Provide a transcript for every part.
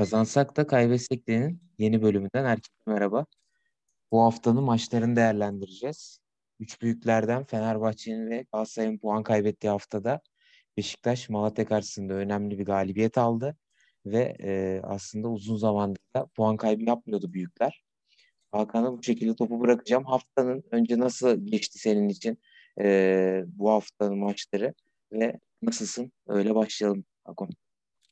Kazansak da kaybetsek de'nin yeni bölümünden herkese merhaba. Bu haftanın maçlarını değerlendireceğiz. Üç büyüklerden Fenerbahçe'nin ve Galatasaray'ın puan kaybettiği haftada Beşiktaş Malatya karşısında önemli bir galibiyet aldı. Ve e, aslında uzun zamandır da puan kaybı yapmıyordu büyükler. Hakan'a bu şekilde topu bırakacağım. Haftanın önce nasıl geçti senin için e, bu haftanın maçları ve nasılsın? Öyle başlayalım Hakan.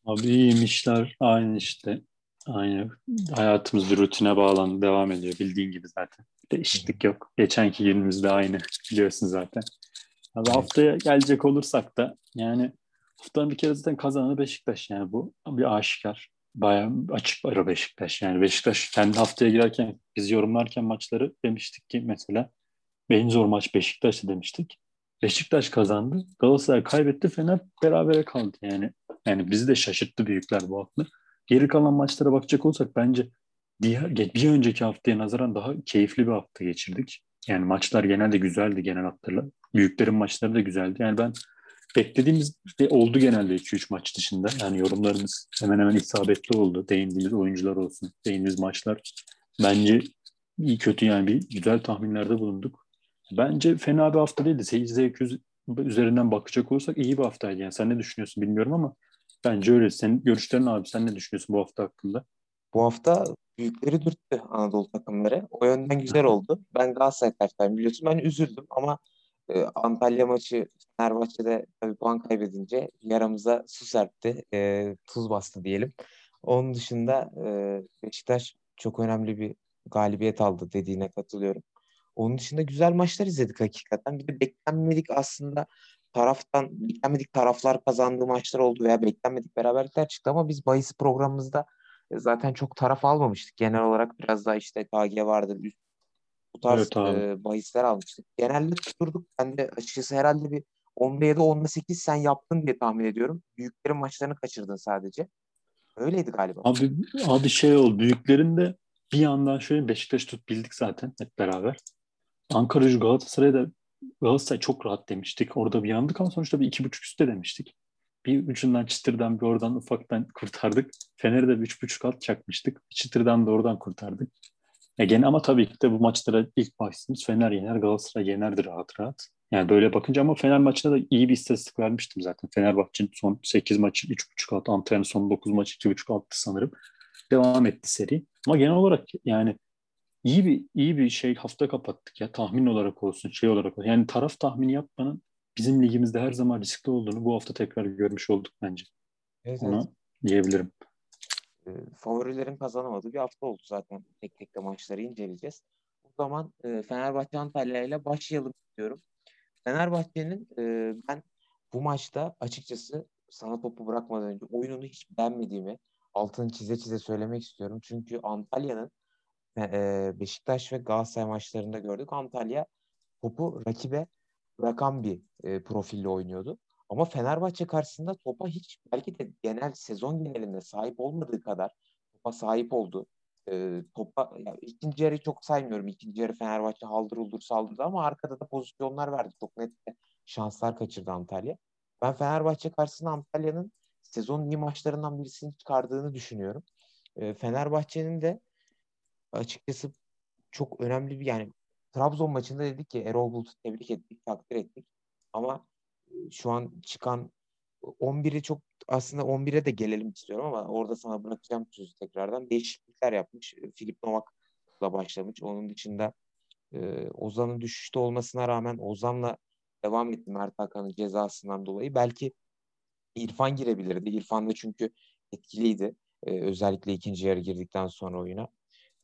Abi iyiyim işler aynı işte. Aynı. Hayatımız bir rutine bağlandı. Devam ediyor bildiğin gibi zaten. Değişiklik yok. Geçenki günümüz de aynı. Biliyorsun zaten. Abi haftaya gelecek olursak da yani haftanın bir kere zaten kazananı Beşiktaş yani bu bir aşikar. Bayağı açık ara Beşiktaş. Yani Beşiktaş kendi haftaya girerken biz yorumlarken maçları demiştik ki mesela en zor maç Beşiktaş'ı demiştik. Beşiktaş kazandı. Galatasaray kaybetti. Fener berabere kaldı yani. Yani bizi de şaşırttı büyükler bu hafta. Geri kalan maçlara bakacak olsak bence diğer, bir önceki haftaya nazaran daha keyifli bir hafta geçirdik. Yani maçlar genelde güzeldi genel hatlarla. Büyüklerin maçları da güzeldi. Yani ben beklediğimiz de oldu genelde 2-3 maç dışında. Yani yorumlarımız hemen hemen isabetli oldu. Değindiğimiz oyuncular olsun, değindiğimiz maçlar. Bence iyi kötü yani bir güzel tahminlerde bulunduk. Bence fena bir hafta değildi. Seyirci zevki üzerinden bakacak olursak iyi bir haftaydı. Yani sen ne düşünüyorsun bilmiyorum ama bence öyle. Senin görüşlerin abi sen ne düşünüyorsun bu hafta hakkında? Bu hafta büyükleri dürttü Anadolu takımları. O yönden güzel oldu. Ben Galatasaray taraftarıyım biliyorsun. Ben üzüldüm ama e, Antalya maçı Fenerbahçe'de tabii puan kaybedince yaramıza su serpti. E, tuz bastı diyelim. Onun dışında e, Beşiktaş çok önemli bir galibiyet aldı dediğine katılıyorum. Onun dışında güzel maçlar izledik hakikaten. Bir de beklenmedik aslında taraftan beklenmedik taraflar kazandığı maçlar oldu veya beklenmedik beraberlikler çıktı ama biz bahis programımızda e, zaten çok taraf almamıştık. Genel olarak biraz daha işte KG vardır. Üst, bu tarz evet, e, bahisler almıştık. Genelde tuturduk. Ben de açıkçası herhalde bir 10'da 7, 10'da 8 sen yaptın diye tahmin ediyorum. Büyüklerin maçlarını kaçırdın sadece. Öyleydi galiba. Abi, abi şey oldu. Büyüklerin de bir yandan şöyle Beşiktaş tut bildik zaten hep beraber. Ankara gücü Galatasaray'da Galatasaray çok rahat demiştik. Orada bir yandık ama sonuçta bir iki buçuk üstte demiştik. Bir ucundan çıtırdan bir oradan ufaktan kurtardık. Fener'e de bir üç buçuk alt çakmıştık. Çıtırdan da oradan kurtardık. E gene ama tabii ki de bu maçlara ilk başladığımız Fener yener, Galatasaray yenerdi rahat rahat. Yani böyle bakınca ama Fener maçında da iyi bir istatistik vermiştim zaten. Fenerbahçe'nin son 8 maçı 3.5 alt, Antalya'nın son 9 maçı 2.5 alttı sanırım. Devam etti seri. Ama genel olarak yani iyi bir iyi bir şey hafta kapattık ya tahmin olarak olsun şey olarak olsun. Yani taraf tahmini yapmanın bizim ligimizde her zaman riskli olduğunu bu hafta tekrar görmüş olduk bence. Evet, Ona evet. diyebilirim. E, favorilerin kazanamadığı bir hafta oldu zaten. Tek tek de maçları inceleyeceğiz. O zaman e, Fenerbahçe Antalya ile başlayalım diyorum. Fenerbahçe'nin e, ben bu maçta açıkçası sana topu bırakmadan önce oyununu hiç beğenmediğimi altını çize çize söylemek istiyorum. Çünkü Antalya'nın Beşiktaş ve Galatasaray maçlarında gördük. Antalya topu rakibe bırakan bir e, profille oynuyordu. Ama Fenerbahçe karşısında topa hiç belki de genel sezon genelinde sahip olmadığı kadar topa sahip oldu. E, topa ya, ikinci yarı çok saymıyorum. İkinci yarı Fenerbahçe haldır uldur saldırdı ama arkada da pozisyonlar verdi. Çok net şanslar kaçırdı Antalya. Ben Fenerbahçe karşısında Antalya'nın sezon iyi maçlarından birisini çıkardığını düşünüyorum. E, Fenerbahçe'nin de açıkçası çok önemli bir yani Trabzon maçında dedik ki Erol Bulut'u tebrik ettik, takdir ettik. Ama şu an çıkan 11'i çok aslında 11'e de gelelim istiyorum ama orada sana bırakacağım sözü tekrardan. Değişiklikler yapmış. Filip Novak'la başlamış. Onun dışında e, Ozan'ın düşüşte olmasına rağmen Ozan'la devam etti Mert Hakan'ın cezasından dolayı. Belki İrfan girebilirdi. İrfan da çünkü etkiliydi. E, özellikle ikinci yarı girdikten sonra oyuna.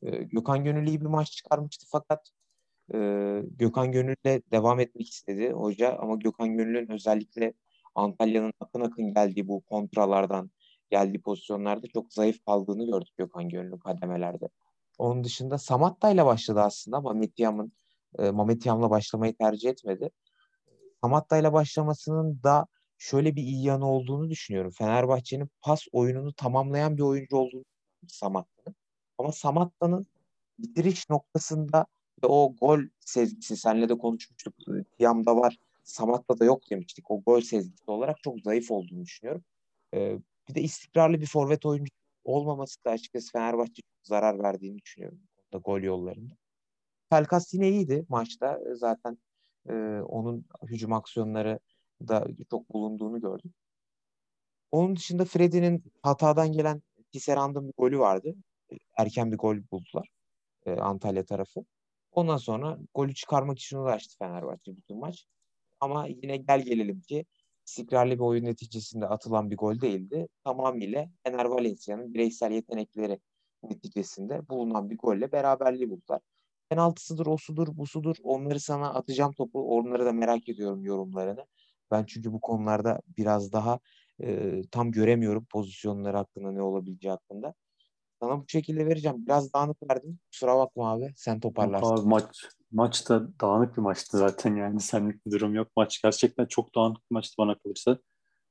E, Gökhan Gönüllü iyi bir maç çıkarmıştı fakat e, Gökhan Gönül'le devam etmek istedi hoca ama Gökhan Gönül'ün özellikle Antalya'nın akın akın geldiği bu kontralardan geldiği pozisyonlarda çok zayıf kaldığını gördük Gökhan Gönül'ün kademelerde. Onun dışında Samatta ile başladı aslında ama Metyam'ın e, Mametyam'la başlamayı tercih etmedi. Samatta ile başlamasının da şöyle bir iyi yanı olduğunu düşünüyorum. Fenerbahçe'nin pas oyununu tamamlayan bir oyuncu olduğunu Samatta'nın. Ama Samatta'nın bitiriş noktasında ve o gol sezgisi senle de konuşmuştuk. Tiam'da var. Samatta da yok demiştik. O gol sezgisi olarak çok zayıf olduğunu düşünüyorum. Ee, bir de istikrarlı bir forvet oyuncu olmaması da açıkçası Fenerbahçe zarar verdiğini düşünüyorum. Da gol yollarında. Pelkas yine iyiydi maçta. Zaten e, onun hücum aksiyonları da çok bulunduğunu gördüm. Onun dışında Freddy'nin hatadan gelen Tisserand'ın bir golü vardı. Erken bir gol buldular e, Antalya tarafı. Ondan sonra golü çıkarmak için uğraştı Fenerbahçe bütün maç. Ama yine gel gelelim ki istikrarlı bir oyun neticesinde atılan bir gol değildi. Tamamıyla Fener Valencia'nın bireysel yetenekleri neticesinde bulunan bir golle beraberliği buldular. Penaltısıdır, o sudur, bu sudur. Onları sana atacağım topu. Onları da merak ediyorum yorumlarını. Ben çünkü bu konularda biraz daha e, tam göremiyorum pozisyonları hakkında ne olabileceği hakkında. Sana bu şekilde vereceğim. Biraz dağınık verdim. Kusura bakma abi. Sen toparlarsın. Abi maç maçta dağınık bir maçtı zaten yani. Senlik bir durum yok. Maç gerçekten çok dağınık bir maçtı bana kalırsa.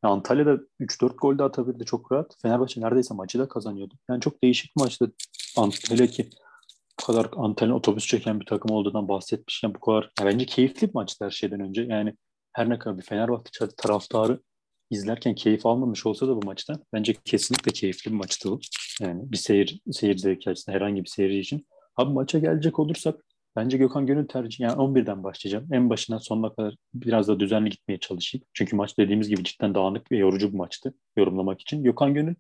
Ya Antalya'da 3-4 gol de atabildi çok rahat. Fenerbahçe neredeyse maçı da kazanıyordu. Yani çok değişik bir maçtı. Hele ki bu kadar Antalya otobüs çeken bir takım olduğundan bahsetmişken bu kadar ya bence keyifli bir maçtı her şeyden önce. Yani her ne kadar bir Fenerbahçe taraftarı izlerken keyif almamış olsa da bu maçtan bence kesinlikle keyifli bir maçtı bu. Yani bir seyir, seyir zevki açısından herhangi bir seyirci için. Abi maça gelecek olursak bence Gökhan Gönül tercih yani 11'den başlayacağım. En başından sonuna kadar biraz da düzenli gitmeye çalışayım. Çünkü maç dediğimiz gibi cidden dağınık ve yorucu bir maçtı yorumlamak için. Gökhan Gönül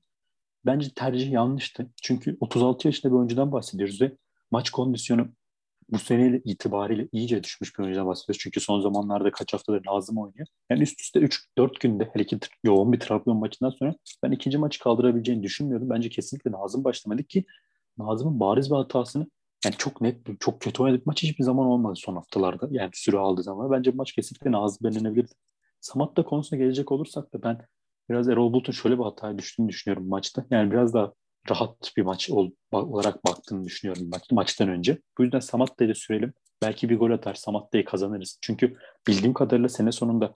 bence tercih yanlıştı. Çünkü 36 yaşında bir oyuncudan bahsediyoruz ve maç kondisyonu bu seneyle itibariyle iyice düşmüş bir oyuncudan bahsediyoruz. Çünkü son zamanlarda kaç haftadır Nazım oynuyor. Yani üst üste 3-4 günde hele ki yoğun bir Trabzon maçından sonra ben ikinci maçı kaldırabileceğini düşünmüyordum. Bence kesinlikle Nazım başlamadı ki Nazım'ın bariz bir hatasını yani çok net, çok kötü oynadığı maç hiçbir zaman olmadı son haftalarda. Yani süre aldığı zaman. Bence bu maç kesinlikle Nazım belirlenebilirdi. Samat'ta konusuna gelecek olursak da ben biraz Erol Bulut'un şöyle bir hataya düştüğünü düşünüyorum maçta. Yani biraz daha rahat bir maç ol, olarak baktığını düşünüyorum maç, maçtan önce. Bu yüzden Samatta'yı da sürelim. Belki bir gol atar Samatta'yı kazanırız. Çünkü bildiğim kadarıyla sene sonunda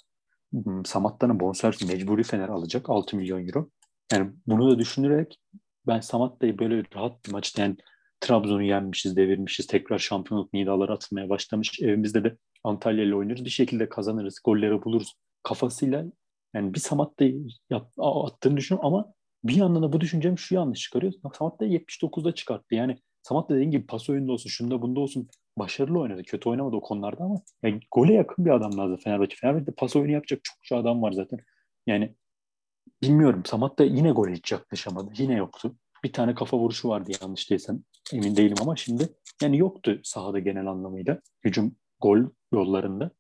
hmm, Samatta'nın bonservis mecburi Fener alacak 6 milyon euro. Yani bunu da düşünerek ben Samatta'yı böyle rahat bir maçta yani Trabzon'u yenmişiz, devirmişiz. Tekrar şampiyonluk nidaları atılmaya başlamış. Evimizde de Antalya ile oynarız. Bir şekilde kazanırız. Golleri buluruz. Kafasıyla yani bir Samatta'yı attığını düşünüyorum ama bir yandan da bu düşüncem şu yanlış çıkarıyor. Samat da 79'da çıkarttı. Yani Samat da dediğin gibi pas oyunda olsun, şunda bunda olsun başarılı oynadı. Kötü oynamadı o konularda ama yani gole yakın bir adam lazım Fenerbahçe. Fenerbahçe'de pas oyunu yapacak çokça adam var zaten. Yani bilmiyorum Samat da yine gole hiç yaklaşamadı. Yine yoktu. Bir tane kafa vuruşu vardı yanlış değilsem. Emin değilim ama şimdi yani yoktu sahada genel anlamıyla. Hücum gol yollarında.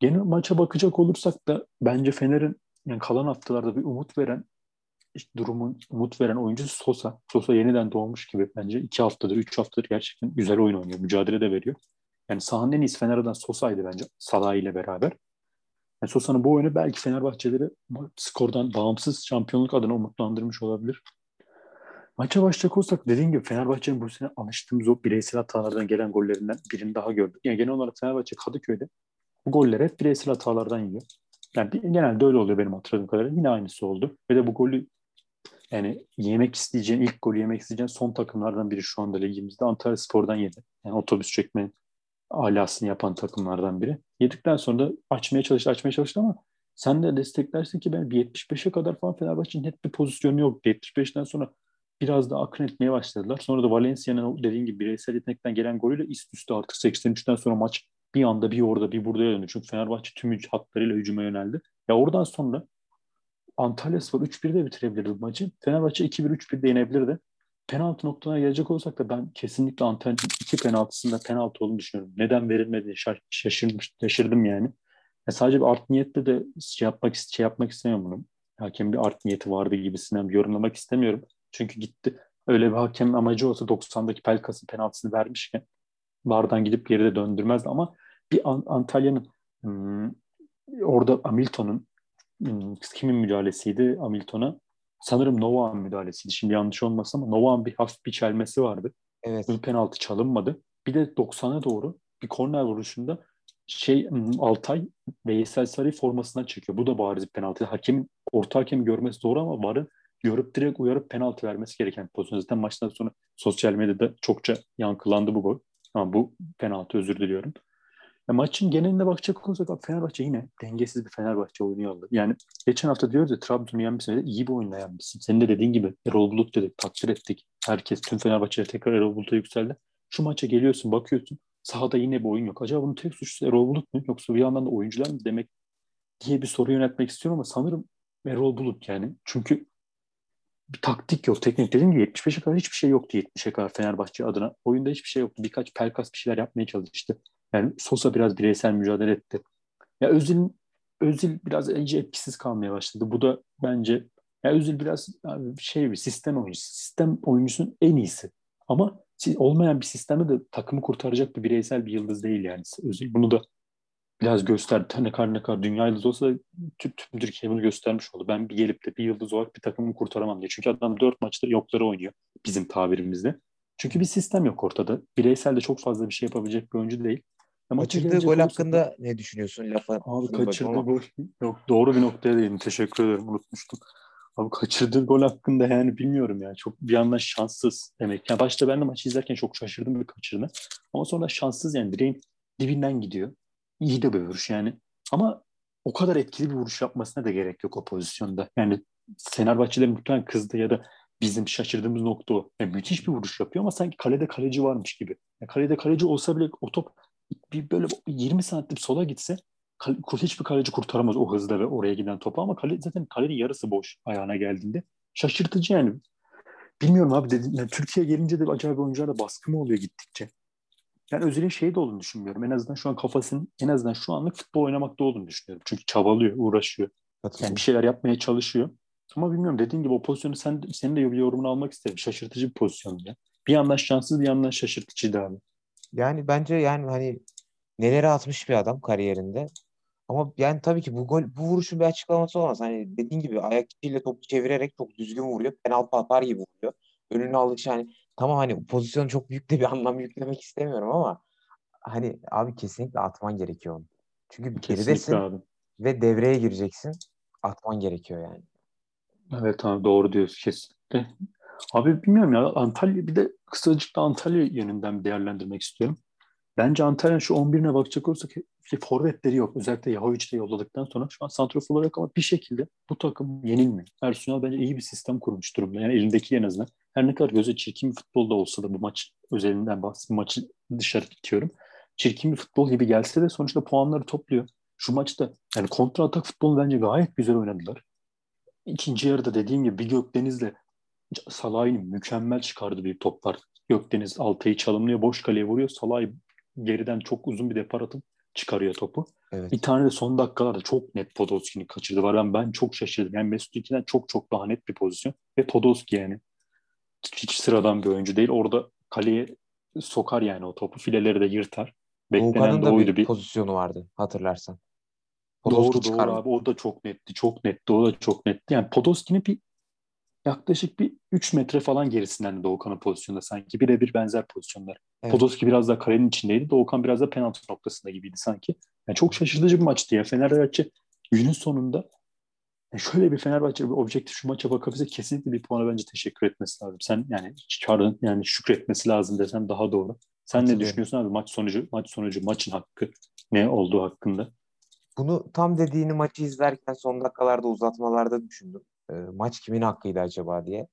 Genel maça bakacak olursak da bence Fener'in yani kalan haftalarda bir umut veren işte durumun umut veren oyuncu Sosa. Sosa yeniden doğmuş gibi bence. iki haftadır, üç haftadır gerçekten güzel oyun oynuyor. Mücadele de veriyor. Yani sahanın en iyisi Fener'den Sosa'ydı bence. Salah ile beraber. Yani Sosa'nın bu oyunu belki Fenerbahçeleri skordan bağımsız şampiyonluk adına umutlandırmış olabilir. Maça başlayacak olsak dediğim gibi Fenerbahçe'nin bu sene alıştığımız o bireysel hatalardan gelen gollerinden birini daha gördük. Yani genel olarak Fenerbahçe Kadıköy'de bu golleri hep bireysel hatalardan yiyor. Yani genelde öyle oluyor benim hatırladığım kadarıyla. Yine aynısı oldu. Ve de bu golü yani yemek isteyeceğin, ilk golü yemek isteyeceğin son takımlardan biri şu anda ligimizde. Antalya Spor'dan yedi. Yani otobüs çekmenin alasını yapan takımlardan biri. Yedikten sonra da açmaya çalıştı, açmaya çalıştı ama sen de desteklersin ki ben bir 75'e kadar falan Fenerbahçe'nin net bir pozisyonu yok. 75'ten sonra biraz da akın etmeye başladılar. Sonra da Valencia'nın dediğin gibi bireysel yetenekten gelen golüyle üst üste artık 83'ten sonra maç bir anda bir orada bir burada döndü. Çünkü Fenerbahçe tüm hatlarıyla hücuma yöneldi. Ya oradan sonra Antalya Spor 3-1'de bitirebilirdi bu maçı. Fenerbahçe 2-1-3-1'de yenebilirdi. Penaltı noktalarına gelecek olsak da ben kesinlikle Antalya iki penaltısında penaltı olduğunu düşünüyorum. Neden verilmedi şaşırmış, şaşırdım yani. Ya sadece bir art niyetle de şey yapmak, şey yapmak istemiyorum bunu. Hakem bir art niyeti vardı gibisinden bir yorumlamak istemiyorum. Çünkü gitti. Öyle bir hakem amacı olsa 90'daki Pelkas'ın penaltısını vermişken Vardan gidip geri de döndürmezdi ama bir Antalya'nın hmm, orada Hamilton'un kimin müdahalesiydi Hamilton'a? Sanırım Novak'ın müdahalesiydi. Şimdi yanlış olmasın ama Novak'ın bir hafif bir çelmesi vardı. Evet. Bir penaltı çalınmadı. Bir de 90'a doğru bir korner vuruşunda şey hmm, Altay Veysel Sarı formasından çekiyor. Bu da bariz bir penaltı. Hakemin orta hakem görmesi doğru ama varın görüp direkt uyarıp penaltı vermesi gereken pozisyon. Zaten maçtan sonra sosyal medyada çokça yankılandı bu gol. Ama bu penaltı özür diliyorum. Ya maçın geneline bakacak olursak Fenerbahçe yine dengesiz bir Fenerbahçe oynuyordu. Yani geçen hafta diyoruz ya Trabzon'u yenmişsin. iyi bir oyunla yenmişsin. Senin de dediğin gibi Erol Bulut dedik, takdir ettik. Herkes, tüm Fenerbahçe'ye tekrar Erol Bulut'a yükseldi. Şu maça geliyorsun, bakıyorsun. Sahada yine bir oyun yok. Acaba bunun tek suçlusu Erol Bulut mu? Yoksa bir yandan da oyuncular mı demek diye bir soru yönetmek istiyorum ama sanırım Erol Bulut yani. Çünkü bir taktik yok. Teknik dediğim gibi 75'e kadar hiçbir şey yoktu 70'e kadar Fenerbahçe adına. Oyunda hiçbir şey yoktu. Birkaç pelkas bir şeyler yapmaya çalıştı. Yani Sosa biraz bireysel mücadele etti. Ya Özil Özil biraz iyice etkisiz kalmaya başladı. Bu da bence ya Özil biraz şey bir sistem oyuncusu. Sistem oyuncusunun en iyisi. Ama olmayan bir sistemde de takımı kurtaracak bir bireysel bir yıldız değil yani Özil. Bunu da biraz gösterdi. Ne kadar ne kadar dünya yıldızı olsa da tüm, tüm Türkiye bunu göstermiş oldu. Ben bir gelip de bir yıldız olarak bir takımı kurtaramam diye. Çünkü adam dört maçta yokları oynuyor bizim tabirimizde. Çünkü bir sistem yok ortada. Bireysel de çok fazla bir şey yapabilecek bir oyuncu değil. Ama kaçırdığı gol hakkında ne düşünüyorsun? Lafa abi kaçırdığı gol yok doğru bir noktaya değindin. Teşekkür ederim. Unutmuştum. Abi kaçırdığı gol hakkında yani bilmiyorum ya. Çok bir yandan şanssız demek. Yani başta ben de maçı izlerken çok şaşırdım bir kaçırdığını. Ama sonra şanssız yani direğin dibinden gidiyor. İyi de bir vuruş yani. Ama o kadar etkili bir vuruş yapmasına da gerek yok o pozisyonda. Yani Fenerbahçe'de muhtemelen kızdı ya da bizim şaşırdığımız nokta o. Yani müthiş bir vuruş yapıyor ama sanki kalede kaleci varmış gibi. Yani kalede kaleci olsa bile o top bir böyle 20 santim sola gitse hiçbir kaleci kurtaramaz o hızda ve oraya giden topu ama kale, zaten kalenin yarısı boş ayağına geldiğinde. Şaşırtıcı yani. Bilmiyorum abi dedim. Yani Türkiye gelince de acaba oyuncularda baskı mı oluyor gittikçe? Yani Özil'in şeyi de olduğunu düşünmüyorum. En azından şu an kafasının en azından şu anlık futbol oynamakta olduğunu düşünüyorum. Çünkü çabalıyor, uğraşıyor. Yani bir şeyler yapmaya çalışıyor. Ama bilmiyorum dediğin gibi o pozisyonu sen, senin de yorumunu almak isterim. Şaşırtıcı bir pozisyon ya. Bir yandan şanssız bir yandan şaşırtıcıydı abi. Yani bence yani hani neleri atmış bir adam kariyerinde. Ama yani tabii ki bu gol bu vuruşun bir açıklaması olmaz. Hani dediğin gibi ayak içiyle topu çevirerek çok düzgün vuruyor. Penaltı atar gibi vuruyor. Önünü aldıkça hani tamam hani pozisyonu çok büyük de bir anlam yüklemek istemiyorum ama hani abi kesinlikle atman gerekiyor onu. Çünkü geridesin abi. ve devreye gireceksin. Atman gerekiyor yani. Evet abi doğru diyorsun kesinlikle. Abi bilmiyorum ya Antalya bir de kısacık da Antalya yönünden değerlendirmek istiyorum. Bence Antalya şu 11'ine bakacak olursak forvetleri yok. Özellikle Yahovic'i de yolladıktan sonra şu an santrofor olarak ama bir şekilde bu takım yenilmiyor. Ersunal bence iyi bir sistem kurmuş durumda. Yani elindeki en azından. Her ne kadar göze çirkin bir futbolda olsa da bu maç özelinden bahsedeyim. Maçı dışarı itiyorum. Çirkin bir futbol gibi gelse de sonuçta puanları topluyor. Şu maçta yani kontra atak futbolu bence gayet güzel oynadılar. İkinci yarıda dediğim gibi bir Gökdeniz'le Salah'ın mükemmel çıkardığı bir top var. Gökdeniz Altay'ı çalımlıyor, boş kaleye vuruyor. Salah geriden çok uzun bir depar atıp çıkarıyor topu. Evet. Bir tane de son dakikalarda çok net Podolski'ni kaçırdı var. Ben, ben çok şaşırdım. Yani Mesut İki'den çok çok daha net bir pozisyon. Ve Podolski yani hiç sıradan bir oyuncu değil. Orada kaleye sokar yani o topu. Fileleri de yırtar. Beklenen de oydu bir pozisyonu vardı hatırlarsan. Podolski doğru çıkardı. doğru abi o da çok netti. Çok netti. O da çok netti. Yani Podolski'nin bir yaklaşık bir 3 metre falan gerisinden Doğukan'ın pozisyonda sanki. Birebir benzer pozisyonlar. Evet. Podolski biraz daha kalenin içindeydi. Doğukan biraz da penaltı noktasında gibiydi sanki. Yani çok şaşırtıcı bir maçtı ya. Fenerbahçe günün sonunda yani şöyle bir Fenerbahçe bir objektif şu maça bakabilirse kesinlikle bir puana bence teşekkür etmesi lazım. Sen yani çağırdın yani şükretmesi lazım desem daha doğru. Sen ne düşünüyorsun abi maç sonucu maç sonucu maçın hakkı ne olduğu hakkında? Bunu tam dediğini maçı izlerken son dakikalarda uzatmalarda düşündüm. E, maç kimin hakkıydı acaba diye.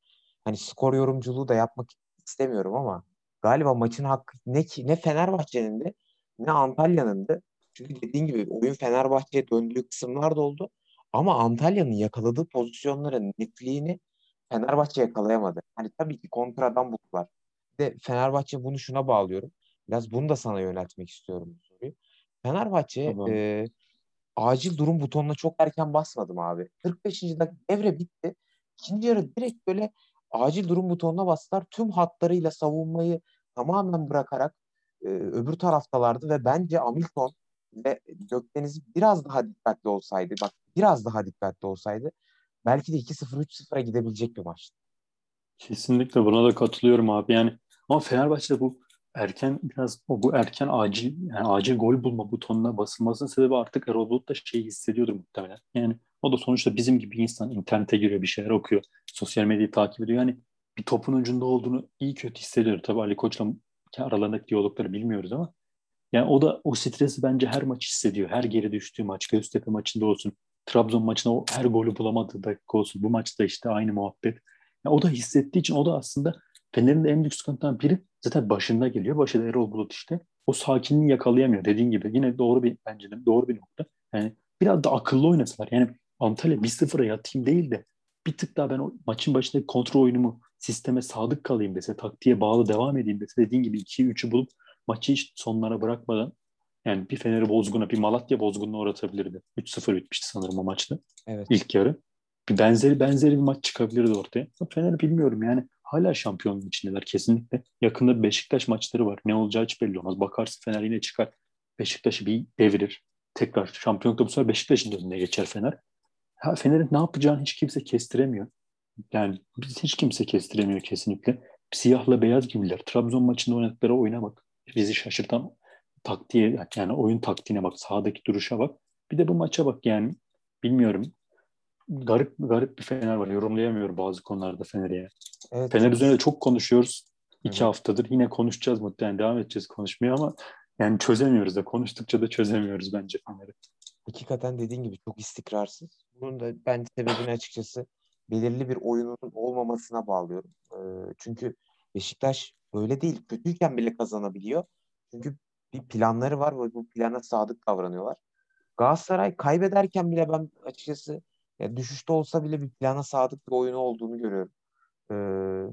Hani skor yorumculuğu da yapmak istemiyorum ama galiba maçın hakkı ne ki ne Fenerbahçe'nin de ne Antalya'nın da. Çünkü dediğin gibi oyun Fenerbahçe'ye döndüğü kısımlar da oldu. Ama Antalya'nın yakaladığı pozisyonların netliğini Fenerbahçe yakalayamadı. Hani tabii ki kontradan buldular. De Fenerbahçe bunu şuna bağlıyorum. Biraz bunu da sana yöneltmek istiyorum bu soruyu. Fenerbahçe tamam. e, acil durum butonuna çok erken basmadım abi. 45. dakika devre bitti. İkinci yarı direkt böyle acil durum butonuna bastılar. Tüm hatlarıyla savunmayı tamamen bırakarak e, öbür taraftalardı ve bence Hamilton ve Gökdeniz biraz daha dikkatli olsaydı, bak biraz daha dikkatli olsaydı belki de 2-0 3-0'a gidebilecek bir maçtı. Kesinlikle buna da katılıyorum abi. Yani ama Fenerbahçe'de bu erken biraz o bu erken acil yani acil gol bulma butonuna basılmasının sebebi artık Erol Bulut da şey hissediyordur muhtemelen. Yani o da sonuçta bizim gibi insan internete giriyor bir şeyler okuyor. Sosyal medyayı takip ediyor. Yani bir topun ucunda olduğunu iyi kötü hissediyor. Tabii Ali Koç'la aralarındaki diyalogları bilmiyoruz ama Yani o da o stresi bence her maç hissediyor. Her geri düştüğü maç, Göztepe maçında olsun, Trabzon maçında o her golü bulamadığı dakika olsun. Bu maçta işte aynı muhabbet. Yani o da hissettiği için o da aslında Fener'in de en büyük sıkıntıdan biri zaten başında geliyor. Başında Erol Bulut işte. O sakinliği yakalayamıyor dediğin gibi. Yine doğru bir bence de doğru bir nokta. Yani biraz da akıllı oynasalar. Yani Antalya 1-0'a yatayım değil de bir tık daha ben o maçın başındaki kontrol oyunumu sisteme sadık kalayım dese, taktiğe bağlı devam edeyim dese dediğin gibi 2-3'ü bulup maçı hiç sonlara bırakmadan yani bir Fener'i bozguna, bir Malatya bozgununa uğratabilirdi. 3-0 bitmişti sanırım o maçta. Evet. İlk yarı. Bir benzeri benzeri bir maç çıkabilirdi ortaya. Fener bilmiyorum yani hala şampiyonluğun içindeler kesinlikle. Yakında Beşiktaş maçları var. Ne olacağı hiç belli olmaz. Bakarsın Fener yine çıkar. Beşiktaş'ı bir devirir. Tekrar şampiyonlukta bu sefer Beşiktaş'ın önüne geçer Fener. Ha, Fener'in ne yapacağını hiç kimse kestiremiyor. Yani hiç kimse kestiremiyor kesinlikle. Siyahla beyaz gibiler. Trabzon maçında oynadıkları oyuna bak. Bizi şaşırtan taktiğe yani oyun taktiğine bak. Sahadaki duruşa bak. Bir de bu maça bak yani. Bilmiyorum. Garip garip bir Fener var. Yorumlayamıyorum bazı konularda Fener'i. Yani. Evet. Fener üzerinde çok konuşuyoruz. İki Hı-hı. haftadır. Yine konuşacağız muhtemelen. Devam edeceğiz konuşmaya ama yani çözemiyoruz da. Konuştukça da çözemiyoruz bence Fener'i. Hakikaten dediğin gibi çok istikrarsız. Bunun da ben sebebini açıkçası belirli bir oyunun olmamasına bağlıyorum. E, çünkü Beşiktaş öyle değil. Kötüyken bile kazanabiliyor. Çünkü bir planları var ve bu plana sadık davranıyorlar. Galatasaray kaybederken bile ben açıkçası ya düşüşte olsa bile bir plana sadık bir oyunu olduğunu görüyorum. Ee,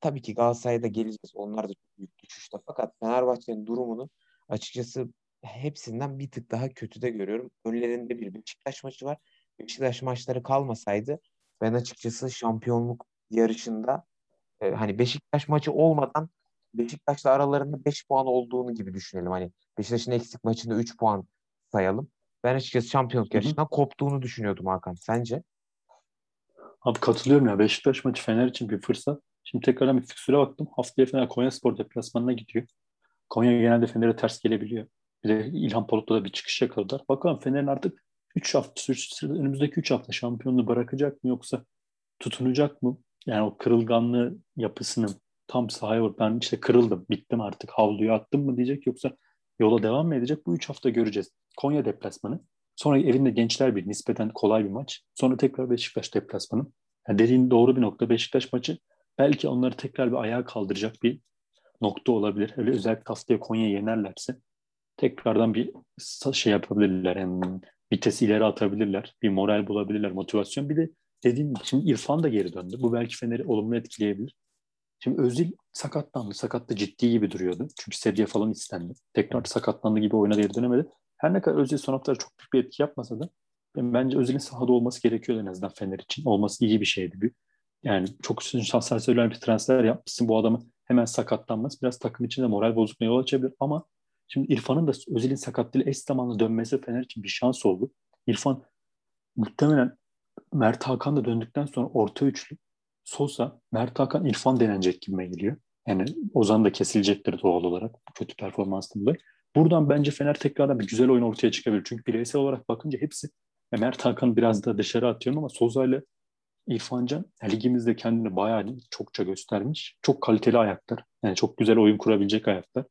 tabii ki Galatasaray'da geleceğiz. Onlar da çok büyük düşüşte. Fakat Fenerbahçe'nin durumunu açıkçası hepsinden bir tık daha kötü de görüyorum. Önlerinde bir Beşiktaş maçı var. Beşiktaş maçları kalmasaydı ben açıkçası şampiyonluk yarışında e, hani Beşiktaş maçı olmadan Beşiktaş'la aralarında 5 puan olduğunu gibi düşünelim. Hani Beşiktaş'ın eksik maçında 3 puan sayalım. Ben açıkçası şampiyonluk yarışından koptuğunu düşünüyordum Hakan. Sence? Abi katılıyorum ya. Beşiktaş maçı Fener için bir fırsat. Şimdi tekrardan bir fiksüre baktım. Haftaya Fener Konya Spor deplasmanına gidiyor. Konya genelde Fener'e ters gelebiliyor. Bir de İlhan Palut'ta da bir çıkış yakaladılar. Bakalım Fener'in artık 3 hafta önümüzdeki 3 hafta şampiyonluğu bırakacak mı yoksa tutunacak mı? Yani o kırılganlığı yapısının tam sahaya vurup ben işte kırıldım, bittim artık havluyu attım mı diyecek yoksa yola devam mı edecek? Bu 3 hafta göreceğiz. Konya deplasmanı. Sonra evinde gençler bir nispeten kolay bir maç. Sonra tekrar Beşiktaş deplasmanı. Yani dediğin doğru bir nokta. Beşiktaş maçı belki onları tekrar bir ayağa kaldıracak bir nokta olabilir. Öyle özellikle haftaya Konya yenerlerse tekrardan bir şey yapabilirler. Yani vites ileri atabilirler. Bir moral bulabilirler, motivasyon. Bir de dediğim gibi şimdi İrfan da geri döndü. Bu belki Fener'i olumlu etkileyebilir. Şimdi Özil sakatlandı. Sakatta ciddi gibi duruyordu. Çünkü seviye falan istendi. Tekrar sakatlandı gibi oyuna geri dönemedi. Her ne kadar Özil son haftalar çok büyük bir etki yapmasa da bence Özil'in sahada olması gerekiyor en azından Fener için. Olması iyi bir şeydi. Bir. Yani çok söyleyen bir transfer yapmışsın. Bu adamı hemen sakatlanması biraz takım içinde moral bozukluğuna yol açabilir ama Şimdi İrfan'ın da Özil'in sakatlığıyla eş zamanlı dönmesi Fener için bir şans oldu. İrfan muhtemelen Mert Hakan da döndükten sonra orta üçlü Sosa, Mert Hakan, İrfan denenecek gibi geliyor. Yani Ozan da kesilecektir doğal olarak kötü performansından dolayı. Buradan bence Fener tekrardan bir güzel oyun ortaya çıkabilir. Çünkü bireysel olarak bakınca hepsi Mert Hakan biraz da dışarı atıyorum ama Sosa ile İrfan Can ligimizde kendini bayağı çokça göstermiş. Çok kaliteli ayaklar. Yani çok güzel oyun kurabilecek ayaklar.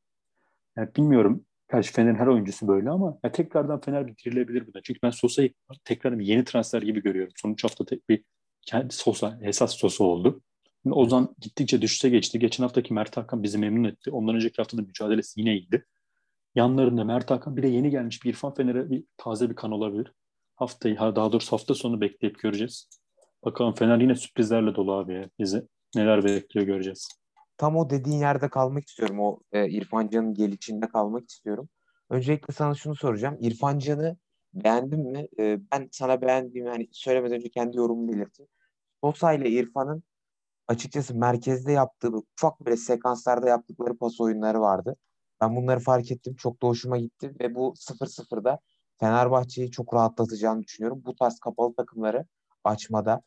Yani bilmiyorum. Gerçi Fener'in her oyuncusu böyle ama ya tekrardan Fener bir dirilebilir buna. Çünkü ben Sosa'yı tekrar bir yeni transfer gibi görüyorum. Son üç hafta tek bir kendi Sosa, esas Sosa oldu. Şimdi Ozan gittikçe düşüşe geçti. Geçen haftaki Mert Hakan bizi memnun etti. Ondan önceki haftada mücadelesi yine iyiydi. Yanlarında Mert Hakan bir de yeni gelmiş bir İrfan Fener'e bir taze bir kan olabilir. Haftayı, daha doğrusu hafta sonu bekleyip göreceğiz. Bakalım Fener yine sürprizlerle dolu abi ya. Bizi neler bekliyor göreceğiz tam o dediğin yerde kalmak istiyorum. O e, İrfan Can'ın gelişinde kalmak istiyorum. Öncelikle sana şunu soracağım. İrfan Can'ı beğendin mi? E, ben sana beğendiğimi hani söylemeden önce kendi yorumumu belirteyim. Sosa ile İrfan'ın açıkçası merkezde yaptığı ufak böyle sekanslarda yaptıkları pas oyunları vardı. Ben bunları fark ettim. Çok da hoşuma gitti ve bu 0-0'da Fenerbahçe'yi çok rahatlatacağını düşünüyorum. Bu tarz kapalı takımları açmada,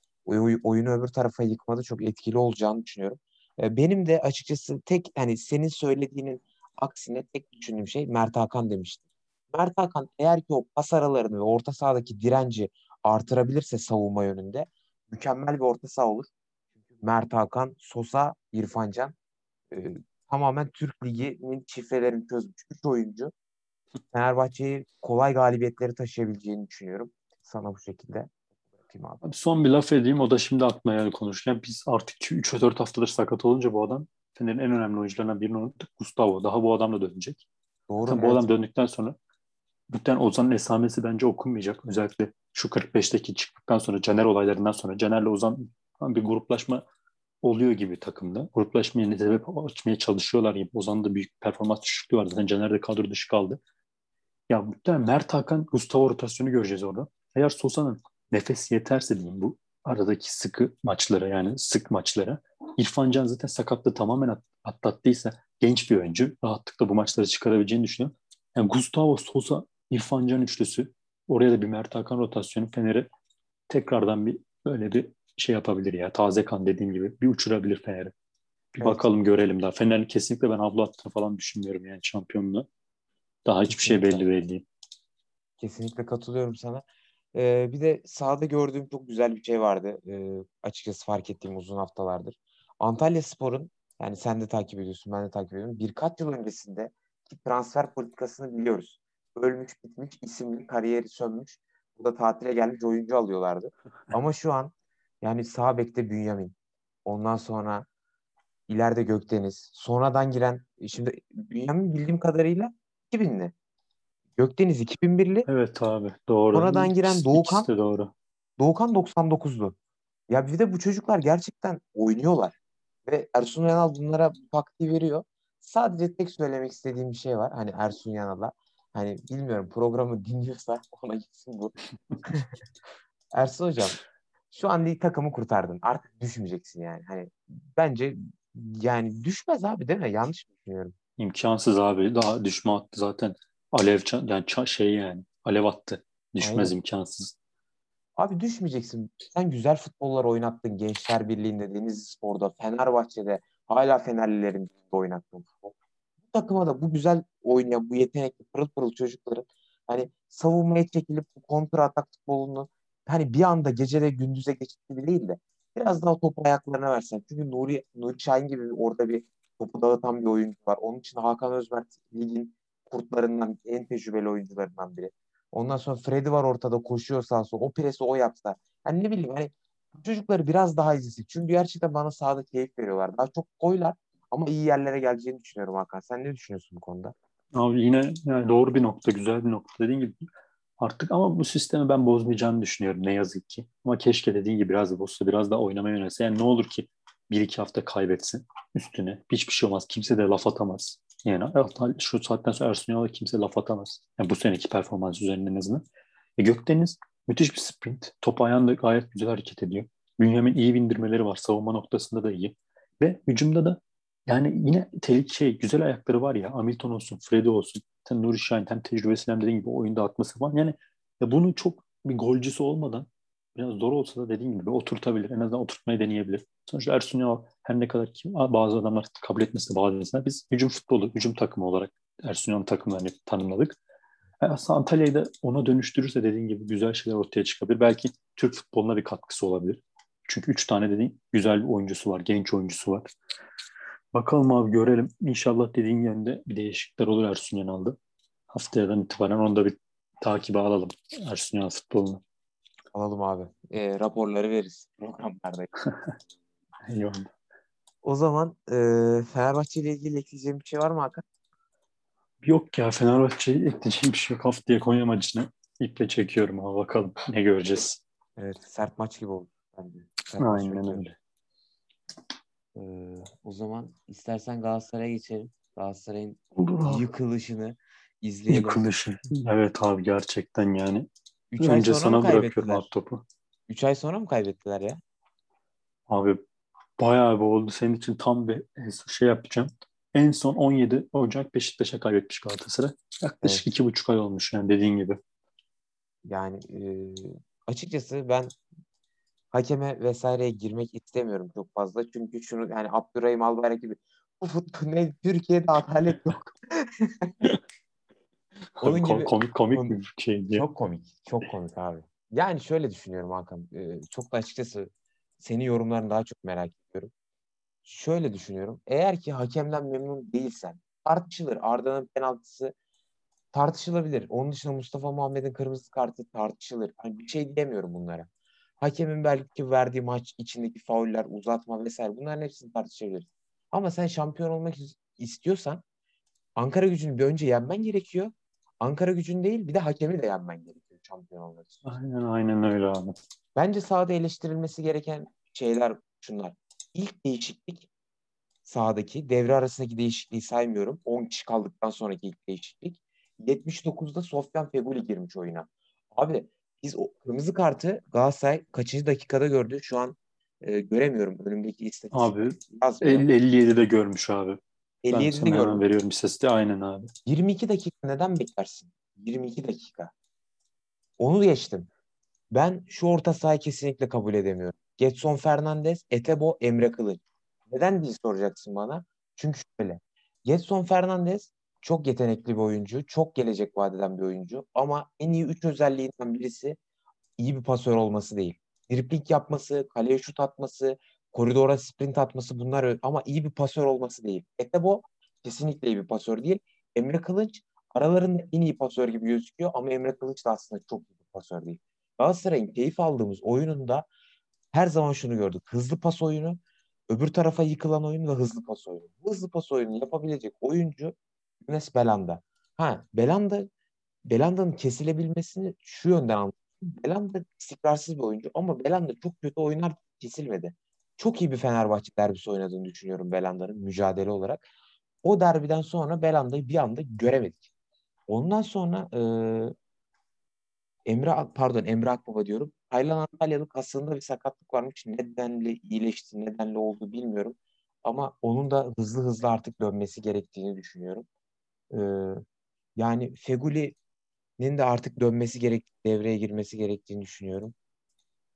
oyunu öbür tarafa yıkmada çok etkili olacağını düşünüyorum. Benim de açıkçası tek hani senin söylediğinin aksine tek düşündüğüm şey Mert Hakan demişti. Mert Hakan eğer ki o pas aralarını ve orta sahadaki direnci artırabilirse savunma yönünde mükemmel bir orta saha olur. Mert Hakan, Sosa, İrfan Can e, tamamen Türk Ligi'nin şifrelerini çözmüş 3 oyuncu. Fenerbahçe'yi kolay galibiyetleri taşıyabileceğini düşünüyorum. Sana bu şekilde. Abi son bir laf edeyim. O da şimdi aklıma yani konuşurken. Biz artık 3-4 haftadır sakat olunca bu adam Fener'in en önemli oyuncularından birini unuttuk. Gustavo. Daha bu adam da dönecek. Doğru. Tabii evet. Bu adam döndükten sonra Bütün Ozan'ın esamesi bence okunmayacak. Özellikle şu 45'teki çıktıktan sonra Caner olaylarından sonra Caner'le Ozan bir gruplaşma oluyor gibi takımda. Gruplaşmaya sebep açmaya çalışıyorlar gibi. Ozan'da da büyük performans düşüklüğü var. Zaten Caner de kadro dışı kaldı. Ya muhtemelen Mert Hakan Gustavo rotasyonu göreceğiz orada. Eğer Sosa'nın nefes yeterse diyeyim bu aradaki sıkı maçlara yani sık maçlara. İrfan Can zaten sakatlığı tamamen atlattıysa genç bir oyuncu rahatlıkla bu maçları çıkarabileceğini düşünüyorum. Yani Gustavo Sosa, İrfan Can üçlüsü oraya da bir Mert Hakan rotasyonu Fener'i tekrardan bir böyle bir şey yapabilir ya. Taze kan dediğim gibi bir uçurabilir Fener'i. Bir evet. bakalım görelim daha. Fener'in kesinlikle ben havlu attığını falan düşünmüyorum yani şampiyonluğu. Daha hiçbir şey belli belli değil. Kesinlikle katılıyorum sana. Ee, bir de sahada gördüğüm çok güzel bir şey vardı. Ee, açıkçası fark ettiğim uzun haftalardır. Antalya Spor'un yani sen de takip ediyorsun, ben de takip ediyorum. Birkaç yıl öncesinde ki transfer politikasını biliyoruz. Ölmüş bitmiş, isimli, kariyeri sönmüş. Burada tatile gelmiş oyuncu alıyorlardı. Ama şu an yani sağ bekte Bünyamin. Ondan sonra ileride Gökdeniz. Sonradan giren şimdi Bünyamin bildiğim kadarıyla 2000'li. Gökdeniz 2001'li. Evet abi doğru. Sonradan giren İkisi, Doğukan. ikisi doğru. Doğukan 99'lu. Ya bir de bu çocuklar gerçekten oynuyorlar. Ve Ersun Yanal bunlara bu taktiği veriyor. Sadece tek söylemek istediğim bir şey var. Hani Ersun Yanal'a. Hani bilmiyorum programı dinliyorsa ona gitsin bu. Ersun hocam şu an değil takımı kurtardın. Artık düşmeyeceksin yani. Hani bence yani düşmez abi değil mi? Yanlış mı düşünüyorum? İmkansız abi. Daha düşme attı zaten. Alev yani şey yani. Alev attı. Düşmez Aynen. imkansız. Abi düşmeyeceksin. Sen güzel futbollar oynattın Gençler Birliği'nde, Denizli Spor'da, Fenerbahçe'de. Hala Fenerlilerin oynattın. Bu takıma da bu güzel oynayan, bu yetenekli pırıl pırıl çocukların hani savunmaya çekilip bu kontra atak futbolunu hani bir anda gecede gündüze geçit gibi değil de biraz daha topu ayaklarına versen. Çünkü Nuri, Nuri Şahin gibi orada bir topu dağıtan bir oyuncu var. Onun için Hakan Özmert ligin kurtlarından, en tecrübeli oyuncularından biri. Ondan sonra Freddy var ortada koşuyor sağ sol. O presi o yapsa. Hani ne bileyim hani çocukları biraz daha izlesin. Çünkü gerçekten bana sahada keyif veriyorlar. Daha çok koylar ama iyi yerlere geleceğini düşünüyorum Hakan. Sen ne düşünüyorsun bu konuda? Abi yine yani doğru bir nokta, güzel bir nokta. Dediğin gibi artık ama bu sistemi ben bozmayacağını düşünüyorum ne yazık ki. Ama keşke dediğin gibi biraz da bozsa, biraz da oynamaya yönelse. Yani ne olur ki bir iki hafta kaybetsin üstüne. Hiçbir şey olmaz. Kimse de laf atamaz. Yani şu saatten sonra Ersun Yanal'a kimse laf atamaz. Yani bu seneki performans üzerinden en azından. E Gökdeniz müthiş bir sprint. Top ayağında gayet güzel hareket ediyor. Bünyamin iyi bindirmeleri var. Savunma noktasında da iyi. Ve hücumda da yani yine tehlike şey, güzel ayakları var ya. Hamilton olsun, Freddy olsun. Hem Nuri Şahin hem tecrübesi hem dediğin gibi oyunda atması falan. Yani ya bunu çok bir golcüsü olmadan biraz zor olsa da dediğim gibi oturtabilir. En azından oturtmayı deneyebilir. Sonuçta Ersun Yanal her ne kadar ki bazı adamlar kabul etmese bazı insanlar biz hücum futbolu, hücum takımı olarak Ersun Yanal takımlarını tanımladık. Yani aslında Antalya'yı da ona dönüştürürse dediğin gibi güzel şeyler ortaya çıkabilir. Belki Türk futboluna bir katkısı olabilir. Çünkü üç tane dediğin güzel bir oyuncusu var, genç oyuncusu var. Bakalım abi görelim. İnşallah dediğin yönde bir değişiklikler olur Ersun Yanal'da. Haftayadan itibaren onu da bir takibe alalım Ersun Yanal futbolunu. Alalım abi. E, raporları veririz programlarda. Eyvallah. O zaman e, Fenerbahçe ile ilgili ekleyeceğim bir şey var mı Hakan? Yok ya Fenerbahçe'ye ekleyeceğim bir şey yok. Haftaya Konya maçını iple çekiyorum ama bakalım ne göreceğiz. Evet sert maç gibi oldu bence. Sert Aynen öyle. Ee, o zaman istersen Galatasaray'a geçelim. Galatasaray'ın yıkılışını izleyelim. Yıkılışı. Evet abi gerçekten yani. Üç Önce sana bırakıyorum abi topu. 3 ay sonra mı kaybettiler ya? Abi bayağı bir oldu. Senin için tam bir şey yapacağım. En son 17 Ocak Beşiktaş'a kaybetmiş Galatasaray. Yaklaşık evet. iki buçuk ay olmuş yani dediğin gibi. Yani e, açıkçası ben hakeme vesaireye girmek istemiyorum çok fazla. Çünkü şunu yani Abdurrahim Albayrak gibi bu futbol ne Türkiye'de adalet yok. Onun gibi komik komik bir şey diye. Çok komik. Çok komik abi. Yani şöyle düşünüyorum Hakan. E, çok da açıkçası seni yorumlarını daha çok merak ediyorum. Şöyle düşünüyorum. Eğer ki hakemden memnun değilsen tartışılır. Arda'nın penaltısı tartışılabilir. Onun dışında Mustafa Muhammed'in kırmızı kartı tartışılır. Hani bir şey diyemiyorum bunlara. Hakemin belki verdiği maç içindeki fauller, uzatma vesaire bunların hepsini tartışabiliriz. Ama sen şampiyon olmak istiyorsan Ankara gücünü bir önce yenmen gerekiyor. Ankara gücünü değil bir de hakemi de yenmen gerekiyor şampiyon olmak için. Aynen aynen öyle abi. Bence sahada eleştirilmesi gereken şeyler şunlar. İlk değişiklik sahadaki devre arasındaki değişikliği saymıyorum. 10 kişi kaldıktan sonraki ilk değişiklik. 79'da Sofyan Feguli girmiş oyuna. Abi biz o kırmızı kartı Galatasaray kaçıncı dakikada gördü? Şu an e, göremiyorum önümdeki istatistik. Abi 57'de görmüş abi. 57'de gördüm. veriyorum istatistiği aynen abi. 22 dakika neden beklersin? 22 dakika. Onu geçtim. Ben şu orta sahayı kesinlikle kabul edemiyorum. Getson Fernandez, Etebo, Emre Kılıç. Neden diye soracaksın bana. Çünkü şöyle. Getson Fernandez çok yetenekli bir oyuncu. Çok gelecek vadeden bir oyuncu. Ama en iyi üç özelliğinden birisi iyi bir pasör olması değil. Dripling yapması, kaleye şut atması, koridora sprint atması bunlar ama iyi bir pasör olması değil. Etebo kesinlikle iyi bir pasör değil. Emre Kılıç aralarında en iyi pasör gibi gözüküyor ama Emre Kılıç da aslında çok iyi bir pasör değil. Galatasaray'ın keyif aldığımız oyununda her zaman şunu gördük. Hızlı pas oyunu, öbür tarafa yıkılan oyun ve hızlı pas oyunu. Hızlı pas oyunu yapabilecek oyuncu Yunus Belanda. Ha Belanda Belanda'nın kesilebilmesini şu yönden anladım. Belanda istikrarsız bir oyuncu ama Belanda çok kötü oynar kesilmedi. Çok iyi bir Fenerbahçe derbisi oynadığını düşünüyorum Belanda'nın mücadele olarak. O derbiden sonra Belanda'yı bir anda göremedik. Ondan sonra e, Emre pardon Emre Akbaba diyorum. Taylan Antalyalı kasında bir sakatlık varmış. Nedenle iyileşti, nedenle oldu bilmiyorum. Ama onun da hızlı hızlı artık dönmesi gerektiğini düşünüyorum. Ee, yani Feguli'nin de artık dönmesi gerek, devreye girmesi gerektiğini düşünüyorum.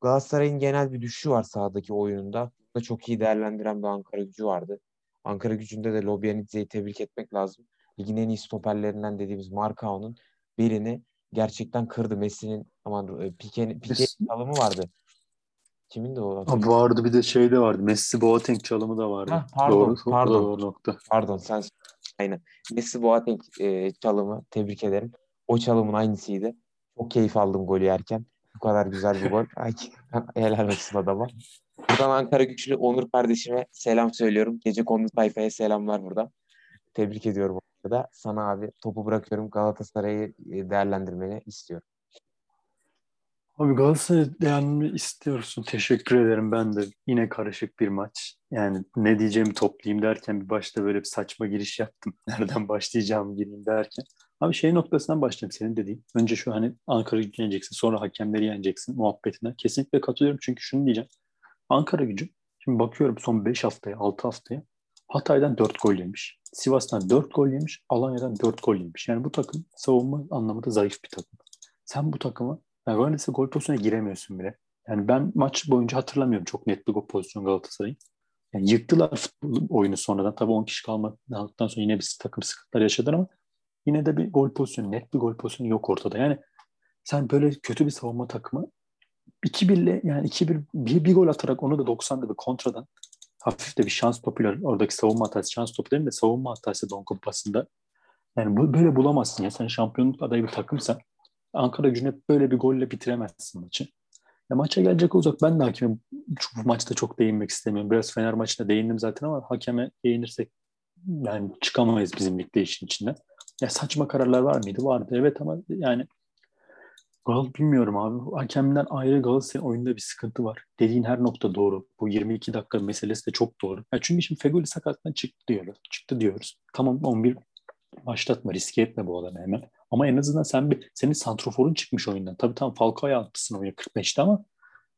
Galatasaray'ın genel bir düşüşü var sahadaki oyununda. Da çok iyi değerlendiren bir Ankara gücü vardı. Ankara gücünde de Lobyanidze'yi tebrik etmek lazım. Ligin en iyi stoperlerinden dediğimiz Markao'nun birini gerçekten kırdı. Messi'nin aman e, Pique'nin Pique çalımı vardı. Kimin de o? Ha, vardı bir de şey de vardı. Messi Boateng çalımı da vardı. Ha, pardon, doğru, pardon. Doğru nokta. Pardon sen aynen. Messi Boateng e, çalımı tebrik ederim. O çalımın aynısıydı. Çok keyif aldım golü yerken. Bu kadar güzel bir gol. Ay, helal olsun adama. Buradan Ankara Güçlü Onur kardeşime selam söylüyorum. Gece konu sayfaya selamlar burada. Tebrik ediyorum da sana abi topu bırakıyorum Galatasaray'ı e, değerlendirmeni istiyorum. Abi Galatasaray değerlendirmeni istiyorsun. Teşekkür ederim. Ben de yine karışık bir maç. Yani ne diyeceğimi toplayayım derken bir başta böyle bir saçma giriş yaptım. Nereden başlayacağımı gireyim derken. Abi şey noktasından başlayayım senin dediğin. Önce şu hani Ankara gücü yeneceksin sonra hakemleri yeneceksin muhabbetine. Kesinlikle katılıyorum çünkü şunu diyeceğim. Ankara gücü şimdi bakıyorum son 5 haftaya 6 haftaya Hatay'dan 4 gol yemiş. Sivas'tan 4 gol yemiş. Alanya'dan 4 gol yemiş. Yani bu takım savunma anlamında zayıf bir takım. Sen bu takıma yani Valencia gol pozisyonuna giremiyorsun bile. Yani ben maç boyunca hatırlamıyorum çok net bir gol pozisyonu Galatasaray'ın. Yani yıktılar futbol oyunu sonradan. Tabii 10 kişi kalmadıktan sonra yine bir takım sıkıntılar yaşadılar ama yine de bir gol pozisyonu, net bir gol pozisyonu yok ortada. Yani sen böyle kötü bir savunma takımı 2-1'le yani 2-1 bir, bir gol atarak onu da 90'da bir kontradan hafif de bir şans topuyla oradaki savunma hatası, şans değil de savunma hatası Don Kupası'nda. Yani bu, böyle bulamazsın ya. Sen şampiyonluk adayı bir takımsan Ankara gücünü böyle bir golle bitiremezsin maçı. Ya maça gelecek olacak ben de hakime bu maçta çok değinmek istemiyorum. Biraz Fener maçında değindim zaten ama hakeme değinirsek yani çıkamayız bizim ligde işin içinden. Ya saçma kararlar var mıydı? Vardı evet ama yani Gal bilmiyorum abi. Hakemden ayrı Galatasaray oyunda bir sıkıntı var. Dediğin her nokta doğru. Bu 22 dakika meselesi de çok doğru. Ya çünkü şimdi Feguli sakattan çıktı diyoruz. Çıktı diyoruz. Tamam 11 başlatma, riske etme bu adamı hemen. Ama en azından sen bir, senin santroforun çıkmış oyundan. Tabii tamam Falcao'ya atmışsın oyuna 45'te ama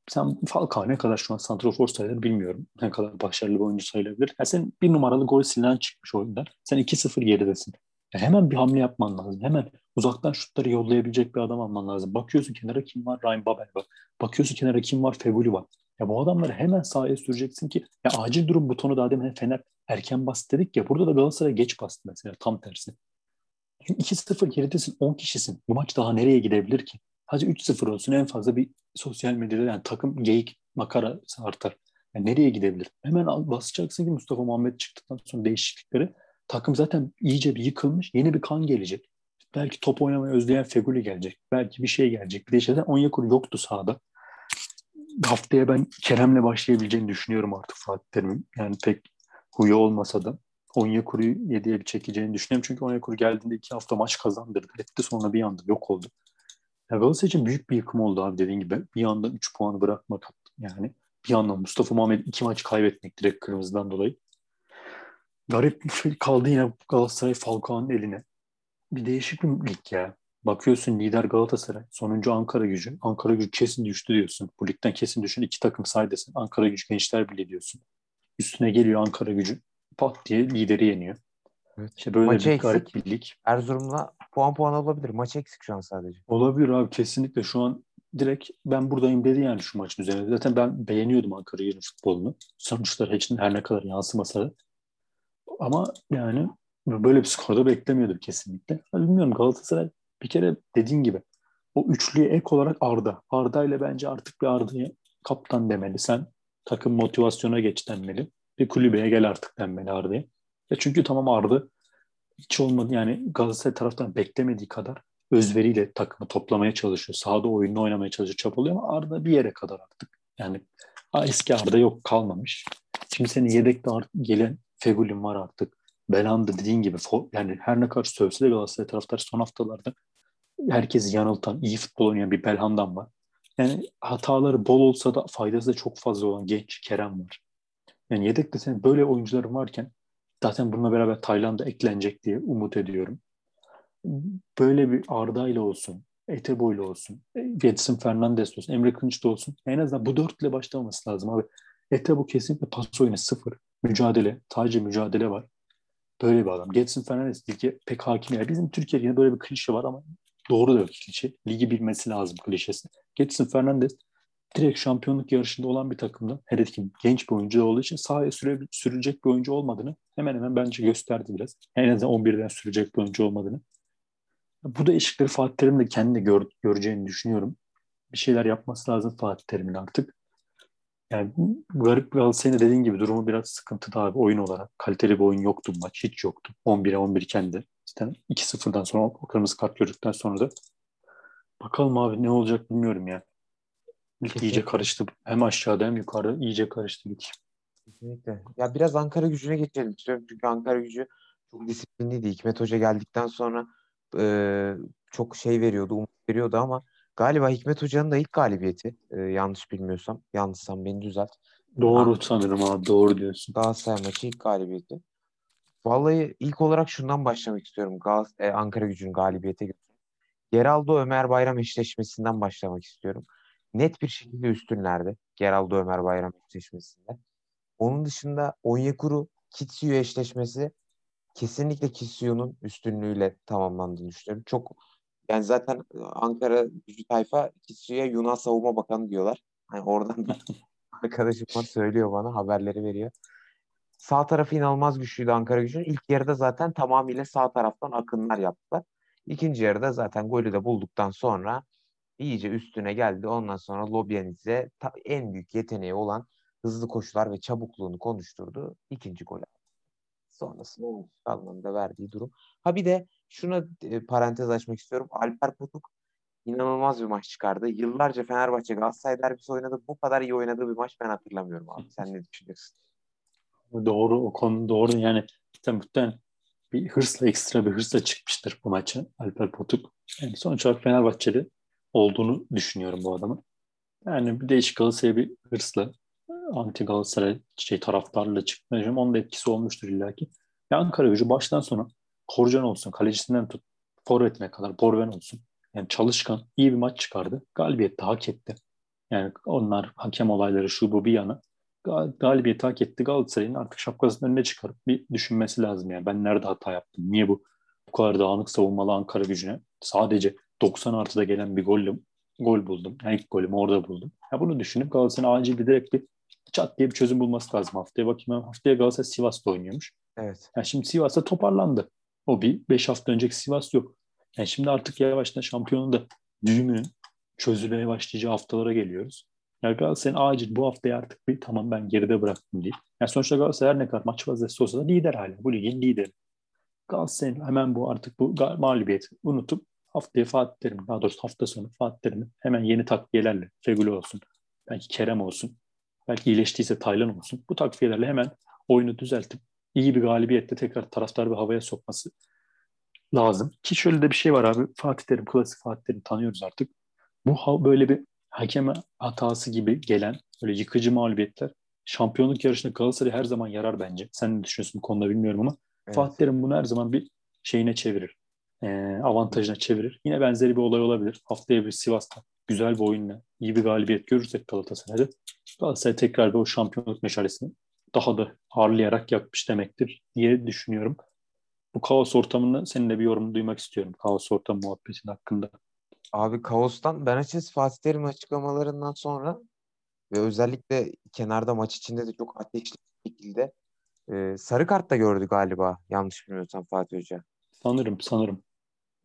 sen Falcao ne kadar şu an santrofor sayılır bilmiyorum. Ne kadar başarılı bir oyuncu sayılabilir. Yani sen bir numaralı gol silinen çıkmış oyundan. Sen 2-0 geridesin. Yani hemen bir hamle yapman lazım. Hemen uzaktan şutları yollayabilecek bir adam alman lazım. Bakıyorsun kenara kim var? Ryan Babel var. Bakıyorsun kenara kim var? Feguli var. Ya bu adamları hemen sahaya süreceksin ki ya acil durum butonu daha demin Fener erken bastı dedik ya burada da Galatasaray geç bastı mesela tam tersi. 2-0 geridesin 10 kişisin. Bu maç daha nereye gidebilir ki? Hadi 3-0 olsun en fazla bir sosyal medyada yani takım geyik makara artar. Yani nereye gidebilir? Hemen basacaksın ki Mustafa Muhammed çıktıktan sonra değişiklikleri takım zaten iyice bir yıkılmış. Yeni bir kan gelecek. Belki top oynamayı özleyen Feguli gelecek. Belki bir şey gelecek. Bir de işte Onyekuru yoktu sahada. Haftaya ben Kerem'le başlayabileceğini düşünüyorum artık Fatih Terim'in. Yani pek huyu olmasa da Onyekuru'yu yediye bir çekeceğini düşünüyorum. Çünkü Onyekuru geldiğinde iki hafta maç kazandırdı. Etti sonra bir anda yok oldu. Ya Galatasaray için büyük bir yıkım oldu abi dediğin gibi. Bir anda 3 puanı bırakmak yani. Bir yandan Mustafa Muhammed iki maç kaybetmek direkt kırmızıdan dolayı. Garip bir şey kaldı yine Galatasaray Falcao'nun eline. Bir değişik bir lig ya. Bakıyorsun lider Galatasaray. Sonuncu Ankara gücü. Ankara gücü kesin düştü diyorsun. Bu ligden kesin düşün. iki takım say desen. Ankara gücü gençler bile diyorsun. Üstüne geliyor Ankara gücü. Pat diye lideri yeniyor. Evet. İşte böyle Maçı bir eksik. garip bir lig. Erzurum'la puan puan olabilir. Maç eksik şu an sadece. Olabilir abi kesinlikle. Şu an direkt ben buradayım dedi yani şu maçın üzerine. Zaten ben beğeniyordum Ankara gücü futbolunu. Sonuçlar için her ne kadar yansımasa da. Ama yani böyle bir skorda beklemiyordum kesinlikle. Bilmiyorum Galatasaray bir kere dediğin gibi o üçlüye ek olarak Arda. Arda ile bence artık bir Arda'ya kaptan demeli. Sen takım motivasyona geç denmeli. Bir kulübeye gel artık denmeli Arda'ya. E çünkü tamam Arda hiç olmadı yani Galatasaray taraftan beklemediği kadar özveriyle takımı toplamaya çalışıyor. Sahada oyununu oynamaya çalışıyor, çabalıyor ama Arda bir yere kadar artık. Yani eski Arda yok kalmamış. Şimdi senin yedekte gelen Fegül'ün var artık. Belanda dediğin gibi yani her ne kadar sövse de Galatasaray taraftar son haftalarda herkesi yanıltan, iyi futbol oynayan bir Belhan'dan var. Yani hataları bol olsa da faydası da çok fazla olan genç Kerem var. Yani yedekte senin böyle oyuncuların varken zaten bununla beraber Tayland'a eklenecek diye umut ediyorum. Böyle bir Arda ile olsun, Etebo ile olsun, Getson Fernandes olsun, Emre Kınç da olsun. En azından bu dörtle başlaması lazım abi. Etebo kesinlikle pas oyunu sıfır. Mücadele, sadece mücadele var. Böyle bir adam. Getson Fernandes lige pek hakim. Yani bizim Türkiye'de böyle bir klişe var ama doğru da klişe. Ligi bilmesi lazım klişesi. Getson Fernandes direkt şampiyonluk yarışında olan bir takımda hele ki genç bir oyuncu olduğu için sahaya süre, sürecek bir oyuncu olmadığını hemen hemen bence gösterdi biraz. En azından 11'den sürecek bir oyuncu olmadığını. Bu da eşikleri Fatih Terim de kendi gör, göreceğini düşünüyorum. Bir şeyler yapması lazım Fatih Terim'in artık. Yani garip Galatasaray'ın dediğin gibi durumu biraz sıkıntıda abi oyun olarak. Kaliteli bir oyun yoktu maç. Hiç yoktu. 11'e 11 kendi. İşte 2-0'dan sonra o kırmızı kart gördükten sonra da bakalım abi ne olacak bilmiyorum ya. Lig iyice karıştı. Hem aşağıda hem yukarıda iyice karıştı lig. Kesinlikle. Ya biraz Ankara gücüne geçelim istiyorum. Çünkü Ankara gücü çok disiplinliydi. Hikmet Hoca geldikten sonra e, çok şey veriyordu, umut veriyordu ama galiba Hikmet Hoca'nın da ilk galibiyeti. E, yanlış bilmiyorsam. Yanlışsam beni düzelt. Doğru An- sanırım abi. Doğru diyorsun. Galatasaray maçı ilk galibiyeti. Vallahi ilk olarak şundan başlamak istiyorum. Gal- e, Ankara gücünün galibiyete Geraldo Ömer Bayram eşleşmesinden başlamak istiyorum net bir şekilde üstünlerdi. Geraldo Ömer Bayram eşleşmesinde. Onun dışında Onyekuru Kitsiyu eşleşmesi kesinlikle Kitsiyu'nun üstünlüğüyle tamamlandığını düşünüyorum. Çok yani zaten Ankara gücü tayfa Kitsiyu'ya Yunan Savunma Bakanı diyorlar. Hani oradan bir arkadaşım var söylüyor bana haberleri veriyor. Sağ tarafı inanılmaz güçlüydü Ankara gücünün. İlk yarıda zaten tamamıyla sağ taraftan akınlar yaptılar. İkinci yarıda zaten golü de bulduktan sonra iyice üstüne geldi. Ondan sonra Lobyanidze en büyük yeteneği olan hızlı koşular ve çabukluğunu konuşturdu. İkinci gol Sonrasında anlamında verdiği durum. Ha bir de şuna e, parantez açmak istiyorum. Alper Potuk inanılmaz bir maç çıkardı. Yıllarca Fenerbahçe Galatasaray derbisi oynadı. Bu kadar iyi oynadığı bir maç ben hatırlamıyorum abi. Sen ne düşünüyorsun? Doğru o konu doğru. Yani muhtemelen bir hırsla ekstra bir hırsla çıkmıştır bu maçı Alper Potuk. Yani sonuç olarak Fenerbahçeli olduğunu düşünüyorum bu adamın. Yani bir değişik Galatasaray'a bir hırsla anti Galatasaray şey taraftarla çıkmayacağım. Onun da etkisi olmuştur illaki. Ya Ankara gücü baştan sona Korcan olsun, kalecisinden tut, forvetine kadar Borven olsun. Yani çalışkan, iyi bir maç çıkardı. Galibiyet de hak etti. Yani onlar hakem olayları şu bu bir yana galibiyet hak etti. Galatasaray'ın artık şapkasının önüne çıkarıp bir düşünmesi lazım. Yani ben nerede hata yaptım? Niye bu bu kadar dağınık savunmalı Ankara gücüne sadece 90 artıda gelen bir golle gol buldum. Yani ilk golümü orada buldum. Ya bunu düşünüp Galatasaray'ın acil bir direkt bir çat diye bir çözüm bulması lazım haftaya. Bakayım haftaya Galatasaray Sivas'ta oynuyormuş. Evet. Yani şimdi Sivas'ta toparlandı. O bir 5 hafta önceki Sivas yok. Yani şimdi artık yavaştan şampiyonun da düğümünün çözülmeye başlayacağı haftalara geliyoruz. Yani Galatasaray'ın acil bu haftaya artık bir tamam ben geride bıraktım diye. Yani sonuçta Galatasaray her ne kadar maç vaziyeti olsa da lider hala. Bu ligin lideri. Galatasaray'ın hemen bu artık bu mağlubiyeti unutup haftaya Fatih Terim, daha doğrusu hafta sonu Fatih Terim'in hemen yeni takviyelerle Feguli olsun, belki Kerem olsun, belki iyileştiyse Taylan olsun. Bu takviyelerle hemen oyunu düzeltip iyi bir galibiyette tekrar taraftar bir havaya sokması lazım. Ki şöyle de bir şey var abi. Fatih Terim, klasik Fatih Terim tanıyoruz artık. Bu böyle bir hakeme hatası gibi gelen böyle yıkıcı mağlubiyetler şampiyonluk yarışında Galatasaray her zaman yarar bence. Sen ne düşünüyorsun bu konuda bilmiyorum ama evet. Fatih Terim bunu her zaman bir şeyine çevirir. E, avantajına çevirir. Yine benzeri bir olay olabilir. Haftaya bir Sivas'ta güzel bir oyunla iyi bir galibiyet görürsek Galatasaray'da Galatasaray tekrar bir o şampiyonluk meşalesini daha da harlayarak yakmış demektir diye düşünüyorum. Bu kaos ortamında senin de bir yorum duymak istiyorum. Kaos ortamı muhabbetin hakkında. Abi kaostan ben açıkçası Fatih Terim açıklamalarından sonra ve özellikle kenarda maç içinde de çok ateşli bir şekilde e, sarı kart da gördü galiba yanlış bilmiyorsam Fatih Hoca. Sanırım sanırım.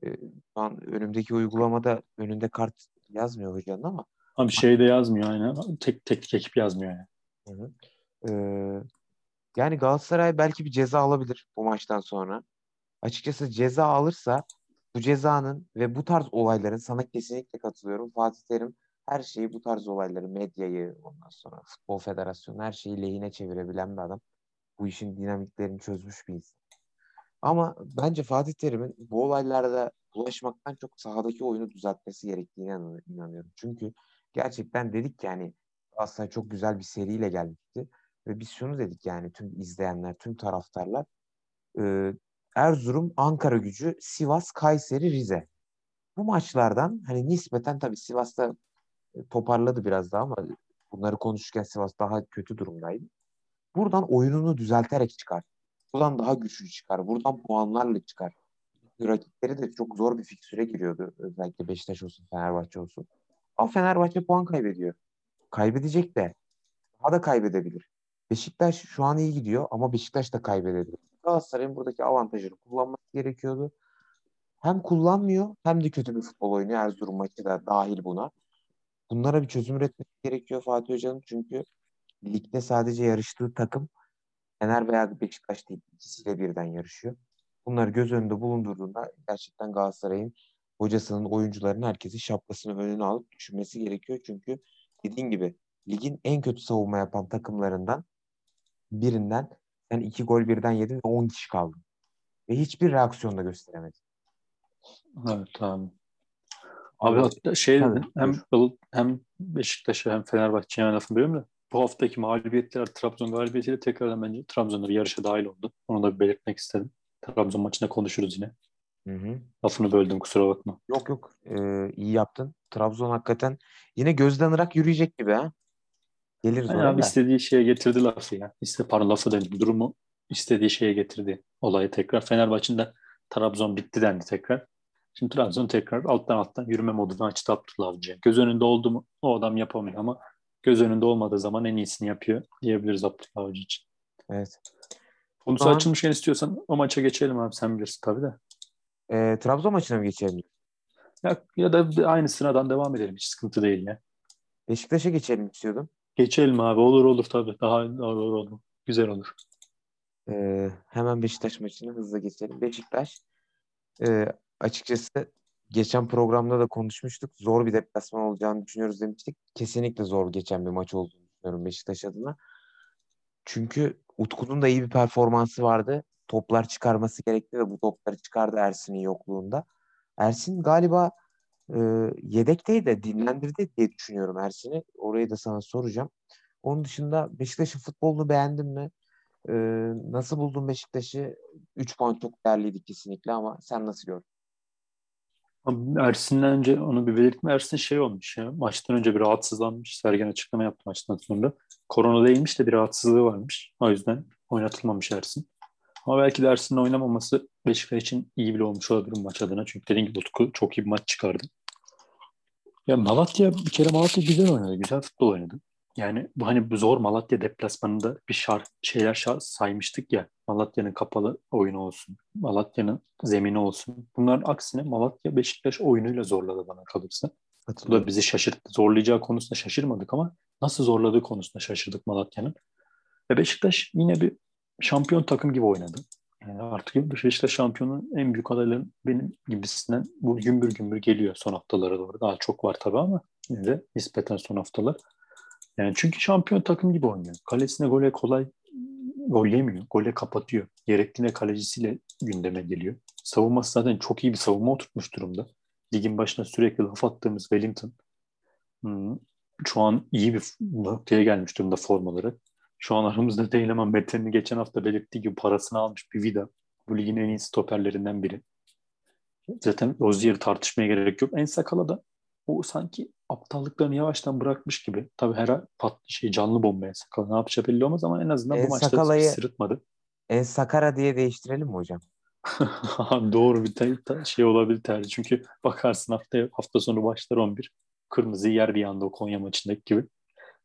E, şu an önümdeki uygulamada önünde kart yazmıyor hocanın ama. Abi şeyde yazmıyor aynen. Tek tek ekip yazmıyor yani. Hı hı. Ee, yani Galatasaray belki bir ceza alabilir bu maçtan sonra. Açıkçası ceza alırsa bu cezanın ve bu tarz olayların sana kesinlikle katılıyorum. Fatih Terim her şeyi bu tarz olayları, medyayı, ondan sonra futbol federasyonu her şeyi lehine çevirebilen bir adam. Bu işin dinamiklerini çözmüş bir insan. Ama bence Fatih Terim'in bu olaylarda bulaşmaktan çok sahadaki oyunu düzeltmesi gerektiğine inanıyorum. Çünkü gerçekten dedik yani aslında çok güzel bir seriyle gelmişti. Ve biz şunu dedik yani tüm izleyenler, tüm taraftarlar e, Erzurum, Ankara gücü, Sivas, Kayseri, Rize. Bu maçlardan hani nispeten tabii Sivas'ta e, toparladı biraz daha ama bunları konuşurken Sivas daha kötü durumdaydı. Buradan oyununu düzelterek çıkar. Buradan daha güçlü çıkar. Buradan puanlarla çıkar. Rakipleri de çok zor bir fiksüre giriyordu. Özellikle Beşiktaş olsun, Fenerbahçe olsun. Ama Fenerbahçe puan kaybediyor. Kaybedecek de. Daha da kaybedebilir. Beşiktaş şu an iyi gidiyor ama Beşiktaş da kaybedebilir. Galatasaray'ın buradaki avantajını kullanması gerekiyordu. Hem kullanmıyor hem de kötü bir futbol oynuyor. Erzurum maçı da dahil buna. Bunlara bir çözüm üretmesi gerekiyor Fatih Hoca'nın. Çünkü ligde sadece yarıştığı takım Fener veya Beşiktaş değil. ikisiyle birden yarışıyor. Bunları göz önünde bulundurduğunda gerçekten Galatasaray'ın hocasının, oyuncuların herkesi şapkasını önüne alıp düşünmesi gerekiyor. Çünkü dediğin gibi ligin en kötü savunma yapan takımlarından birinden sen iki gol birden yedin ve 10 kişi kaldın. Ve hiçbir reaksiyon da gösteremedin. Evet abi. Abi hatta şey Tabii, hem hem Beşiktaş'a hem Fenerbahçe'ye lafını bölüyorum da bu haftaki mağlubiyetler Trabzon galibiyetiyle tekrardan bence Trabzon'da yarışa dahil oldu. Onu da belirtmek istedim. Trabzon maçında konuşuruz yine. Hı hı. Lafını böldüm kusura bakma. Yok yok ee, iyi yaptın. Trabzon hakikaten yine gözden ırak yürüyecek gibi ha. Geliriz yani abi istediği şeye getirdi lafı ya. İşte pardon lafı dedim. Durumu istediği şeye getirdi olayı tekrar. Fenerbahçe'nin Trabzon bitti dendi tekrar. Şimdi Trabzon tekrar alttan alttan yürüme modunu açtı Abdullah Avcı'ya. Göz önünde oldu mu o adam yapamıyor ama göz önünde olmadığı zaman en iyisini yapıyor diyebiliriz Abdullah Avcı için. Evet. Konusu zaman... açılmışken istiyorsan o maça geçelim abi sen bilirsin tabii de. E, Trabzon maçına mı geçelim? Ya, ya da aynı sıradan devam edelim hiç sıkıntı değil ya. Beşiktaş'a geçelim istiyordum. Geçelim abi olur olur tabii daha olur olur. Güzel olur. Ee, hemen Beşiktaş maçına hızlı geçelim. Beşiktaş e, açıkçası geçen programda da konuşmuştuk. Zor bir deplasman olacağını düşünüyoruz demiştik. Kesinlikle zor geçen bir maç olduğunu düşünüyorum Beşiktaş adına. Çünkü Utku'nun da iyi bir performansı vardı. Toplar çıkarması gerekti ve bu topları çıkardı Ersin'in yokluğunda. Ersin galiba e, yedekteydi de dinlendirdi diye düşünüyorum Ersin'i. Orayı da sana soracağım. Onun dışında Beşiktaş'ın futbolunu beğendin mi? E, nasıl buldun Beşiktaş'ı? 3 puan çok değerliydi kesinlikle ama sen nasıl gördün? Ersin'den önce onu bir belirtme. Ersin şey olmuş ya. Maçtan önce bir rahatsızlanmış. Sergen açıklama yaptı maçtan sonra. Korona değilmiş de bir rahatsızlığı varmış. O yüzden oynatılmamış Ersin. Ama belki de Ersin'in oynamaması Beşiktaş için iyi bile olmuş olabilir maç adına. Çünkü dediğim gibi Utku çok iyi bir maç çıkardı. Ya Malatya bir kere Malatya güzel oynadı. Güzel futbol oynadı. Yani bu hani bu zor Malatya deplasmanında bir şart şeyler şart saymıştık ya. Malatya'nın kapalı oyunu olsun. Malatya'nın zemini olsun. Bunların aksine Malatya Beşiktaş oyunuyla zorladı bana kalırsa. Bu da bizi şaşırttı. Zorlayacağı konusunda şaşırmadık ama nasıl zorladığı konusunda şaşırdık Malatya'nın. Ve Beşiktaş yine bir şampiyon takım gibi oynadı. Yani artık Beşiktaş şampiyonu en büyük adayların benim gibisinden bu gümbür gümbür geliyor son haftalara doğru. Daha çok var tabii ama yine de nispeten son haftalar. Yani çünkü şampiyon takım gibi oynuyor. Kalesine gole kolay gol yemiyor. Gole kapatıyor. Gerektiğinde kalecisiyle gündeme geliyor. Savunması zaten çok iyi bir savunma oturtmuş durumda. Ligin başına sürekli laf attığımız Wellington hmm, şu an iyi bir noktaya gelmiş durumda form olarak. Şu an aramızda değil ama Mete'nin geçen hafta belirttiği gibi parasını almış bir vida. Bu ligin en iyi stoperlerinden biri. Zaten Rozier'i tartışmaya gerek yok. En sakala da o sanki aptallıklarını yavaştan bırakmış gibi. Tabii her pat şey canlı bombaya sakala ne yapacağı belli olmaz ama en azından En bu maçta Sakala'yı- sırıtmadı. En Sakara diye değiştirelim mi hocam? Doğru bir te- te- şey olabilir tercih. Çünkü bakarsın hafta hafta sonu başlar 11. Kırmızı yer bir anda o Konya maçındaki gibi.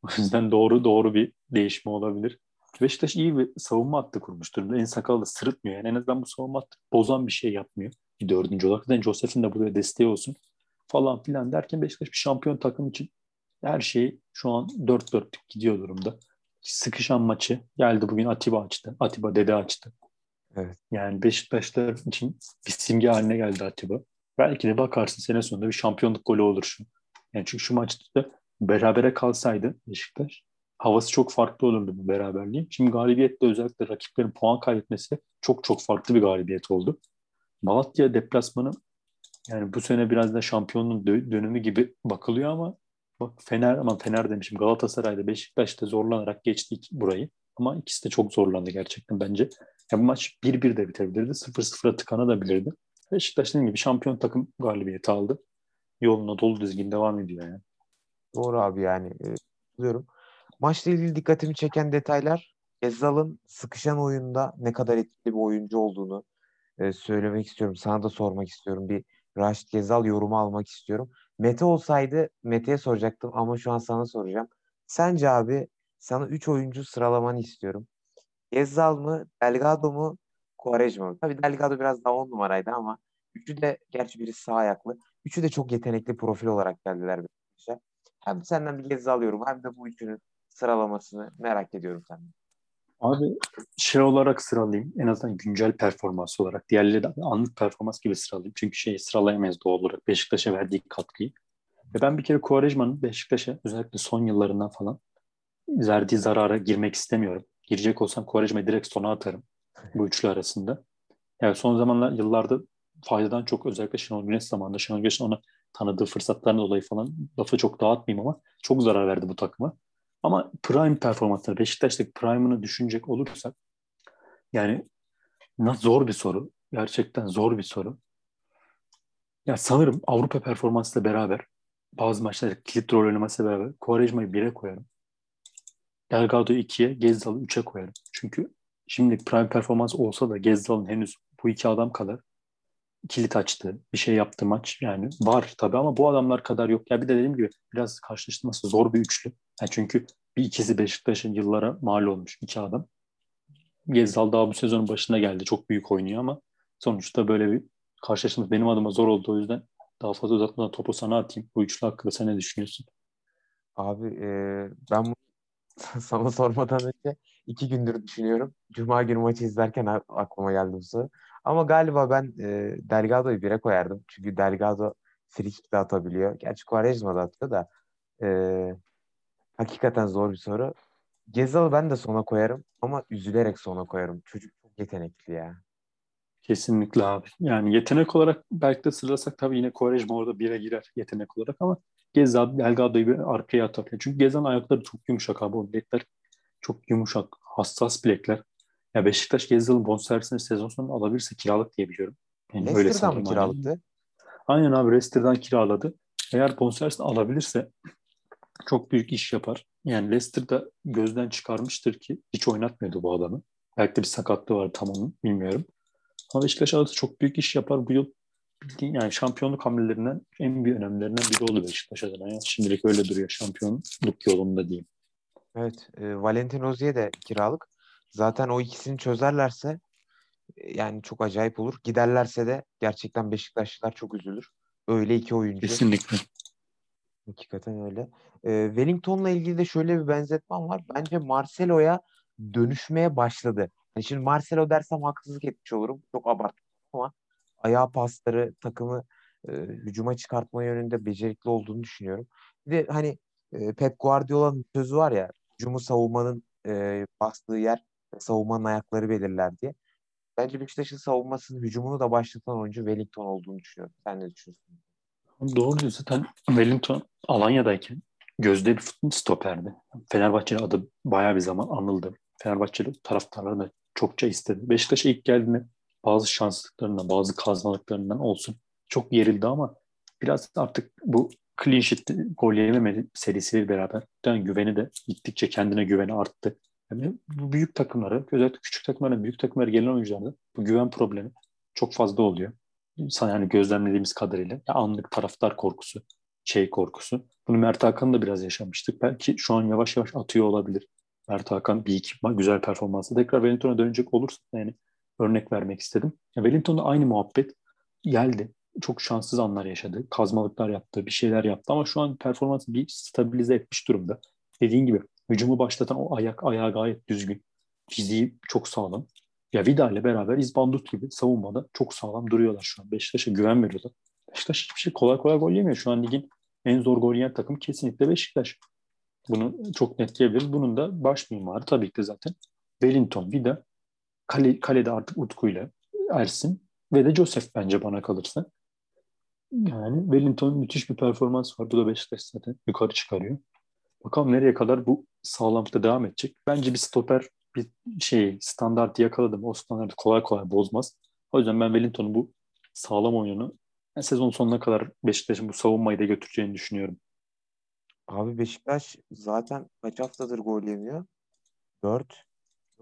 O yüzden doğru doğru bir değişme olabilir. Beşiktaş iyi bir savunma hattı kurmuş durumda. En sakalı da sırıtmıyor. Yani en azından bu savunma hattı bozan bir şey yapmıyor. Bir dördüncü olarak. Zaten Josef'in de buraya desteği olsun falan filan derken Beşiktaş bir şampiyon takım için her şey şu an dört dörtlük gidiyor durumda. Sıkışan maçı geldi bugün Atiba açtı. Atiba dede açtı. Evet. Yani Beşiktaşlar için bir simge haline geldi Atiba. Belki de bakarsın sene sonunda bir şampiyonluk golü olur şu. Yani çünkü şu maçta da berabere kalsaydı Beşiktaş havası çok farklı olurdu bu beraberliğin. Şimdi galibiyette özellikle rakiplerin puan kaybetmesi çok çok farklı bir galibiyet oldu. Malatya deplasmanı yani bu sene biraz da şampiyonluğun dö- dönümü gibi bakılıyor ama bak Fener ama Fener demişim Galatasaray'da Beşiktaş'ta zorlanarak geçtik burayı. Ama ikisi de çok zorlandı gerçekten bence. Ya bu maç 1-1 de bitebilirdi. 0-0'a tıkanabilirdi. Beşiktaş dediğim gibi şampiyon takım galibiyeti aldı. Yoluna dolu dizgin devam ediyor yani. Doğru abi yani. E, Diyorum. Maçla ilgili dikkatimi çeken detaylar Gezzal'ın sıkışan oyunda ne kadar etkili bir oyuncu olduğunu e, söylemek istiyorum. Sana da sormak istiyorum. Bir Raşit Gezzal yorumu almak istiyorum. Mete olsaydı Mete'ye soracaktım ama şu an sana soracağım. Sence abi sana 3 oyuncu sıralamanı istiyorum. Gezzal mı, Delgado mu, Quaresma mı? Tabii Delgado biraz daha 10 numaraydı ama üçü de gerçi biri sağ ayaklı. Üçü de çok yetenekli profil olarak geldiler. Hem senden bir Gezzal alıyorum hem de bu üçünün sıralamasını merak ediyorum senden. Abi şey olarak sıralayayım. En azından güncel performans olarak. Diğerleri de anlık performans gibi sıralayayım. Çünkü şeyi sıralayamayız doğal olarak. Beşiktaş'a verdiği katkıyı. Ve ben bir kere Quaresma'nın Beşiktaş'a özellikle son yıllarından falan verdiği zarara girmek istemiyorum. Girecek olsam Quaresma'yı direkt sona atarım. Bu üçlü arasında. Yani son zamanlar yıllarda faydadan çok özellikle Şenol Güneş zamanında Şenol Güneş'in ona tanıdığı fırsatlardan dolayı falan lafı çok dağıtmayayım ama çok zarar verdi bu takıma. Ama prime performansları, Beşiktaş'taki prime'ını düşünecek olursak yani zor bir soru. Gerçekten zor bir soru. Ya sanırım Avrupa performansıyla beraber bazı maçlarda kilit rol oynamasıyla beraber Quaresma'yı 1'e koyarım. Delgado'yu 2'ye, Gezzal'ı 3'e koyarım. Çünkü şimdi prime performans olsa da Gezzal'ın henüz bu iki adam kadar kilit açtı, bir şey yaptı maç. Yani var tabii ama bu adamlar kadar yok. Ya bir de dediğim gibi biraz karşılaştırması zor bir üçlü. Yani çünkü bir ikisi Beşiktaş'ın yıllara mal olmuş iki adam. Gezzal daha bu sezonun başına geldi. Çok büyük oynuyor ama sonuçta böyle bir karşılaştırması benim adıma zor oldu. O yüzden daha fazla uzatmadan topu sana atayım. Bu üçlü hakkında sen ne düşünüyorsun? Abi e, ben bunu sana sormadan önce iki gündür düşünüyorum. Cuma günü maçı izlerken aklıma geldi bu soru. Ama galiba ben e, Delgado'yu bire koyardım. Çünkü Delgado free kick de atabiliyor. Gerçi Quaresma da atıyor da e, hakikaten zor bir soru. Gezal'ı ben de sona koyarım ama üzülerek sona koyarım. Çocuk çok yetenekli ya. Kesinlikle abi. Yani yetenek olarak belki de sıralasak tabii yine Quaresma orada bire girer yetenek olarak ama Geza Delgado'yu bir arkaya atar. Çünkü Geza'nın ayakları çok yumuşak abi. O bilekler çok yumuşak, hassas bilekler. Ya Beşiktaş Gezzal'ın bonservisini sezon sonunda alabilirse kiralık diye biliyorum. Yani Leicester'dan mı kiralıktı? Aynen abi Leicester'dan kiraladı. Eğer bonservisini alabilirse çok büyük iş yapar. Yani Leicester'da gözden çıkarmıştır ki hiç oynatmıyordu bu adamı. Belki de bir sakatlığı var tam onun bilmiyorum. Ama Beşiktaş alırsa çok büyük iş yapar. Bu yıl bildiğin yani şampiyonluk hamlelerinden en büyük önemlilerinden biri oldu Beşiktaş adına. Yani şimdilik öyle duruyor şampiyonluk yolunda diyeyim. Evet. E, Valentin Rozier de kiralık. Zaten o ikisini çözerlerse e, yani çok acayip olur. Giderlerse de gerçekten Beşiktaşlılar çok üzülür. Öyle iki oyuncu. Kesinlikle. Hakikaten öyle. E, Wellington'la ilgili de şöyle bir benzetmem var. Bence Marcelo'ya dönüşmeye başladı. Yani şimdi Marcelo dersem haksızlık etmiş olurum. Çok abarttım ama ayağı pasları takımı e, hücuma çıkartma yönünde becerikli olduğunu düşünüyorum. Bir de hani e, Pep Guardiola'nın sözü var ya hücumu savunmanın e, bastığı yer savunmanın ayakları belirler diye. Bence Beşiktaş'ın savunmasının hücumunu da başlatan oyuncu Wellington olduğunu düşünüyorum. Sen ne düşünüyorsun? Doğru zaten Wellington Alanya'dayken gözde bir stoperdi. Fenerbahçeli adı bayağı bir zaman anıldı. Fenerbahçeli taraftarları da çokça istedi. Beşiktaş'a ilk geldiğinde bazı şanslıklarından, bazı kazmalıklarından olsun çok yerildi ama biraz artık bu clean sheet gol yememe serisiyle beraber yani güveni de gittikçe kendine güveni arttı. Yani bu büyük takımlara, özellikle küçük takımlara, büyük takımlara gelen oyuncularda bu güven problemi çok fazla oluyor. Yani gözlemlediğimiz kadarıyla ya anlık taraftar korkusu, şey korkusu. Bunu Mert Hakan da biraz yaşamıştık. Belki şu an yavaş yavaş atıyor olabilir. Mert Hakan bir iki güzel performansı. Tekrar Wellington'a dönecek olursa yani örnek vermek istedim. Ya Wellington'da aynı muhabbet geldi. Çok şanssız anlar yaşadı. Kazmalıklar yaptı, bir şeyler yaptı ama şu an performansı bir stabilize etmiş durumda. Dediğin gibi hücumu başlatan o ayak ayağı gayet düzgün. Fiziği çok sağlam. Ya Vida ile beraber İzbandut gibi savunmada çok sağlam duruyorlar şu an. Beşiktaş'a güven veriyorlar. Beşiktaş hiçbir şey kolay kolay gol yemiyor. Şu an ligin en zor gol yiyen takım kesinlikle Beşiktaş. Bunu çok net diyebiliriz. Bunun da baş mimarı tabii ki zaten Wellington, Vida, kale, kalede artık Utku ile Ersin ve de Joseph bence bana kalırsa. Yani Wellington'un müthiş bir performans var. Bu da Beşiktaş zaten yukarı çıkarıyor. Bakalım nereye kadar bu sağlamlıkta devam edecek. Bence bir stoper bir şey standart yakaladım. O standartı kolay kolay bozmaz. O yüzden ben Wellington'un bu sağlam oyununu yani sezon sonuna kadar Beşiktaş'ın bu savunmayı da götüreceğini düşünüyorum. Abi Beşiktaş zaten kaç haftadır gol yemiyor? 4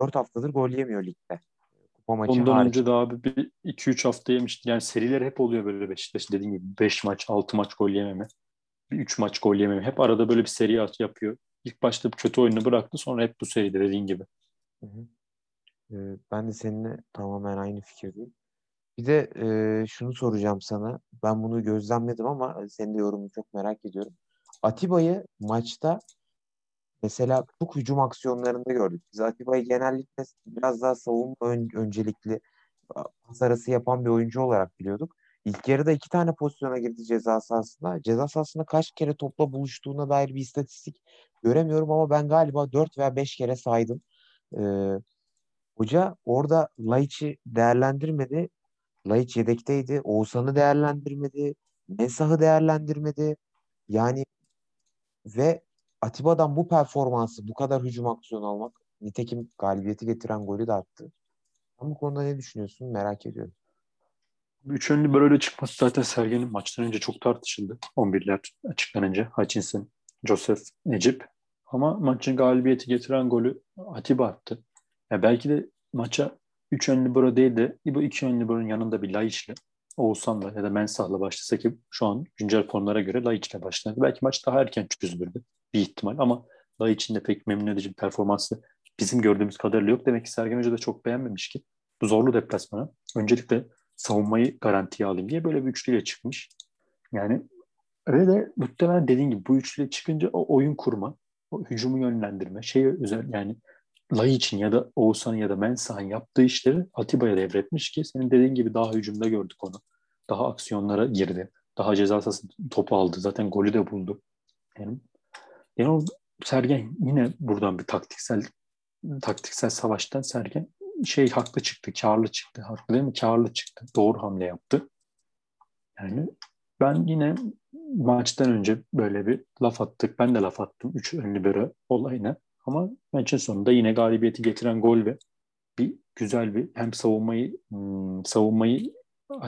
4 haftadır gol yemiyor ligde. Kupa maçı Ondan hariç. önce de abi bir 2-3 hafta yemişti. Yani seriler hep oluyor böyle Beşiktaş dediğim gibi 5 maç 6 maç gol yememe. Bir 3 maç gol yememe. Hep arada böyle bir seri yapıyor. İlk başta kötü oyunu bıraktı sonra hep bu seride dediğin gibi. Hı hı. Ee, ben de seninle tamamen aynı fikirdeyim. Bir de e, şunu soracağım sana. Ben bunu gözlemledim ama senin de yorumunu çok merak ediyorum. Atiba'yı maçta mesela çok hücum aksiyonlarında gördük. Biz Atiba'yı genellikle biraz daha savunma ön, öncelikli pas yapan bir oyuncu olarak biliyorduk. İlk yarıda iki tane pozisyona girdi ceza sahasında. Ceza sahasında kaç kere topla buluştuğuna dair bir istatistik göremiyorum ama ben galiba 4 veya 5 kere saydım. Ee, hoca orada Laiç'i değerlendirmedi. Laiç yedekteydi. Oğuzhan'ı değerlendirmedi. Mensah'ı değerlendirmedi. Yani ve Atiba'dan bu performansı, bu kadar hücum aksiyonu almak nitekim galibiyeti getiren golü de attı. Sen bu konuda ne düşünüyorsun merak ediyorum. Üç önlü böyle çıkması zaten Sergen'in maçtan önce çok tartışıldı. 11'ler açıklanınca Hutchinson, Joseph, Necip. Ama maçın galibiyeti getiren golü Atiba attı. Ya belki de maça 3 ön libero değil de bu 2 ön libero'nun yanında bir Laiç'le Oğuzhan'la ya da Mensah'la başlasa ki şu an güncel formlara göre Laiç'le başladı. Belki maç daha erken çözülürdü bir ihtimal ama Laiç'in de pek memnun edici bir performansı bizim gördüğümüz kadarıyla yok. Demek ki Sergen Hoca da çok beğenmemiş ki bu zorlu deplasmana öncelikle savunmayı garantiye alayım diye böyle bir üçlüyle çıkmış. Yani öyle de muhtemelen dediğin gibi bu üçlüyle çıkınca o oyun kurma, o hücumu yönlendirme, şey özel yani için ya da Oğuzhan ya da Mensah'ın yaptığı işleri Atiba'ya devretmiş ki senin dediğin gibi daha hücumda gördük onu. Daha aksiyonlara girdi. Daha ceza sahası topu aldı. Zaten golü de buldu. Yani, yani o Sergen yine buradan bir taktiksel taktiksel savaştan Sergen şey haklı çıktı, karlı çıktı. Haklı değil mi? Karlı çıktı. Doğru hamle yaptı. Yani ben yine maçtan önce böyle bir laf attık. Ben de laf attım. Üç ön libero olayına. Ama maçın sonunda yine galibiyeti getiren gol ve bir güzel bir hem savunmayı hmm, savunmayı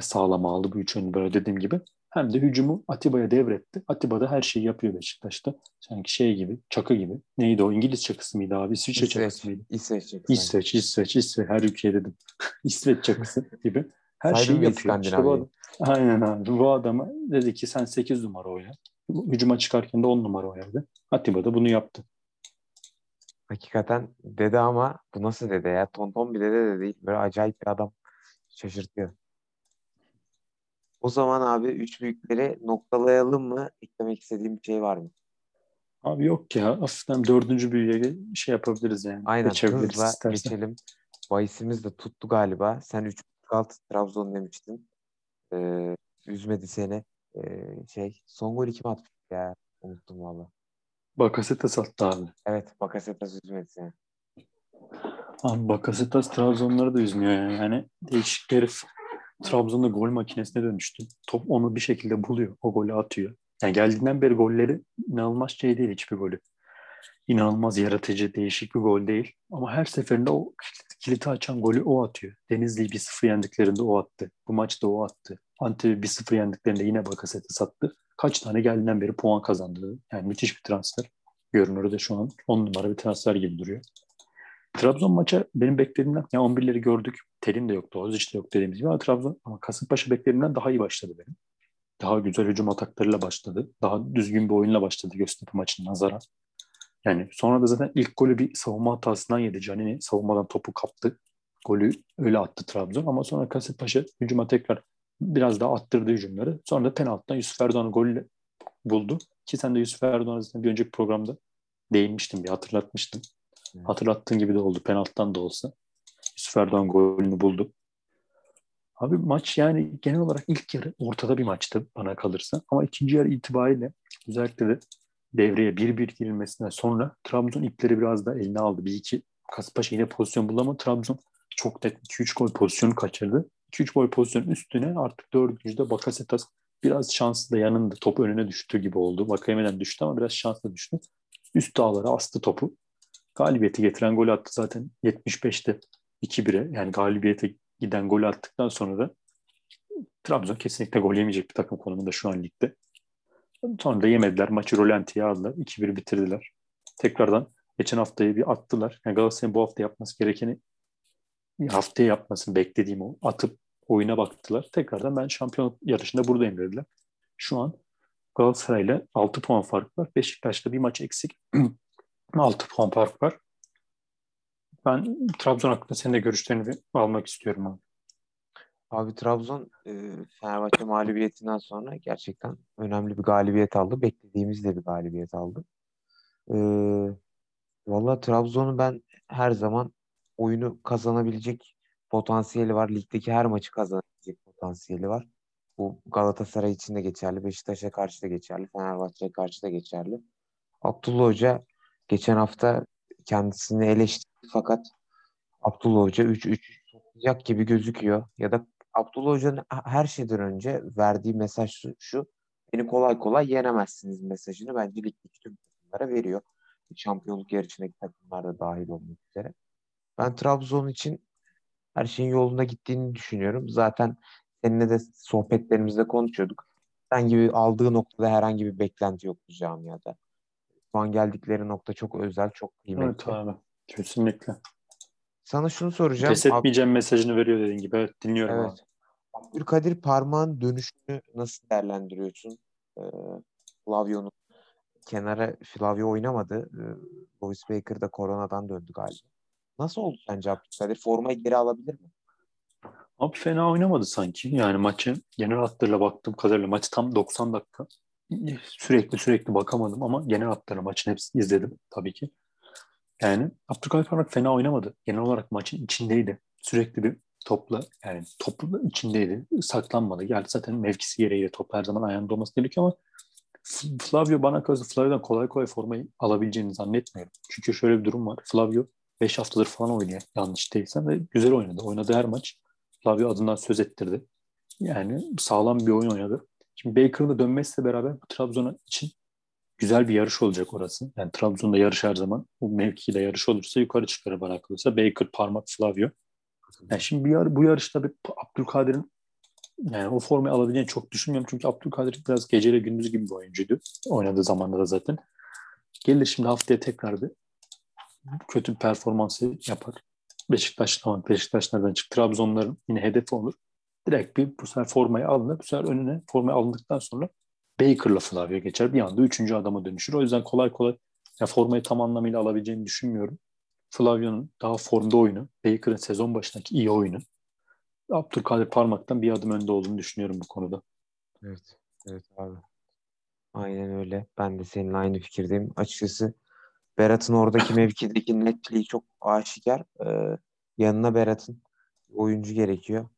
sağlama aldı bu üç böyle dediğim gibi. Hem de hücumu Atiba'ya devretti. Atiba da her şeyi yapıyor Beşiktaş'ta. Sanki şey gibi, çakı gibi. Neydi o? İngiliz çakısı mıydı abi? İsviçre İsveç, çakısı mıydı? İsveç çakısı. İsveç, İsveç, İsveç. Her ülkeye dedim. İsveç çakısı gibi. Her şeyi yapıyor. İşte bu adam, aynen abi. Bu adama dedi ki sen 8 numara oyna. Hücuma çıkarken de 10 numara oynadı. Atiba da bunu yaptı. Hakikaten dede ama bu nasıl dede ya? Tonton bir dede de değil. Böyle acayip bir adam. Şaşırtıyor. O zaman abi üç büyükleri noktalayalım mı? Eklemek istediğim bir şey var mı? Abi yok ya. Hafiften dördüncü büyüye şey yapabiliriz yani. Aynen hızla istersen. geçelim. bahisimiz de tuttu galiba. Sen 3 alt Trabzon demiştin. Ee, üzmedi seni. Ee, şey son golü kim atmış ya? Unuttum valla. Bakaseta sattı abi. Evet Bakasetas üzmedi seni. Abi Bakasetas Trabzonları da üzmüyor yani. Yani değişik herif Trabzon'da gol makinesine dönüştü. Top onu bir şekilde buluyor. O golü atıyor. Yani geldiğinden beri golleri inanılmaz şey değil hiçbir golü. İnanılmaz yaratıcı, değişik bir gol değil. Ama her seferinde o kiliti açan golü o atıyor. Denizli'yi 1-0 yendiklerinde o attı. Bu maçta o attı. Antep'i 1-0 yendiklerinde yine Bakasete sattı. Kaç tane geldiğinden beri puan kazandı. Yani müthiş bir transfer. Görünürü de şu an 10 numara bir transfer gibi duruyor. Trabzon maça benim beklediğimden, yani 11'leri gördük. Terin de yoktu, Ozic de yok dediğimiz gibi ama Trabzon ama Kasımpaşa beklediğimden daha iyi başladı benim. Daha güzel hücum ataklarıyla başladı. Daha düzgün bir oyunla başladı Göztepe maçının nazara. Yani sonra da zaten ilk golü bir savunma hatasından yedi. Canini savunmadan topu kaptı. Golü öyle attı Trabzon ama sonra Kasımpaşa hücuma tekrar biraz daha attırdı hücumları. Sonra da penaltıdan Yusuf Erdoğan'ı golle buldu. Ki sen de Yusuf Erdoğan'ı zaten bir önceki programda değinmiştin, bir hatırlatmıştın. Evet. Hatırlattığın gibi de oldu. Penaltıdan da olsa. Yusuf Erdoğan golünü buldu. Abi maç yani genel olarak ilk yarı ortada bir maçtı bana kalırsa. Ama ikinci yarı itibariyle özellikle de devreye 1-1 girilmesinden sonra Trabzon ipleri biraz da eline aldı. Bir iki Kasımpaşa yine pozisyon buldu ama Trabzon çok net 2-3 gol pozisyonu kaçırdı. 2-3 gol pozisyonun üstüne artık dördüncüde Bakasetas biraz şanslı da yanında top önüne düştü gibi oldu. Vakayeme'den düştü ama biraz şanslı düştü. Üst dağlara astı topu. Galibiyeti getiren gol attı zaten 75'te 2-1'e. Yani galibiyete giden gol attıktan sonra da Trabzon kesinlikle gol yemeyecek bir takım konumunda şu an ligde. Sonra da yemediler. Maçı rolantiye aldılar. 2-1 bitirdiler. Tekrardan geçen haftayı bir attılar. Yani Galatasaray'ın bu hafta yapması gerekeni haftaya yapmasını beklediğim o atıp oyuna baktılar. Tekrardan ben şampiyon yarışında buradayım dediler. Şu an Galatasaray'la 6 puan fark var. Beşiktaş'ta bir maç eksik. 6 puan fark var. Ben Trabzon hakkında senin de görüşlerini almak istiyorum abi. Abi Trabzon e, Fenerbahçe mağlubiyetinden sonra gerçekten önemli bir galibiyet aldı. Beklediğimiz de bir galibiyet aldı. E, Valla Trabzon'u ben her zaman oyunu kazanabilecek potansiyeli var. Ligdeki her maçı kazanabilecek potansiyeli var. Bu Galatasaray için de geçerli, Beşiktaş'a karşı da geçerli, Fenerbahçe'ye karşı da geçerli. Abdullah Hoca geçen hafta kendisini eleştirdi fakat Abdullah Hoca 3-3 toplayacak gibi gözüküyor. Ya da Abdullah Hoca'nın her şeyden önce verdiği mesaj şu, beni kolay kolay yenemezsiniz mesajını bence ligdeki tüm takımlara veriyor. Şampiyonluk yarışındaki takımlar da dahil olmak üzere. Ben Trabzon için her şeyin yolunda gittiğini düşünüyorum. Zaten seninle de sohbetlerimizde konuşuyorduk. Herhangi bir aldığı noktada herhangi bir beklenti yok bu camiada. Şu an geldikleri nokta çok özel, çok kıymetli. Evet abi. Kesinlikle. Sana şunu soracağım. Pes etmeyeceğim Ab- mesajını veriyor dediğin gibi. Evet dinliyorum evet. abi. Abdülkadir Parmağ'ın dönüşünü nasıl değerlendiriyorsun? Ee, Flavio'nun kenara Flavio oynamadı. Ee, Boris Baker da koronadan döndü galiba. Nasıl oldu sence Abdülkadir? Formayı geri alabilir mi? Abi fena oynamadı sanki. Yani maçı genel hatlarıyla baktığım kadarıyla maç tam 90 dakika. Sürekli sürekli bakamadım ama genel hatlarına maçın hepsini izledim tabii ki. Yani Abdülkadir Parmak fena oynamadı. Genel olarak maçın içindeydi. Sürekli bir topla yani topla içindeydi. Saklanmadı. Yani zaten mevkisi gereğiyle top her zaman ayağında olması gerekiyor ama Flavio bana kalırsa Flavio'dan kolay kolay formayı alabileceğini zannetmiyorum. Çünkü şöyle bir durum var. Flavio 5 haftadır falan oynuyor yanlış değilsem ve güzel oynadı. Oynadığı her maç Flavio adından söz ettirdi. Yani sağlam bir oyun oynadı. Şimdi Baker'ın da dönmesiyle beraber bu Trabzon'a için güzel bir yarış olacak orası. Yani Trabzon'da yarış her zaman bu mevkide yarış olursa yukarı çıkarır bana kalırsa. Baker, Parmak, Flavio. Yani şimdi bir yar, bu yarışta bir Abdülkadir'in yani o formayı alabileceğini çok düşünmüyorum. Çünkü Abdülkadir biraz geceyle gündüz gibi bir oyuncuydu. Oynadığı zamanda da zaten. Gelir şimdi haftaya tekrar bir kötü bir performansı yapar. Beşiktaş tamam Beşiktaş nereden çık? Trabzonların yine hedefi olur. Direkt bir bu sefer formayı alınır. Bu sefer önüne formayı alındıktan sonra Baker'la Flavio geçer. Bir anda üçüncü adama dönüşür. O yüzden kolay kolay ya formayı tam anlamıyla alabileceğini düşünmüyorum. Flavio'nun daha formda oyunu, Baker'ın sezon başındaki iyi oyunu. Abdülkadir Parmak'tan bir adım önde olduğunu düşünüyorum bu konuda. Evet, evet abi. Aynen öyle. Ben de seninle aynı fikirdeyim. Açıkçası Berat'ın oradaki mevkideki netliği çok aşikar. Ee, Yanına Berat'ın oyuncu gerekiyor.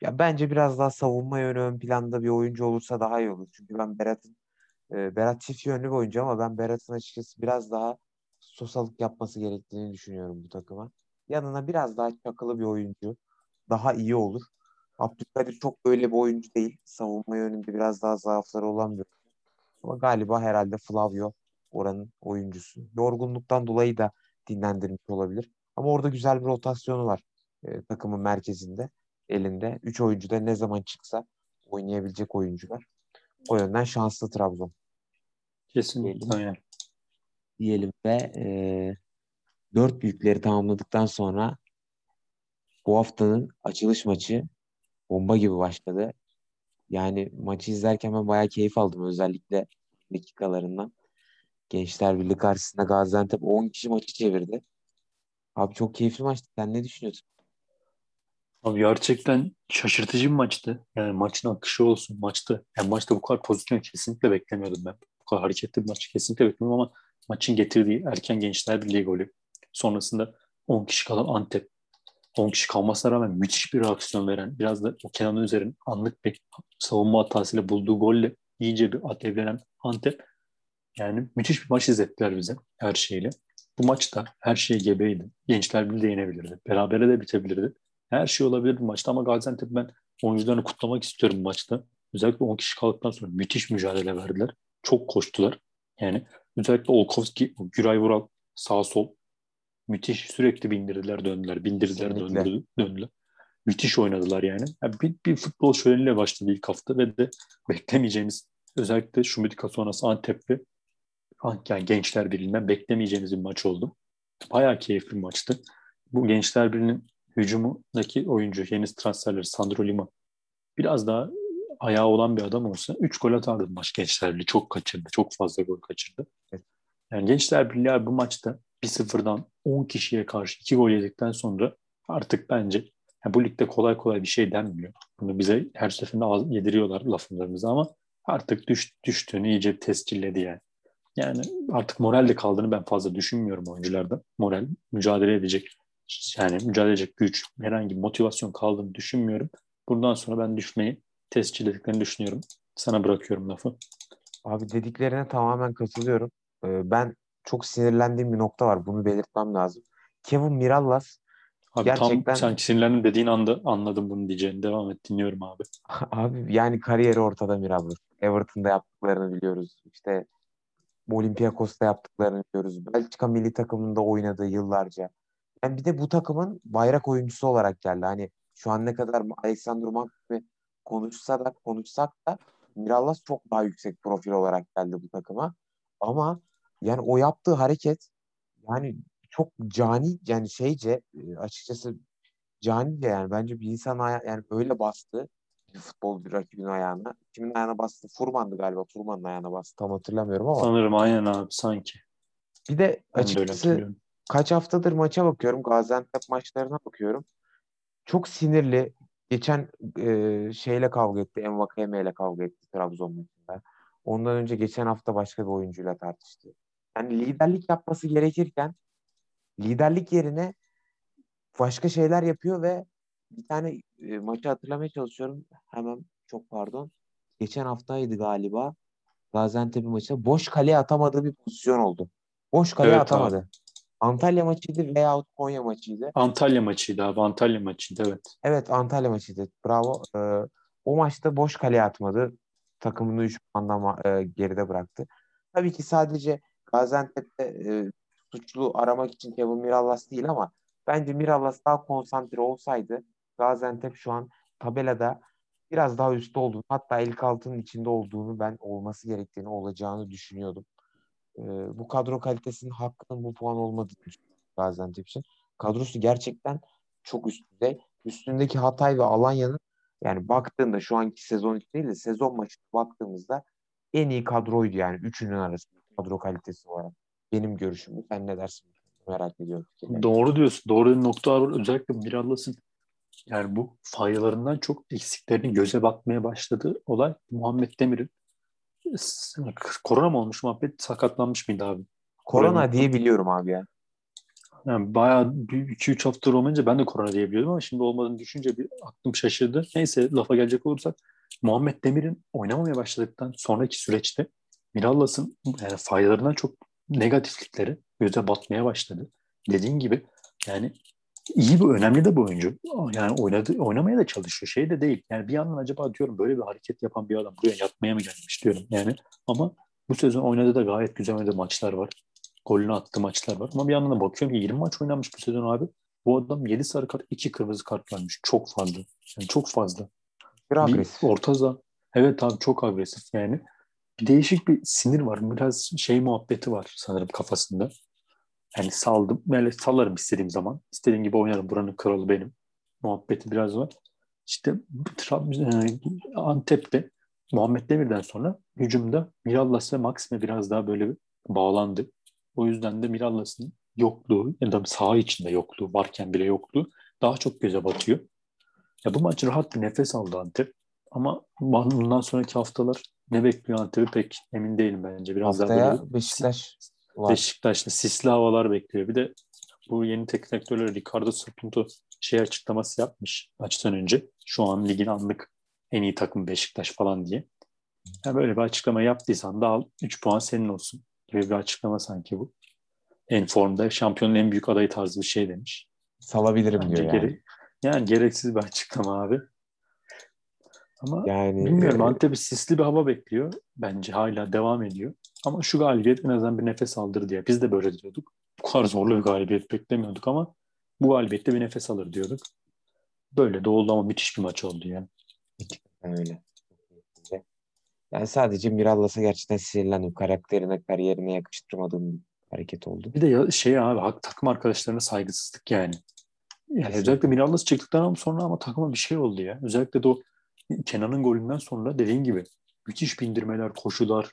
Ya bence biraz daha savunma yönü ön planda bir oyuncu olursa daha iyi olur. Çünkü ben Berat'ın e, Berat çift yönlü bir oyuncu ama ben Berat'ın açıkçası biraz daha sosalık yapması gerektiğini düşünüyorum bu takıma. Yanına biraz daha çakılı bir oyuncu daha iyi olur. Abdülkadir çok böyle bir oyuncu değil. Savunma yönünde biraz daha zaafları olan bir Ama galiba herhalde Flavio oranın oyuncusu. Yorgunluktan dolayı da dinlendirmiş olabilir. Ama orada güzel bir rotasyonu var e, takımın merkezinde, elinde. Üç oyuncu da ne zaman çıksa oynayabilecek oyuncular. O yönden şanslı Trabzon. Kesinlikle diyelim, ve e, dört büyükleri tamamladıktan sonra bu haftanın açılış maçı bomba gibi başladı. Yani maçı izlerken ben bayağı keyif aldım özellikle dakikalarından. Gençler Birliği karşısında Gaziantep 10 kişi maçı çevirdi. Abi çok keyifli maçtı. Sen ne düşünüyorsun? Abi gerçekten şaşırtıcı bir maçtı. Yani maçın akışı olsun maçtı. Yani maçta bu kadar pozisyon kesinlikle beklemiyordum ben. Bu kadar hareketli bir maçı kesinlikle beklemiyordum ama maçın getirdiği erken Gençler Birliği golü. Sonrasında 10 kişi kalan Antep. 10 kişi kalmasına rağmen müthiş bir reaksiyon veren, biraz da o Kenan Üzer'in anlık bir savunma hatasıyla bulduğu golle iyice bir alevlenen Antep. Yani müthiş bir maç izlettiler bize her şeyle. Bu maçta her şey gebeydi. Gençler de yenebilirdi. Berabere de bitebilirdi. Her şey olabilir maçta ama Gaziantep ben oyuncularını kutlamak istiyorum maçta. Özellikle 10 kişi kaldıktan sonra müthiş mücadele verdiler. Çok koştular. Yani özellikle Olkowski, Güray Vural sağ sol müthiş sürekli bindirdiler döndüler. Bindirdiler döndüler, döndüler. Müthiş oynadılar yani. yani bir, bir futbol şöleniyle başladı ilk hafta ve de beklemeyeceğimiz özellikle Şumidika sonrası Antep'te yani Gençler Birliği'nden beklemeyeceğimiz bir maç oldu. Bayağı keyifli bir maçtı. Bu Gençler Birliği'nin hücumundaki oyuncu, yeni transferleri Sandro Lima biraz daha ayağı olan bir adam olsa 3 gol atardı maç Gençler Birliği. Çok kaçırdı. Çok fazla gol kaçırdı. Yani Gençler Birliği bu maçta 1-0'dan 10 kişiye karşı 2 gol yedikten sonra artık bence yani bu ligde kolay kolay bir şey denmiyor. Bunu bize her seferinde yediriyorlar laflarımızı ama artık düş, düştüğünü iyice tescilledi yani. Yani artık moral de kaldığını ben fazla düşünmüyorum oyuncularda. Moral, mücadele edecek yani mücadele edecek güç, herhangi bir motivasyon kaldığını düşünmüyorum. Bundan sonra ben düşmeyi tescil edildiklerini düşünüyorum. Sana bırakıyorum lafı. Abi dediklerine tamamen katılıyorum. Ee, ben çok sinirlendiğim bir nokta var. Bunu belirtmem lazım. Kevin Mirallas Abi gerçekten... tam sen sinirlendim dediğin anda anladım bunu diyeceğini. Devam et dinliyorum abi. abi yani kariyeri ortada Mirallas. Everton'da yaptıklarını biliyoruz. İşte Olympiakos'ta yaptıklarını biliyoruz. Belçika milli takımında oynadığı yıllarca. Yani bir de bu takımın bayrak oyuncusu olarak geldi. Hani şu an ne kadar Alexander Mak gibi konuşsa da konuşsak da Mirallas çok daha yüksek profil olarak geldi bu takıma. Ama yani o yaptığı hareket yani çok cani yani şeyce e, açıkçası canice yani bence bir insan aya- yani öyle bastı bir futbol bir rakibin ayağına. Kimin ayağına bastı? Furman'dı galiba. Furman'ın ayağına bastı. Tam hatırlamıyorum ama. Sanırım aynen abi sanki. Bir de açıkçası kaç haftadır maça bakıyorum. Gaziantep maçlarına bakıyorum. Çok sinirli. Geçen e, şeyle kavga etti. Envakeme ile kavga etti Trabzon maçında. Ondan önce geçen hafta başka bir oyuncuyla tartıştı. Yani liderlik yapması gerekirken liderlik yerine başka şeyler yapıyor ve bir tane e, maçı hatırlamaya çalışıyorum. Hemen çok pardon. Geçen haftaydı galiba. Gaziantep maçı. Boş kaleye atamadığı bir pozisyon oldu. Boş kaleye evet, atamadı. Abi. Antalya maçıydı veya Konya maçıydı. Antalya maçıydı abi. Antalya maçıydı evet. Evet Antalya maçıydı. Bravo. Ee, o maçta boş kaleye atmadı. Takımını 3 puandan e, geride bıraktı. Tabii ki sadece Gaziantep'te e, suçlu aramak için Kevin Mirallas değil ama bence Mirallas daha konsantre olsaydı Gaziantep şu an tabelada biraz daha üstte olduğunu hatta ilk altının içinde olduğunu ben olması gerektiğini olacağını düşünüyordum. Ee, bu kadro kalitesinin hakkının bu puan olmadığını düşünüyorum Gaziantep için. Kadrosu gerçekten çok üst düzey. Üstündeki Hatay ve Alanya'nın yani baktığında şu anki sezon için değil de sezon maçına baktığımızda en iyi kadroydu yani üçünün arasında kadro kalitesi olarak. Benim görüşüm bu. Sen ne dersin? Merak ediyorum. Doğru diyorsun. Doğru nokta var. Özellikle Mirallas'ın yani bu faydalarından çok eksiklerini göze batmaya başladı. Olay Muhammed Demir'in korona mı olmuş muhabbet sakatlanmış mıydı abi? Korona diye biliyorum abi ya. Yani bayağı 2-3 hafta olmayınca ben de korona diyebiliyordum ama şimdi olmadığını düşünce bir aklım şaşırdı. Neyse lafa gelecek olursak Muhammed Demir'in oynamamaya başladıktan sonraki süreçte Mirallas'ın yani faydalarından çok negatiflikleri göze batmaya başladı. Dediğin gibi yani iyi bir önemli de bu oyuncu. Yani oynadı, oynamaya da çalışıyor. Şey de değil. Yani bir yandan acaba diyorum böyle bir hareket yapan bir adam buraya yatmaya mı gelmiş diyorum. Yani ama bu sezon oynadı da gayet güzel oynadığı maçlar var. Golünü attığı maçlar var. Ama bir yandan da bakıyorum ki 20 maç oynanmış bu sezon abi. Bu adam 7 sarı kart, 2 kırmızı kart vermiş. Çok fazla. Yani çok fazla. Bir agresif. Bir orta saha. Evet abi çok agresif yani. Bir değişik bir sinir var. Biraz şey muhabbeti var sanırım kafasında. Yani saldım. Böyle sallarım istediğim zaman. İstediğim gibi oynarım. Buranın kralı benim. Muhabbeti biraz var. İşte e, Antep'te Muhammed Demir'den sonra hücumda Mirallas ve Maxime biraz daha böyle bağlandı. O yüzden de Mirallas'ın yokluğu ya da saha içinde yokluğu varken bile yokluğu daha çok göze batıyor. Ya bu maç rahat bir nefes aldı Antep. Ama bundan sonraki haftalar ne bekliyor Antep'i pek emin değilim bence. Biraz Haftaya daha böyle Beşiktaş Beşiktaş'ta sisli havalar bekliyor. Bir de bu yeni teknik direktörler Ricardo Sapunto şey açıklaması yapmış maçtan önce. Şu an ligin anlık en iyi takım Beşiktaş falan diye. Yani böyle bir açıklama yaptıysan da al 3 puan senin olsun gibi bir açıklama sanki bu. En formda şampiyonun en büyük adayı tarzı bir şey demiş. Salabilirim Bence diyor yani. gere- yani gereksiz bir açıklama abi. Ama Yani bilmiyorum e, Antep'i sisli bir hava bekliyor. Bence hala devam ediyor. Ama şu galibiyet en azından bir nefes aldır diye. Biz de böyle diyorduk. Bu kadar zorlu bir galibiyet beklemiyorduk ama bu galibiyette bir nefes alır diyorduk. Böyle de oldu ama müthiş bir maç oldu yani. Gerçekten öyle. Yani sadece Mirallas'a gerçekten sinirlendim. Karakterine, kariyerine yakıştırmadığım bir hareket oldu. Bir de ya, şey abi hak, takım arkadaşlarına saygısızlık yani. Yani Kesinlikle. özellikle Mirallas çıktıktan sonra ama takıma bir şey oldu ya. Özellikle de o Kenan'ın golünden sonra dediğin gibi müthiş bindirmeler, koşular,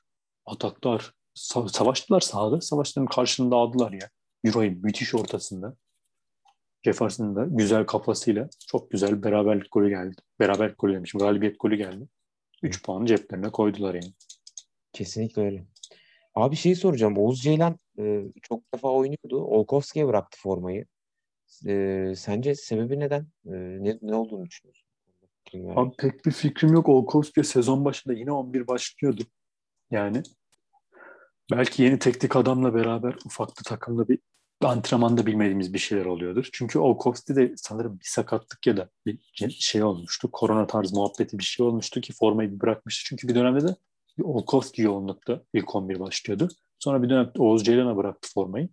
ataklar, sa- savaştılar sahada. Savaşların karşılığında aldılar ya. Euro'yu müthiş ortasında. Jefferson'ın da güzel kafasıyla çok güzel beraberlik golü geldi. Beraberlik golü demişim. Galibiyet golü geldi. 3 puanı ceplerine koydular yani. Kesinlikle öyle. Abi şey soracağım. Oğuz Ceylan e, çok defa oynuyordu. Olkovski'ye bıraktı formayı. E, sence sebebi neden? E, ne, ne olduğunu düşünüyorsun? Abi pek bir fikrim yok. Olkowski sezon başında yine 11 başlıyordu. Yani belki yeni teknik adamla beraber ufaklı takımda bir antrenmanda bilmediğimiz bir şeyler oluyordur. Çünkü Olkowski de sanırım bir sakatlık ya da bir şey olmuştu. Korona tarzı muhabbeti bir şey olmuştu ki formayı bir bırakmıştı. Çünkü bir dönemde de Olkowski yoğunlukta ilk 11 başlıyordu. Sonra bir dönem Oğuz Ceylan'a bıraktı formayı.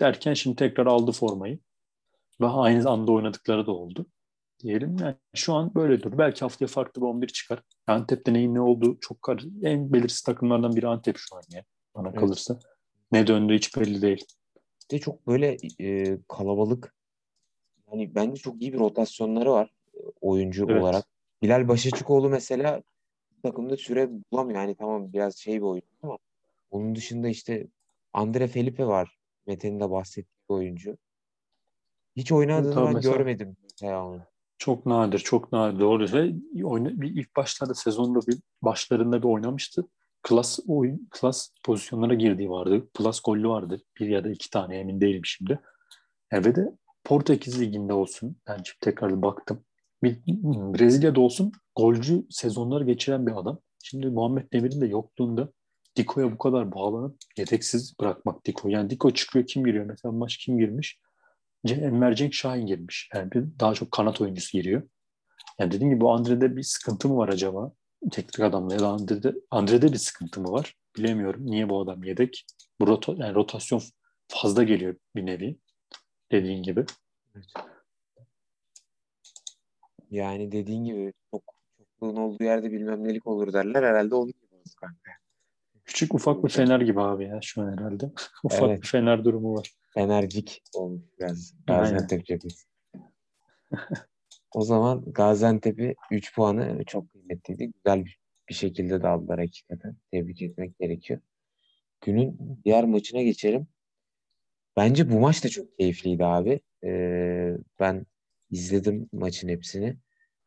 Derken şimdi tekrar aldı formayı. Ve aynı anda oynadıkları da oldu diyelim. Yani şu an böyle dur. Belki haftaya farklı bir 11 çıkar. Antep'te neyin ne olduğu çok kar en belirsiz takımlardan biri Antep şu an ya. Bana Evet. kalırsa. Ne döndüğü hiç belli değil. de çok böyle e, kalabalık. Yani bence çok iyi bir rotasyonları var e, oyuncu Evet. olarak. Bilal Başaçıkoğlu mesela takımda süre bulamıyor. Yani tamam biraz şey bir oyuncu ama onun dışında işte Andre Felipe var. Mete'nin de bahsettiği oyuncu. Hiç oynadığını tabii ben mesela- görmedim mesela onu. Çok nadir, çok nadir. Doğru. Ve oyna, bir ilk başlarda sezonda bir başlarında bir oynamıştı. Klas oyun, klas pozisyonlara girdiği vardı. Plus gollü vardı. Bir ya da iki tane emin değilim şimdi. Yani ve de Portekiz Ligi'nde olsun. Ben şimdi tekrar baktım. Bir, Brezilya'da olsun golcü sezonları geçiren bir adam. Şimdi Muhammed Demir'in de yokluğunda Diko'ya bu kadar bağlanıp yedeksiz bırakmak Diko. Yani Diko çıkıyor kim giriyor? Mesela maç kim girmiş? Ce- Enver Cenk Şahin girmiş. Yani bir, daha çok kanat oyuncusu giriyor. Yani dediğim gibi bu Andre'de bir sıkıntı mı var acaba? Teknik adamla ya da Andre'de, Andre'de bir sıkıntı mı var? Bilemiyorum. Niye bu adam yedek? Bu rota, yani rotasyon fazla geliyor bir nevi. Dediğin gibi. Yani dediğin gibi çok çokluğun olduğu yerde bilmem nelik olur derler. Herhalde onun gibi kanka. Küçük ufak bir Fener gibi abi ya şu an herhalde. ufak Evet. bir Fener durumu var. Enerjik olmuş biraz. Gaziantep cephesi. O zaman Gaziantep'i 3 puanı çok kıymetliydi. Güzel bir, bir şekilde de aldılar hakikaten. Tebrik etmek gerekiyor. Günün diğer maçına geçelim. Bence bu maç da çok keyifliydi abi. Ee, ben izledim maçın hepsini.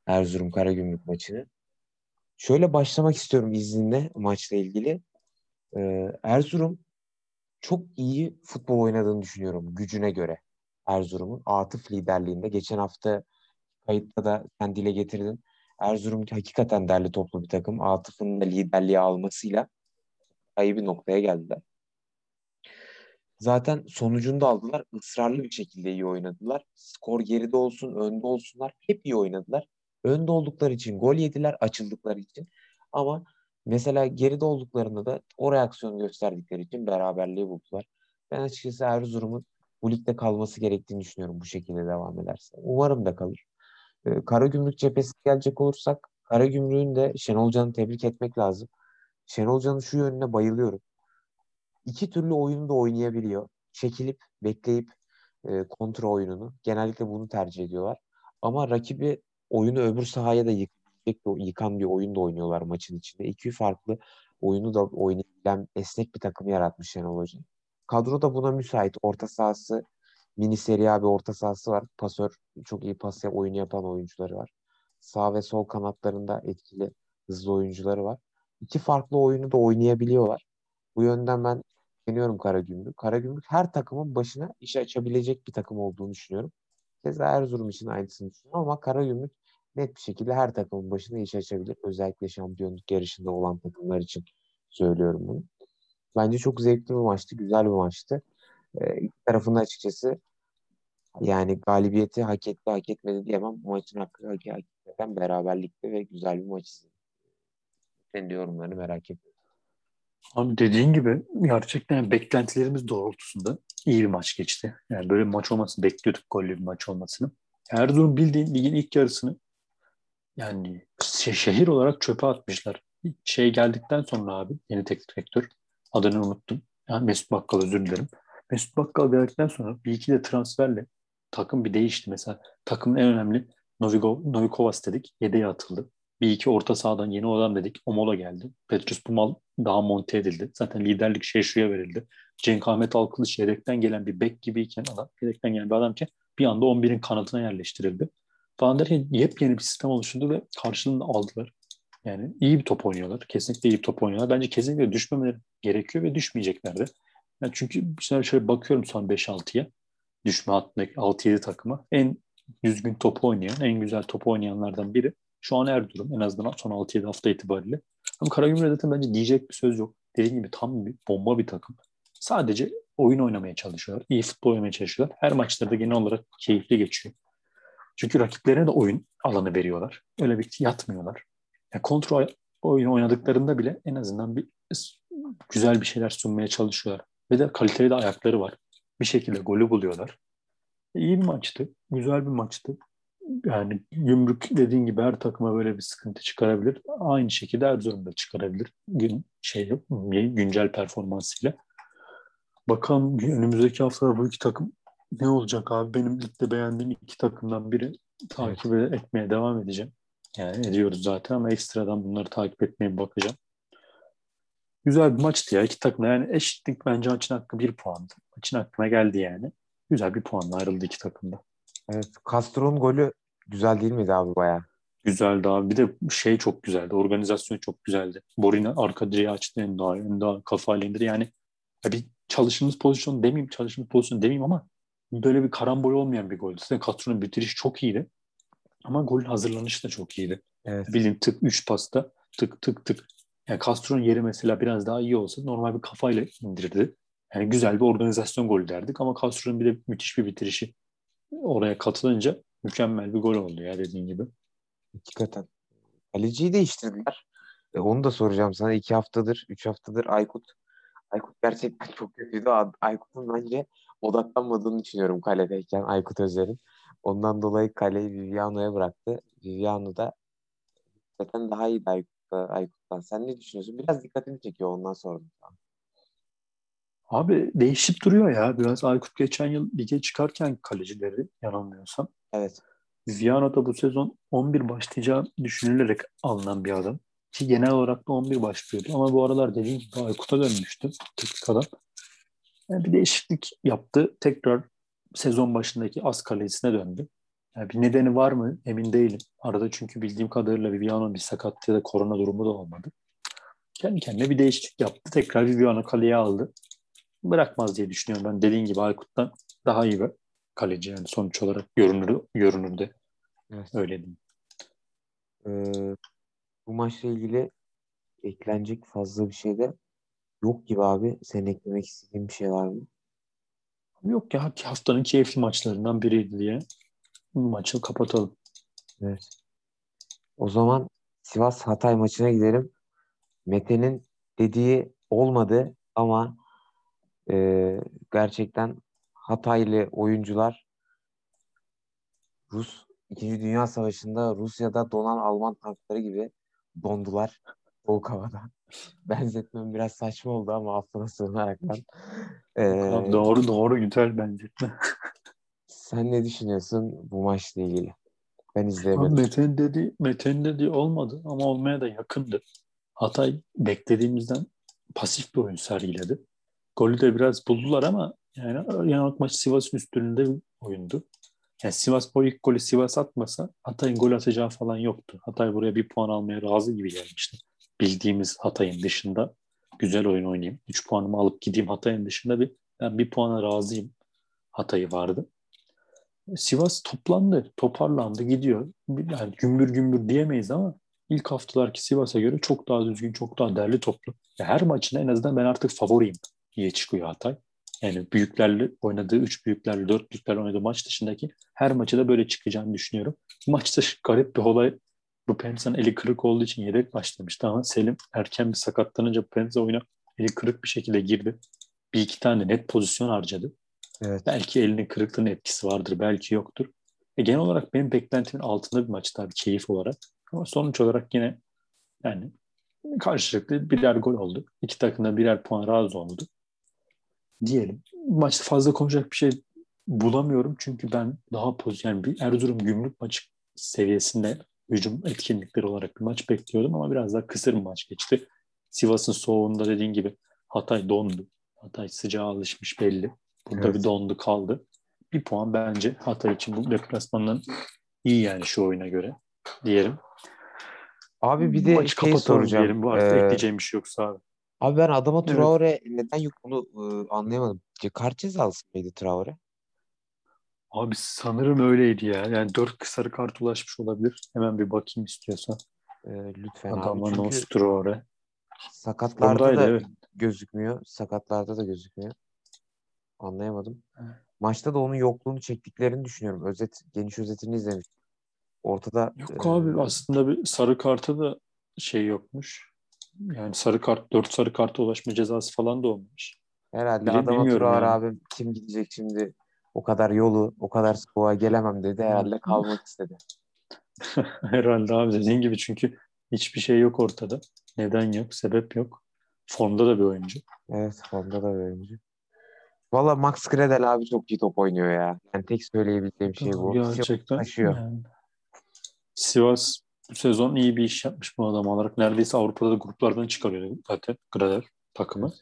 Erzurum Karagümrük maçını. Şöyle başlamak istiyorum izninle maçla ilgili. Ee, Erzurum çok iyi futbol oynadığını düşünüyorum gücüne göre. Erzurum'un. Atıf liderliğinde. Geçen hafta kayıtta da sen dile getirdin. Erzurum hakikaten derli toplu bir takım. Atıf'ın da liderliği almasıyla iyi bir noktaya geldiler. Zaten sonucunu da aldılar. Israrlı bir şekilde iyi oynadılar. Skor geride olsun, önde olsunlar. Hep iyi oynadılar. Önde oldukları için gol yediler, açıldıkları için. Ama mesela geride olduklarında da o reaksiyonu gösterdikleri için beraberliği buldular. Ben açıkçası Erzurum'un bu ligde kalması gerektiğini düşünüyorum bu şekilde devam ederse. Umarım da kalır. Ee, Karagümrük cephesi gelecek olursak Karagümrük'ün de Şenol Can'ı tebrik etmek lazım. Şenol Can'ın şu yönüne bayılıyorum. İki türlü oyunu da oynayabiliyor. Çekilip, bekleyip e, kontra oyununu. Genellikle bunu tercih ediyorlar. Ama rakibi oyunu öbür sahaya da yıkacak, yıkan bir oyun da oynuyorlar maçın içinde. İki farklı oyunu da oynayabilen esnek bir takım yaratmış Şenol Hoca. Kadro da buna müsait. Orta sahası mini seri abi orta sahası var. Pasör çok iyi pas oyunu yapan oyuncuları var. Sağ ve sol kanatlarında etkili hızlı oyuncuları var. İki farklı oyunu da oynayabiliyorlar. Bu yönden ben beğeniyorum Karagümrük. Karagümrük her takımın başına iş açabilecek bir takım olduğunu düşünüyorum. Keza Erzurum için aynısını düşünüyorum ama Karagümrük net bir şekilde her takımın başına iş açabilir. Özellikle şampiyonluk yarışında olan takımlar için söylüyorum bunu. Bence çok zevkli bir maçtı, güzel bir maçtı. Ee, iki tarafında açıkçası yani galibiyeti hak etti, hak etmedi diyemem. Bu maçın hakkı hakikaten beraberlikte ve güzel bir maç izledim. Senin yorumlarını merak ediyorum. Abi dediğin gibi gerçekten beklentilerimiz doğrultusunda iyi bir maç geçti. Yani böyle bir maç olmasını bekliyorduk gollü bir maç olmasını. Erzurum bildiğin ligin ilk yarısını yani şehir olarak çöpe atmışlar. Şey geldikten sonra abi yeni teknik direktör adını unuttum. Yani Mesut Bakkal özür dilerim. Mesut Bakkal geldikten sonra bir iki de transferle takım bir değişti. Mesela takımın en önemli Novigo, Novikovas dedik. Yedeğe atıldı. Bir iki orta sahadan yeni adam dedik. Omola geldi. Petrus Pumal daha monte edildi. Zaten liderlik Şeşru'ya verildi. Cenk Ahmet Alkılıç yedekten gelen bir bek gibiyken adam, yedekten gelen bir adamken bir anda 11'in kanatına yerleştirildi. Falan derken yepyeni bir sistem oluşturdu ve karşılığını aldılar. Yani iyi bir top oynuyorlar. Kesinlikle iyi bir top oynuyorlar. Bence kesinlikle düşmemeleri gerekiyor ve düşmeyecekler de. Yani çünkü şöyle, şöyle bakıyorum son 5-6'ya düşme hattındaki 6-7 takıma en düzgün top oynayan, en güzel top oynayanlardan biri şu an Erzurum en azından son 6-7 hafta itibariyle. Ama Karagümrük'e zaten bence diyecek bir söz yok. Dediğim gibi tam bir bomba bir takım. Sadece oyun oynamaya çalışıyorlar. İyi futbol oynamaya çalışıyorlar. Her maçlarda genel olarak keyifli geçiyor. Çünkü rakiplerine de oyun alanı veriyorlar. Öyle bir yatmıyorlar. Yani kontrol oyun oynadıklarında bile en azından bir güzel bir şeyler sunmaya çalışıyorlar. Ve de kaliteli de ayakları var. Bir şekilde golü buluyorlar. İyi bir maçtı. Güzel bir maçtı. Yani Gümrük dediğin gibi her takıma böyle bir sıkıntı çıkarabilir. Aynı şekilde Erzurum da çıkarabilir. Gün şey güncel performansıyla. Bakalım önümüzdeki haftalar bu iki takım ne olacak abi? Benim ligde beğendiğim iki takımdan biri takip evet. etmeye devam edeceğim. Yani ediyoruz zaten ama ekstradan bunları takip etmeye bakacağım. Güzel bir maçtı ya. iki takım yani eşitlik bence maçın hakkı bir puandı. Maçın hakkına geldi yani. Güzel bir puanla ayrıldı iki takımda. Evet. Castro'nun golü güzel değil miydi abi bayağı? Güzeldi abi. Bir de şey çok güzeldi. Organizasyon çok güzeldi. Borina arka direği açtı en daha, en daha kafayla indir. Yani ya bir çalıştığımız pozisyon demeyeyim, çalıştığımız pozisyon demeyeyim ama böyle bir karambol olmayan bir goldü. Zaten Castro'nun bitiriş çok iyiydi. Ama golün hazırlanışı da çok iyiydi. Evet. Bildiğin tık 3 pasta tık tık tık. Yani Castro'nun yeri mesela biraz daha iyi olsa normal bir kafayla indirdi. Yani güzel bir organizasyon golü derdik ama Castro'nun bir de müthiş bir bitirişi oraya katılınca mükemmel bir gol oldu ya dediğin gibi. Hakikaten. Kaleciyi değiştirdiler. E, onu da soracağım sana. iki haftadır, üç haftadır Aykut. Aykut gerçekten çok kötüydü. Aykut'un bence odaklanmadığını düşünüyorum kaledeyken Aykut Özer'in. Ondan dolayı kaleyi Viviano'ya bıraktı. Viviano da zaten daha iyi Aykut'tan. Sen ne düşünüyorsun? Biraz dikkatimi çekiyor ondan sonra. Abi değişip duruyor ya. Biraz Aykut geçen yıl lige çıkarken kalecileri yanılmıyorsam. Evet. Viano da bu sezon 11 başlayacağı düşünülerek alınan bir adam. Ki genel olarak da 11 başlıyordu. Ama bu aralar dediğim gibi Aykut'a dönmüştü teknik adam. Yani bir değişiklik yaptı. Tekrar sezon başındaki az kalecisine döndü. Yani bir nedeni var mı emin değilim. Arada çünkü bildiğim kadarıyla Viviano'nun bir sakat ya da korona durumu da olmadı. Kendi kendine bir değişiklik yaptı. Tekrar Viviano kaleye aldı. Bırakmaz diye düşünüyorum ben. Dediğin gibi Aykut'tan daha iyi bir kaleci yani sonuç olarak görünür görünürde. Evet. Öyle diyeyim. Ee, bu maçla ilgili eklenecek fazla bir şey de yok gibi abi. Senin eklemek istediğin bir şey var mı? Yok ya haftanın keyifli maçlarından biriydi diye maçı kapatalım. Evet. O zaman Sivas Hatay maçına gidelim. Mete'nin dediği olmadı ama e, gerçekten Hataylı oyuncular Rus İkinci Dünya Savaşı'nda Rusya'da donan Alman tankları gibi dondular soğuk havada. Benzetmem biraz saçma oldu ama affına sığınaraktan. Ee, doğru doğru güzel benzetme. sen ne düşünüyorsun bu maçla ilgili? Ben izleyemedim. Mete'nin dediği, Mete'nin dediği olmadı ama olmaya da yakındı. Hatay beklediğimizden pasif bir oyun sergiledi. Golü de biraz buldular ama yani yanılk maç Sivas'ın bir oyundu. Yani Sivas bu ilk golü Sivas atmasa Hatay'ın gol atacağı falan yoktu. Hatay buraya bir puan almaya razı gibi gelmişti. Bildiğimiz Hatay'ın dışında güzel oyun oynayayım. 3 puanımı alıp gideyim Hatay'ın dışında bir ben bir puana razıyım. Hatay'ı vardı. Sivas toplandı, toparlandı, gidiyor. Yani gümbür gümbür diyemeyiz ama ilk haftalarki Sivas'a göre çok daha düzgün, çok daha derli toplu. Ya her maçında en azından ben artık favoriyim diye çıkıyor Hatay. Yani büyüklerle oynadığı, üç büyüklerle, dört büyüklerle oynadığı maç dışındaki her maçı da böyle çıkacağını düşünüyorum. Maçta garip bir olay. Bu Pensa'nın eli kırık olduğu için yedek başlamıştı ama Selim erken bir sakatlanınca Pensa oyuna eli kırık bir şekilde girdi. Bir iki tane net pozisyon harcadı. Evet. Belki elinin kırıklığının etkisi vardır, belki yoktur. E genel olarak benim beklentimin altında bir maçtı abi keyif olarak. Ama sonuç olarak yine yani karşılıklı birer gol oldu. İki takım da birer puan razı oldu. Diyelim. Maçta fazla konuşacak bir şey bulamıyorum. Çünkü ben daha pozisyon, yani bir Erzurum gümrük maçı seviyesinde hücum etkinlikleri olarak bir maç bekliyordum ama biraz daha kısır bir maç geçti. Sivas'ın soğuğunda dediğin gibi Hatay dondu. Hatay sıcağa alışmış belli. Burada evet. bir dondu kaldı. Bir puan bence Hatay için bu deplasmandan iyi yani şu oyuna göre diyelim. Abi bir de Maçı şey soracağım. Diyelim. Bu artık ee, ekleyeceğim bir şey yoksa abi. Abi ben adama Traore evet. neden yok onu e, anlayamadım. Kart cezalısı mıydı Traore? Abi sanırım öyleydi ya. Yani dört sarı kart ulaşmış olabilir. Hemen bir bakayım istiyorsan. E, lütfen Adama abi. Çünkü. Sakatlarda Ondaydı, da evet. gözükmüyor. Sakatlarda da gözükmüyor. Anlayamadım. Maçta da onun yokluğunu çektiklerini düşünüyorum. Özet, geniş özetini izlemiş. Ortada Yok e, abi aslında bir sarı karta da şey yokmuş. Yani sarı kart, dört sarı karta ulaşma cezası falan da olmuş. Herhalde Bile adama Turar yani. abi kim gidecek şimdi o kadar yolu, o kadar soğuğa gelemem dedi. Herhalde kalmak istedi. Herhalde abi dediğin gibi çünkü hiçbir şey yok ortada. Neden yok, sebep yok. Formda da bir oyuncu. Evet, formda da bir oyuncu. Valla Max Gradel abi çok iyi top oynuyor ya. Yani tek söyleyebileceğim şey bu. Gerçekten. Taşıyor. Yani. Sivas bu sezon iyi bir iş yapmış bu adam olarak. Neredeyse Avrupa'da da gruplardan çıkarıyor zaten Gradel takımı.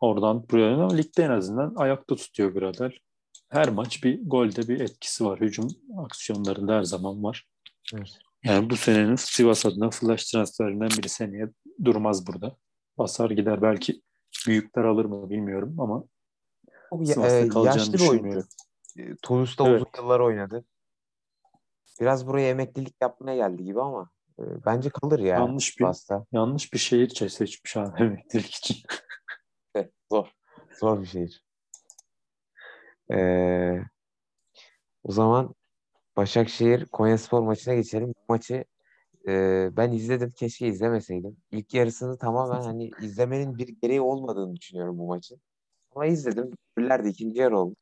Oradan buraya ligde en azından ayakta tutuyor Gradel. Her maç bir golde bir etkisi var. Hücum aksiyonlarında her zaman var. Evet. Yani bu senenin Sivas adına flash transferinden biri seneye durmaz burada. Basar gider belki büyükler alır mı bilmiyorum ama çok e, yaşlı bir oyuncu. E, Toulouse'da evet. uzun yıllar oynadı. Biraz buraya emeklilik yapmaya geldi gibi ama e, bence kalır ya. Yanlış bir Basta. yanlış bir şehir seçmiş abi emeklilik için. Zor. Zor bir şehir. Ee, o zaman Başakşehir Konyaspor maçına geçelim. Bu maçı e, ben izledim. Keşke izlemeseydim. İlk yarısını tamamen hani izlemenin bir gereği olmadığını düşünüyorum bu maçın. Ama izledim. Goller de ikinci yarı oldu.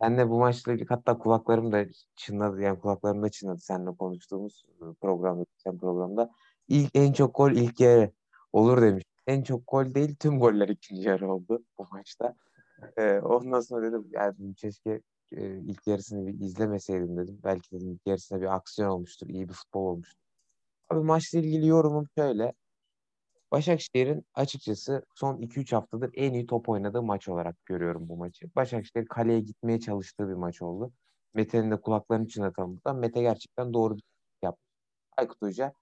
Senle bu maçla hatta kulaklarım da çınladı. Yani kulaklarım da çınladı seninle konuştuğumuz programda, sen programda. İlk en çok gol ilk yarı olur demiş. En çok gol değil tüm goller ikinci yarı oldu bu maçta. Ee, ondan sonra dedim yani keşke e, ilk yarısını bir izlemeseydim dedim. Belki dedim ilk yarısında bir aksiyon olmuştur. iyi bir futbol olmuştur. Abi maçla ilgili yorumum şöyle. Başakşehir'in açıkçası son 2-3 haftadır en iyi top oynadığı maç olarak görüyorum bu maçı. Başakşehir kaleye gitmeye çalıştığı bir maç oldu. Mete'nin de kulaklarını çınlatalım buradan. Mete gerçekten doğru bir yaptı. Aykut Hoca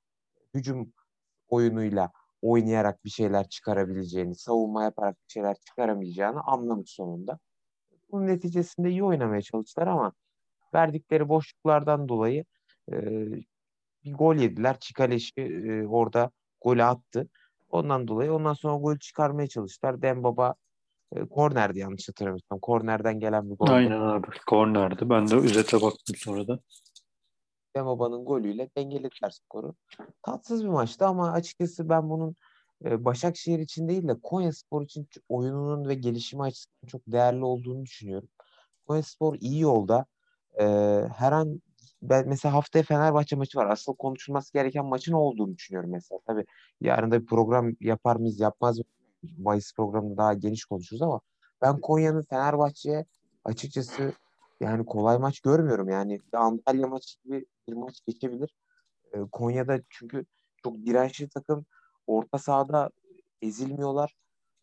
hücum oyunuyla oynayarak bir şeyler çıkarabileceğini, savunma yaparak bir şeyler çıkaramayacağını anlamış sonunda. bunun neticesinde iyi oynamaya çalıştılar ama verdikleri boşluklardan dolayı e, bir gol yediler. Çikaleşi e, orada golü attı. Ondan dolayı ondan sonra gol çıkarmaya çalıştılar. Dembaba e, kornerdi yanlış hatırlamıyorsam. Kornerden gelen bir gol. Aynen abi. Kornerdi. Ben de üzete baktım sonra da. Dembaba'nın golüyle dengelediler skoru. Tatsız bir maçtı ama açıkçası ben bunun e, Başakşehir için değil de Konyaspor için oyununun ve gelişimi açısından çok değerli olduğunu düşünüyorum. Konyaspor iyi yolda. E, her an mesela haftaya Fenerbahçe maçı var. Asıl konuşulması gereken maçın olduğunu düşünüyorum mesela. Tabii yarın da bir program yapar mıyız yapmaz mıyız? Mayıs programında daha geniş konuşuruz ama ben Konya'nın Fenerbahçe'ye açıkçası yani kolay maç görmüyorum. Yani Antalya maçı gibi bir maç geçebilir. E, Konya'da çünkü çok dirençli takım. Orta sahada ezilmiyorlar.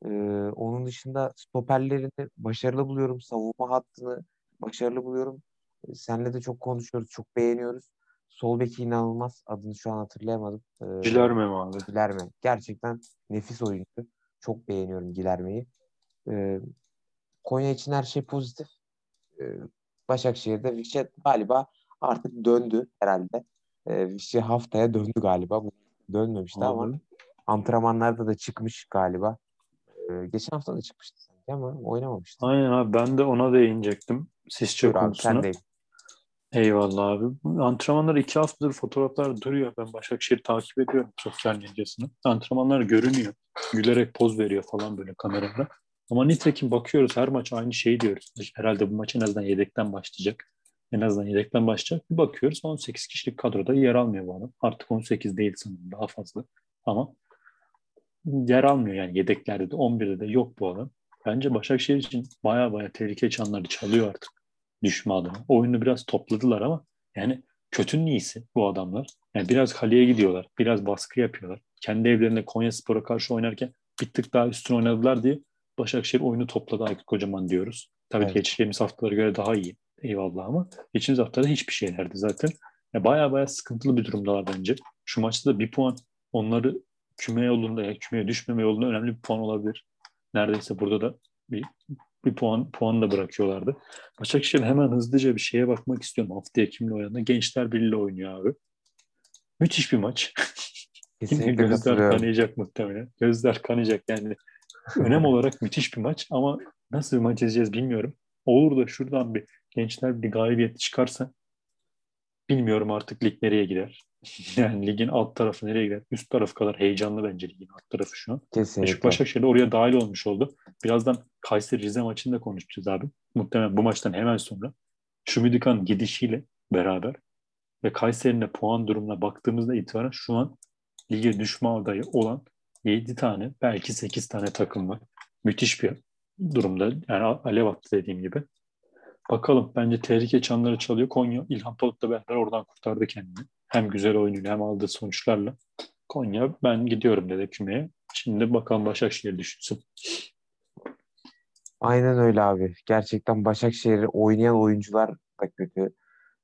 E, onun dışında stoperlerini başarılı buluyorum. Savunma hattını başarılı buluyorum. E, senle de çok konuşuyoruz. Çok beğeniyoruz. Sol beki inanılmaz. Adını şu an hatırlayamadım. E, Gilerme mi abi? Gilerme. Gerçekten nefis oyuncu. Çok beğeniyorum Gilerme'yi. E, Konya için her şey pozitif. E, Başakşehir'de Vişe galiba artık döndü herhalde. E, Vişe haftaya döndü galiba. Dönmemişti Abi. ama antrenmanlarda da çıkmış galiba. E, geçen hafta da çıkmıştı sanki ama oynamamıştı. Aynen abi ben de ona değinecektim. Sisçe Buyur konusuna. Abi, Eyvallah abi. Antrenmanlar iki haftadır fotoğraflar duruyor. Ben Başakşehir takip ediyorum sosyal medyasını. Antrenmanlar görünüyor. Gülerek poz veriyor falan böyle kamerada. Ama nitekim bakıyoruz her maç aynı şeyi diyoruz. Herhalde bu maç en azından yedekten başlayacak. En azından yedekten başlayacak. Bir bakıyoruz 18 kişilik kadroda yer almıyor bu adam. Artık 18 değil sanırım daha fazla. Ama yer almıyor yani yedeklerde de 11'de de yok bu adam. Bence Başakşehir için baya baya tehlike çanları çalıyor artık düşme adına. Oyunu biraz topladılar ama yani kötünün iyisi bu adamlar. Yani biraz kaleye gidiyorlar. Biraz baskı yapıyorlar. Kendi evlerinde Konya Spor'a karşı oynarken bir tık daha üstün oynadılar diye Başakşehir oyunu topladı Aykut Kocaman diyoruz. Tabii evet. geçtiğimiz haftalara göre daha iyi. Eyvallah ama geçtiğimiz haftada hiçbir şeylerdi zaten. Ya baya baya sıkıntılı bir durumdalar bence. Şu maçta da bir puan onları küme yolunda ya kümeye düşmeme yolunda önemli bir puan olabilir. Neredeyse burada da bir bir puan puan da bırakıyorlardı. Başakşehir hemen hızlıca bir şeye bakmak istiyorum. Haftaya kimle oynadığında. Gençler Birliği oynuyor abi. Müthiş bir maç. Kesinlikle gözler kanayacak muhtemelen. Gözler kanayacak yani. Önem olarak müthiş bir maç ama nasıl bir maç izleyeceğiz bilmiyorum. Olur da şuradan bir gençler bir galibiyet çıkarsa bilmiyorum artık lig nereye gider. Yani ligin alt tarafı nereye gider? Üst taraf kadar heyecanlı bence ligin alt tarafı şu an. Kesinlikle. Beşiktaş Başakşehir oraya dahil olmuş oldu. Birazdan Kayseri Rize maçını da konuşacağız abi. Muhtemelen bu maçtan hemen sonra. Şumidika'nın gidişiyle beraber ve Kayseri'nin puan durumuna baktığımızda itibaren şu an lige düşme adayı olan 7 tane belki 8 tane takım var. Müthiş bir durumda. Yani alev attı dediğim gibi. Bakalım bence tehlike çanları çalıyor. Konya İlhan Palut'la beraber oradan kurtardı kendini. Hem güzel oyunuyla hem aldığı sonuçlarla. Konya ben gidiyorum dedi kümeye. Şimdi bakalım Başakşehir düşünsün. Aynen öyle abi. Gerçekten Başakşehir'i oynayan oyuncular da kötü.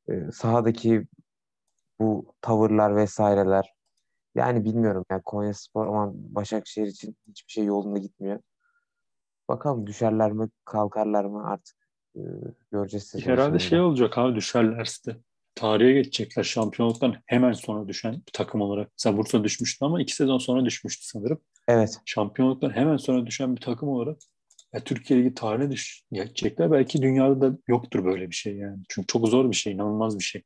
Ee, sahadaki bu tavırlar vesaireler. Yani bilmiyorum. Yani Konya Spor ama Başakşehir için hiçbir şey yolunda gitmiyor. Bakalım düşerler mi kalkarlar mı artık e, göreceğiz. Herhalde sonunda. şey olacak abi düşerlerse de. Tarihe geçecekler şampiyonluktan hemen sonra düşen bir takım olarak. Mesela Bursa düşmüştü ama iki sezon sonra düşmüştü sanırım. Evet. Şampiyonluktan hemen sonra düşen bir takım olarak ya Türkiye Ligi tarihine düş geçecekler. Belki dünyada da yoktur böyle bir şey yani. Çünkü çok zor bir şey, inanılmaz bir şey.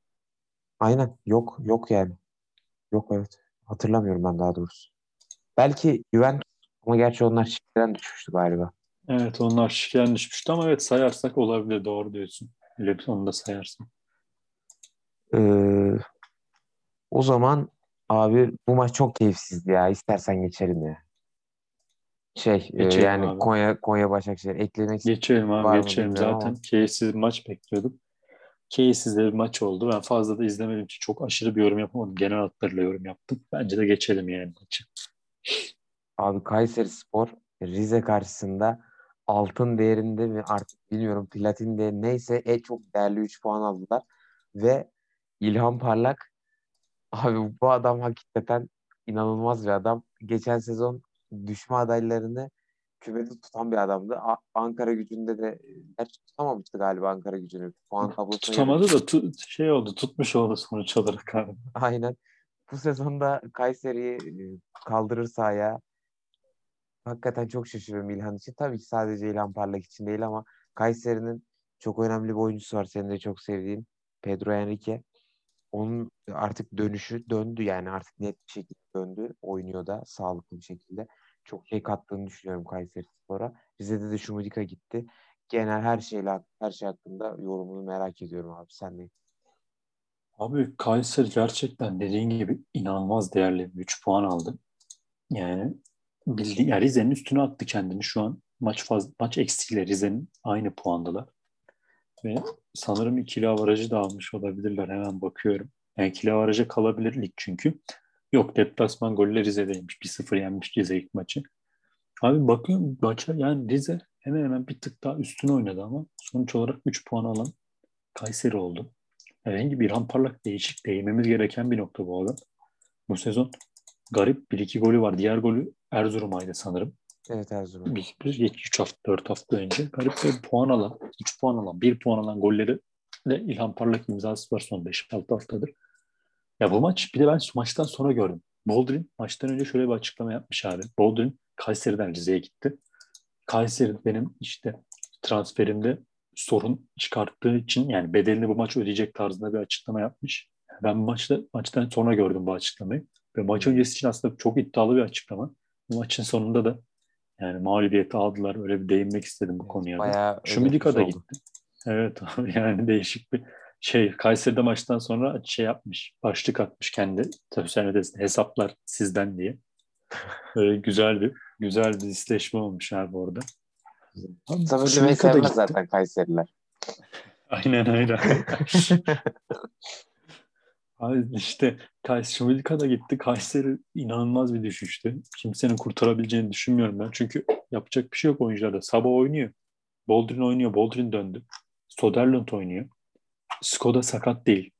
Aynen. Yok, yok yani. Yok evet. Hatırlamıyorum ben daha doğrusu. Belki Juventus ama gerçi onlar şirketten düşmüştü galiba. Evet onlar şirketten düşmüştü ama evet sayarsak olabilir doğru diyorsun. Öyle onu da sayarsın. Ee, o zaman abi bu maç çok keyifsizdi ya. İstersen geçelim ya. Şey e, geçelim yani abi. Konya Konya Başakşehir eklemek Geçelim abi geçelim zaten. Ama. Keyifsiz maç bekliyorduk. Keyifsiz bir maç oldu. Ben fazla da izlemedim için çok aşırı bir yorum yapamadım. Genel hatlarıyla yorum yaptım. Bence de geçelim yani maçı. Abi Kayseri Spor Rize karşısında altın değerinde mi artık bilmiyorum platin de neyse e çok değerli 3 puan aldılar ve İlhan Parlak abi bu adam hakikaten inanılmaz bir adam. Geçen sezon düşme adaylarını kümede tutan bir adamdı. A- Ankara gücünde de gerçi tutamamıştı galiba Ankara gücünü. Puan tablosuna Tutamadı da tu- şey oldu tutmuş oldu sonuç olarak abi. Aynen. Bu sezonda Kayseri'yi e, kaldırır sahaya. Hakikaten çok şaşırıyorum İlhan için. Tabii ki sadece İlhan Parlak için değil ama Kayseri'nin çok önemli bir oyuncusu var. Senin de çok sevdiğin Pedro Henrique. Onun artık dönüşü döndü yani artık net bir şekilde döndü. Oynuyor da sağlıklı bir şekilde. Çok şey kattığını düşünüyorum Kayseri Spor'a. Rize'de de Şumudika gitti. Genel her şeyle her şey hakkında yorumunu merak ediyorum abi. Sen de. Abi Kayseri gerçekten dediğin gibi inanılmaz değerli 3 puan aldı. Yani bildiğin yani Rize'nin üstüne attı kendini şu an. Maç faz, maç eksiğiyle Rize'nin aynı puandalar. Ve sanırım ikili avarajı da almış olabilirler. Hemen bakıyorum. Yani ikili avaraja kalabilir lig çünkü. Yok deplasman golle Rize'deymiş. 1-0 yenmiş Rize ilk maçı. Abi bakıyorum maça yani Rize hemen hemen bir tık daha üstüne oynadı ama sonuç olarak 3 puan alan Kayseri oldu. Herhangi bir İlhan Parlak değişik değmemiz gereken bir nokta bu adam. Bu sezon garip bir iki golü var. Diğer golü Erzurum'aydı sanırım. Evet Erzurum. Bir, bir 3 hafta 4 hafta önce. Garip bir puan alan, 3 puan alan, 1 puan alan golleri de İlhan Parlak imzası var son 5-6 haftadır. Ya bu maç bir de ben maçtan sonra gördüm. Boldrin maçtan önce şöyle bir açıklama yapmış abi. Boldrin Kayseri'den Rize'ye gitti. Kayseri benim işte transferimde sorun çıkarttığı için yani bedelini bu maç ödeyecek tarzında bir açıklama yapmış. Ben maçta maçtan sonra gördüm bu açıklamayı. Ve maç öncesi için aslında çok iddialı bir açıklama. Bu maçın sonunda da yani mağlubiyeti aldılar. Öyle bir değinmek istedim bu konuya. Bayağı Şumidika da özetmiş oldu. gitti. Evet abi yani değişik bir şey. Kayseri'de maçtan sonra şey yapmış. Başlık atmış kendi sosyal medyasında hesaplar sizden diye. Böyle güzel bir güzel bir listeleşme olmuş abi orada. Ömer'i da sevmez zaten Kayseriler. Aynen aynen. Abi işte Kayseri da gitti. Kayseri inanılmaz bir düşüştü. Kimsenin kurtarabileceğini düşünmüyorum ben. Çünkü yapacak bir şey yok oyuncularda. Sabah oynuyor. Boldrin oynuyor. Boldrin döndü. Soderlund oynuyor. Skoda sakat değil.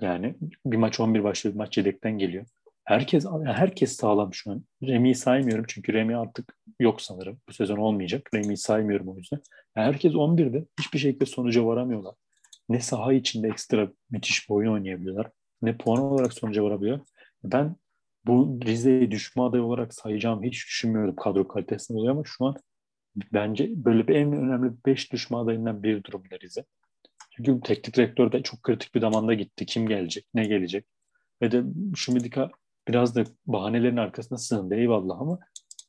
Yani bir maç 11 başlıyor, bir maç yedekten geliyor. Herkes herkes sağlam şu an. Remi'yi saymıyorum çünkü Remi artık yok sanırım. Bu sezon olmayacak. Remi'yi saymıyorum o yüzden. Herkes 11'de. Hiçbir şekilde sonuca varamıyorlar. Ne saha içinde ekstra müthiş bir oyun oynayabiliyorlar. Ne puan olarak sonuca varabiliyor. Ben bu Rize'yi düşme adayı olarak sayacağım hiç düşünmüyordum kadro kalitesinden dolayı ama şu an bence böyle bir en önemli 5 düşme adayından bir durumda Rize. Çünkü teknik direktör de çok kritik bir zamanda gitti. Kim gelecek, ne gelecek? Ve de Şumidika biraz da bahanelerin arkasına sığındı eyvallah ama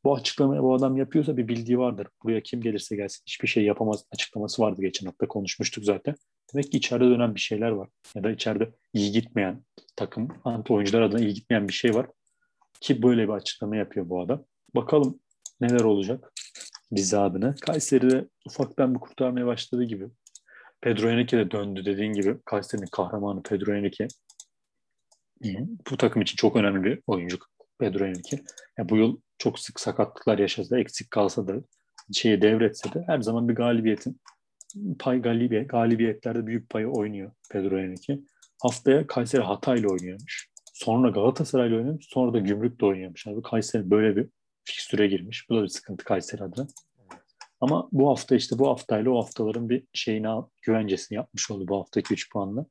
bu açıklamayı bu adam yapıyorsa bir bildiği vardır. Buraya kim gelirse gelsin hiçbir şey yapamaz açıklaması vardı geçen hafta konuşmuştuk zaten. Demek ki içeride dönen bir şeyler var. Ya da içeride iyi gitmeyen takım, anti oyuncular adına iyi gitmeyen bir şey var. Ki böyle bir açıklama yapıyor bu adam. Bakalım neler olacak Rize adına. Kayseri'de ufaktan bir kurtarmaya başladığı gibi. Pedro Henrique de döndü dediğin gibi. Kayseri'nin kahramanı Pedro Henrique. Bu takım için çok önemli bir oyuncu Pedro Henrique. Ya bu yıl çok sık sakatlıklar yaşasa da eksik kalsa da şeyi devretse de her zaman bir galibiyetin pay galibiyet, galibiyetlerde büyük payı oynuyor Pedro Henrique. Haftaya Kayseri Hatay'la oynuyormuş. Sonra Galatasaray'la oynuyormuş. Sonra da Gümrük'le oynuyormuş. Yani Kayseri böyle bir fikstüre girmiş. Bu da bir sıkıntı Kayseri adına. Ama bu hafta işte bu haftayla o haftaların bir şeyini güvencesini yapmış oldu bu haftaki 3 puanla.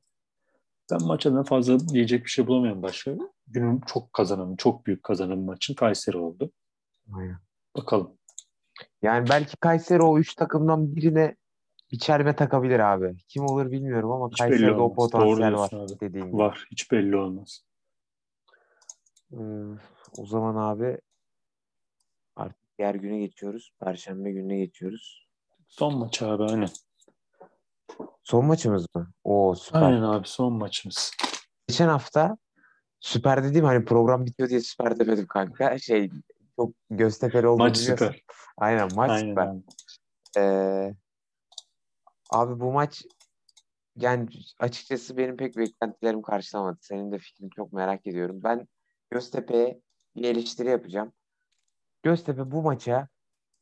Ben maç adına fazla diyecek bir şey bulamıyorum başka. Günün çok kazananı, çok büyük kazananı maçın Kayseri oldu. Aynen. Bakalım. Yani belki Kayseri o üç takımdan birine bir çelme takabilir abi. Kim olur bilmiyorum ama Hiç Kayseri'de o potansiyel var abi. dediğin gibi. Var. Hiç belli olmaz. Ee, o zaman abi diğer güne geçiyoruz. Perşembe gününe geçiyoruz. Son maç abi aynen. Son maçımız mı? Oo süper. Aynen abi son maçımız. Geçen hafta süper dediğim hani program bitiyor diye süper demedim kanka. Şey çok Göztepe'li olduğunu Maç biliyorsun. süper. Aynen maç Aynen süper. abi. Ee, abi bu maç yani açıkçası benim pek beklentilerim karşılamadı. Senin de fikrini çok merak ediyorum. Ben Göztepe'ye bir eleştiri yapacağım. Göztepe bu maça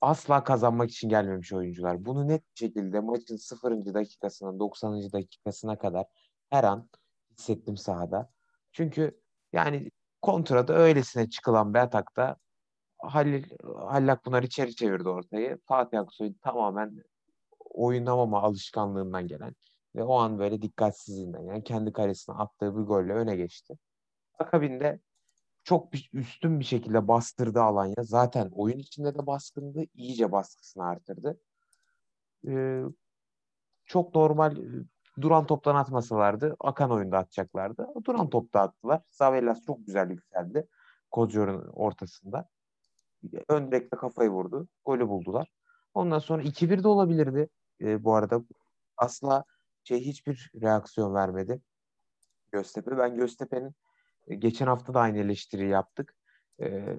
asla kazanmak için gelmemiş oyuncular. Bunu net bir şekilde maçın 0. dakikasına 90. dakikasına kadar her an hissettim sahada. Çünkü yani kontrada öylesine çıkılan bir atakta Halil, Halil Akpınar içeri çevirdi ortayı. Fatih Aksoy tamamen oynamama alışkanlığından gelen ve o an böyle dikkatsizliğinden yani kendi kalesine attığı bir golle öne geçti. Akabinde çok bir, üstün bir şekilde bastırdı Alanya. Zaten oyun içinde de baskındı. iyice baskısını artırdı. Ee, çok normal duran toptan atmasalardı akan oyunda atacaklardı. Duran topta attılar. Zavellas çok güzel yükseldi. Kozyor'un ortasında. Ön direkte kafayı vurdu. Golü buldular. Ondan sonra 2-1 de olabilirdi. Ee, bu arada asla şey hiçbir reaksiyon vermedi. Göztepe. Ben Göztepe'nin e, geçen hafta da aynı eleştiri yaptık.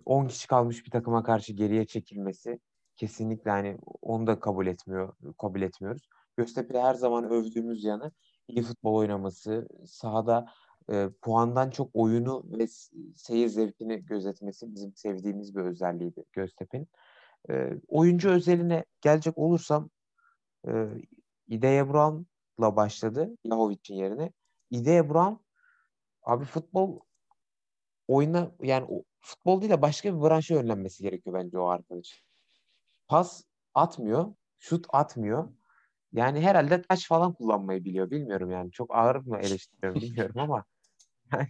10 e, kişi kalmış bir takıma karşı geriye çekilmesi kesinlikle hani onu da kabul etmiyor kabul etmiyoruz. Göztepe her zaman övdüğümüz yanı iyi futbol oynaması, sahada e, puandan çok oyunu ve seyir zevkini gözetmesi bizim sevdiğimiz bir özelliğiydi Göztepe'nin. E, oyuncu özeline gelecek olursam e, İdeye Brown'la başladı Yahovic'in yerine. İdeye Brown abi futbol oyuna yani o, futbol değil de başka bir branşa yönlenmesi gerekiyor bence o arkadaş. Pas atmıyor, şut atmıyor. Yani herhalde taş falan kullanmayı biliyor. Bilmiyorum yani. Çok ağır mı eleştiriyorum bilmiyorum ama yani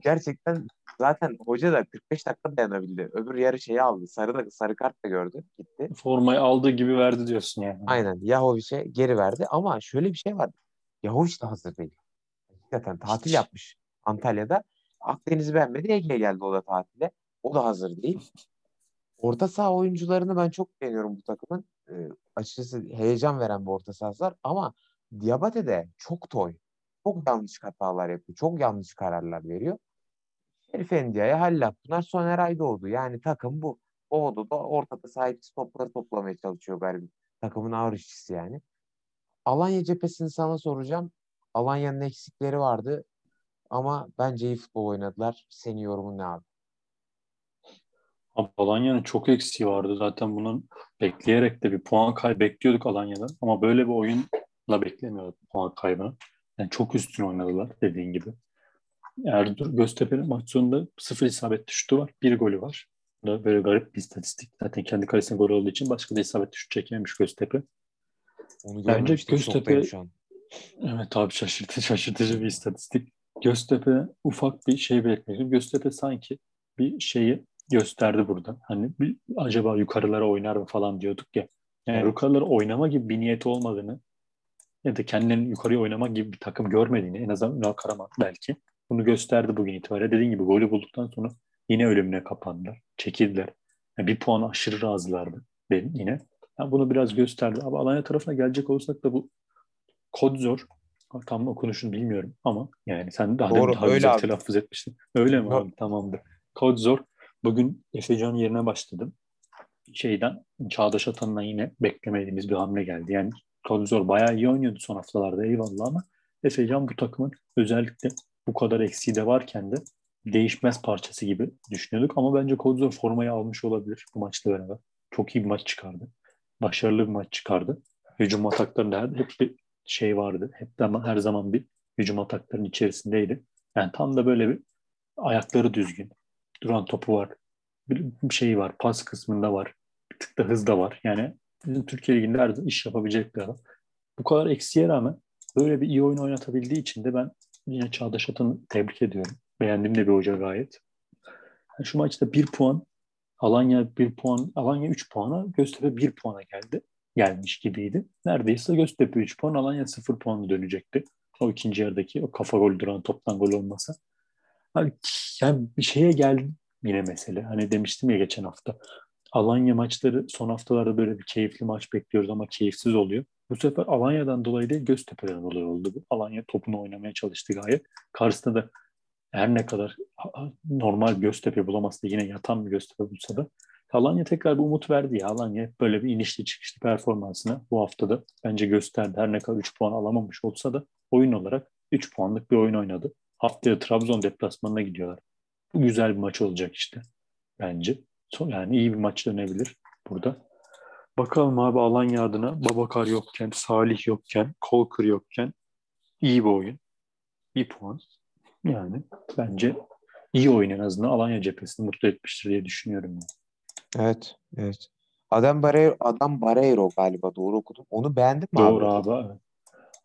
gerçekten zaten hoca da 45 dakika dayanabildi. Öbür yarı şeyi aldı. Sarı da sarı kart da gördü. Gitti. Formayı aldığı gibi verdi diyorsun yani. Aynen. Yahovic'e geri verdi ama şöyle bir şey var. Yahovic de hazır değil. Zaten tatil yapmış Antalya'da. Akdeniz'i beğenmedi. Ege'ye geldi o da tatile. O da hazır değil. Orta saha oyuncularını ben çok beğeniyorum bu takımın. E, açıkçası heyecan veren bir orta sahası ama Diabate de çok toy. Çok yanlış hatalar yapıyor. Çok yanlış kararlar veriyor. Herif Endia'ya Halil Akpınar Soner Aydoğdu. Yani takım bu. Oğdu da ortada sahip topları toplamaya çalışıyor galiba. Takımın ağır işçisi yani. Alanya cephesini sana soracağım. Alanya'nın eksikleri vardı. Ama bence iyi futbol oynadılar. Senin yorumun ne abi? Alanya'nın çok eksiği vardı. Zaten bunun bekleyerek de bir puan kaybı bekliyorduk Alanya'dan. Ama böyle bir oyunla beklemiyorduk puan kaybını. Yani çok üstün oynadılar dediğin gibi. Erdur Göztepe'nin maç sonunda sıfır isabetli şutu var. Bir golü var. Bu da böyle garip bir istatistik. Zaten kendi kalesine gol olduğu için başka da isabetli şut çekememiş Göztepe. Onu Bence Göztepe şu an. Evet abi şaşırtıcı, şaşırtıcı bir istatistik. Göztepe ufak bir şey bekliyorum. Göztepe sanki bir şeyi gösterdi burada. Hani bir, acaba yukarılara oynar mı falan diyorduk ya. Yani evet. yukarılara oynama gibi bir niyeti olmadığını ya da kendilerinin yukarıya oynama gibi bir takım görmediğini en azından Ünal Karaman belki bunu gösterdi bugün itibariyle. Dediğim gibi golü bulduktan sonra yine ölümüne kapandılar. Çekildiler. Yani bir puan aşırı razılardı benim yine. Yani bunu biraz gösterdi. Ama Alanya tarafına gelecek olsak da bu kod zor. Tam okunuşunu bilmiyorum ama yani sen daha, Doğru, daha güzel abi. telaffuz etmiştin. Öyle mi abi? Tamamdır. Kod zor. Bugün Efecan yerine başladım. Şeyden Çağdaş Atan'dan yine beklemediğimiz bir hamle geldi. Yani Kodzor bayağı iyi oynuyordu son haftalarda eyvallah ama Efecan bu takımın özellikle bu kadar eksiği de varken de değişmez parçası gibi düşünüyorduk. Ama bence Kodzor formayı almış olabilir bu maçla beraber. Çok iyi bir maç çıkardı. Başarılı bir maç çıkardı. Hücum ataklarında hep bir şey vardı. Hep de her zaman bir hücum ataklarının içerisindeydi. Yani tam da böyle bir ayakları düzgün, duran topu var. Bir şey var. Pas kısmında var. Bir tık da hız da var. Yani bizim Türkiye Ligi'nde her iş yapabilecek bir adam. Bu kadar eksiğe rağmen böyle bir iyi oyun oynatabildiği için de ben yine Çağdaş Atan'ı tebrik ediyorum. Beğendim de bir hoca gayet. Yani şu maçta bir puan Alanya bir puan, Alanya 3 puana, Göztepe 1 puana geldi. Gelmiş gibiydi. Neredeyse Göztepe 3 puan, Alanya 0 puanı dönecekti. O ikinci yarıdaki o kafa gol duran toptan gol olmasa. Hani yani bir şeye geldi yine mesele. Hani demiştim ya geçen hafta. Alanya maçları son haftalarda böyle bir keyifli maç bekliyoruz ama keyifsiz oluyor. Bu sefer Alanya'dan dolayı değil Göztepe'den dolayı oldu bu. Alanya topunu oynamaya çalıştı gayet. Karşısında da her ne kadar normal Göztepe bulamazsa yine yatan bir Göztepe bulsa da Alanya tekrar bir umut verdi ya. Alanya böyle bir inişli çıkışlı performansını bu haftada bence gösterdi. Her ne kadar 3 puan alamamış olsa da oyun olarak 3 puanlık bir oyun oynadı. Haftaya Trabzon deplasmanına gidiyorlar. Bu güzel bir maç olacak işte bence. Yani iyi bir maç dönebilir burada. Bakalım abi Alanya adına Babakar yokken, Salih yokken, Kolkır yokken iyi bir oyun. Bir puan. Yani bence iyi oyun en azından Alanya cephesini mutlu etmiştir diye düşünüyorum. Yani. Evet, evet. Adam Barreiro, Adam Barreiro galiba doğru okudum. Onu beğendin mi Doğru abi? abi.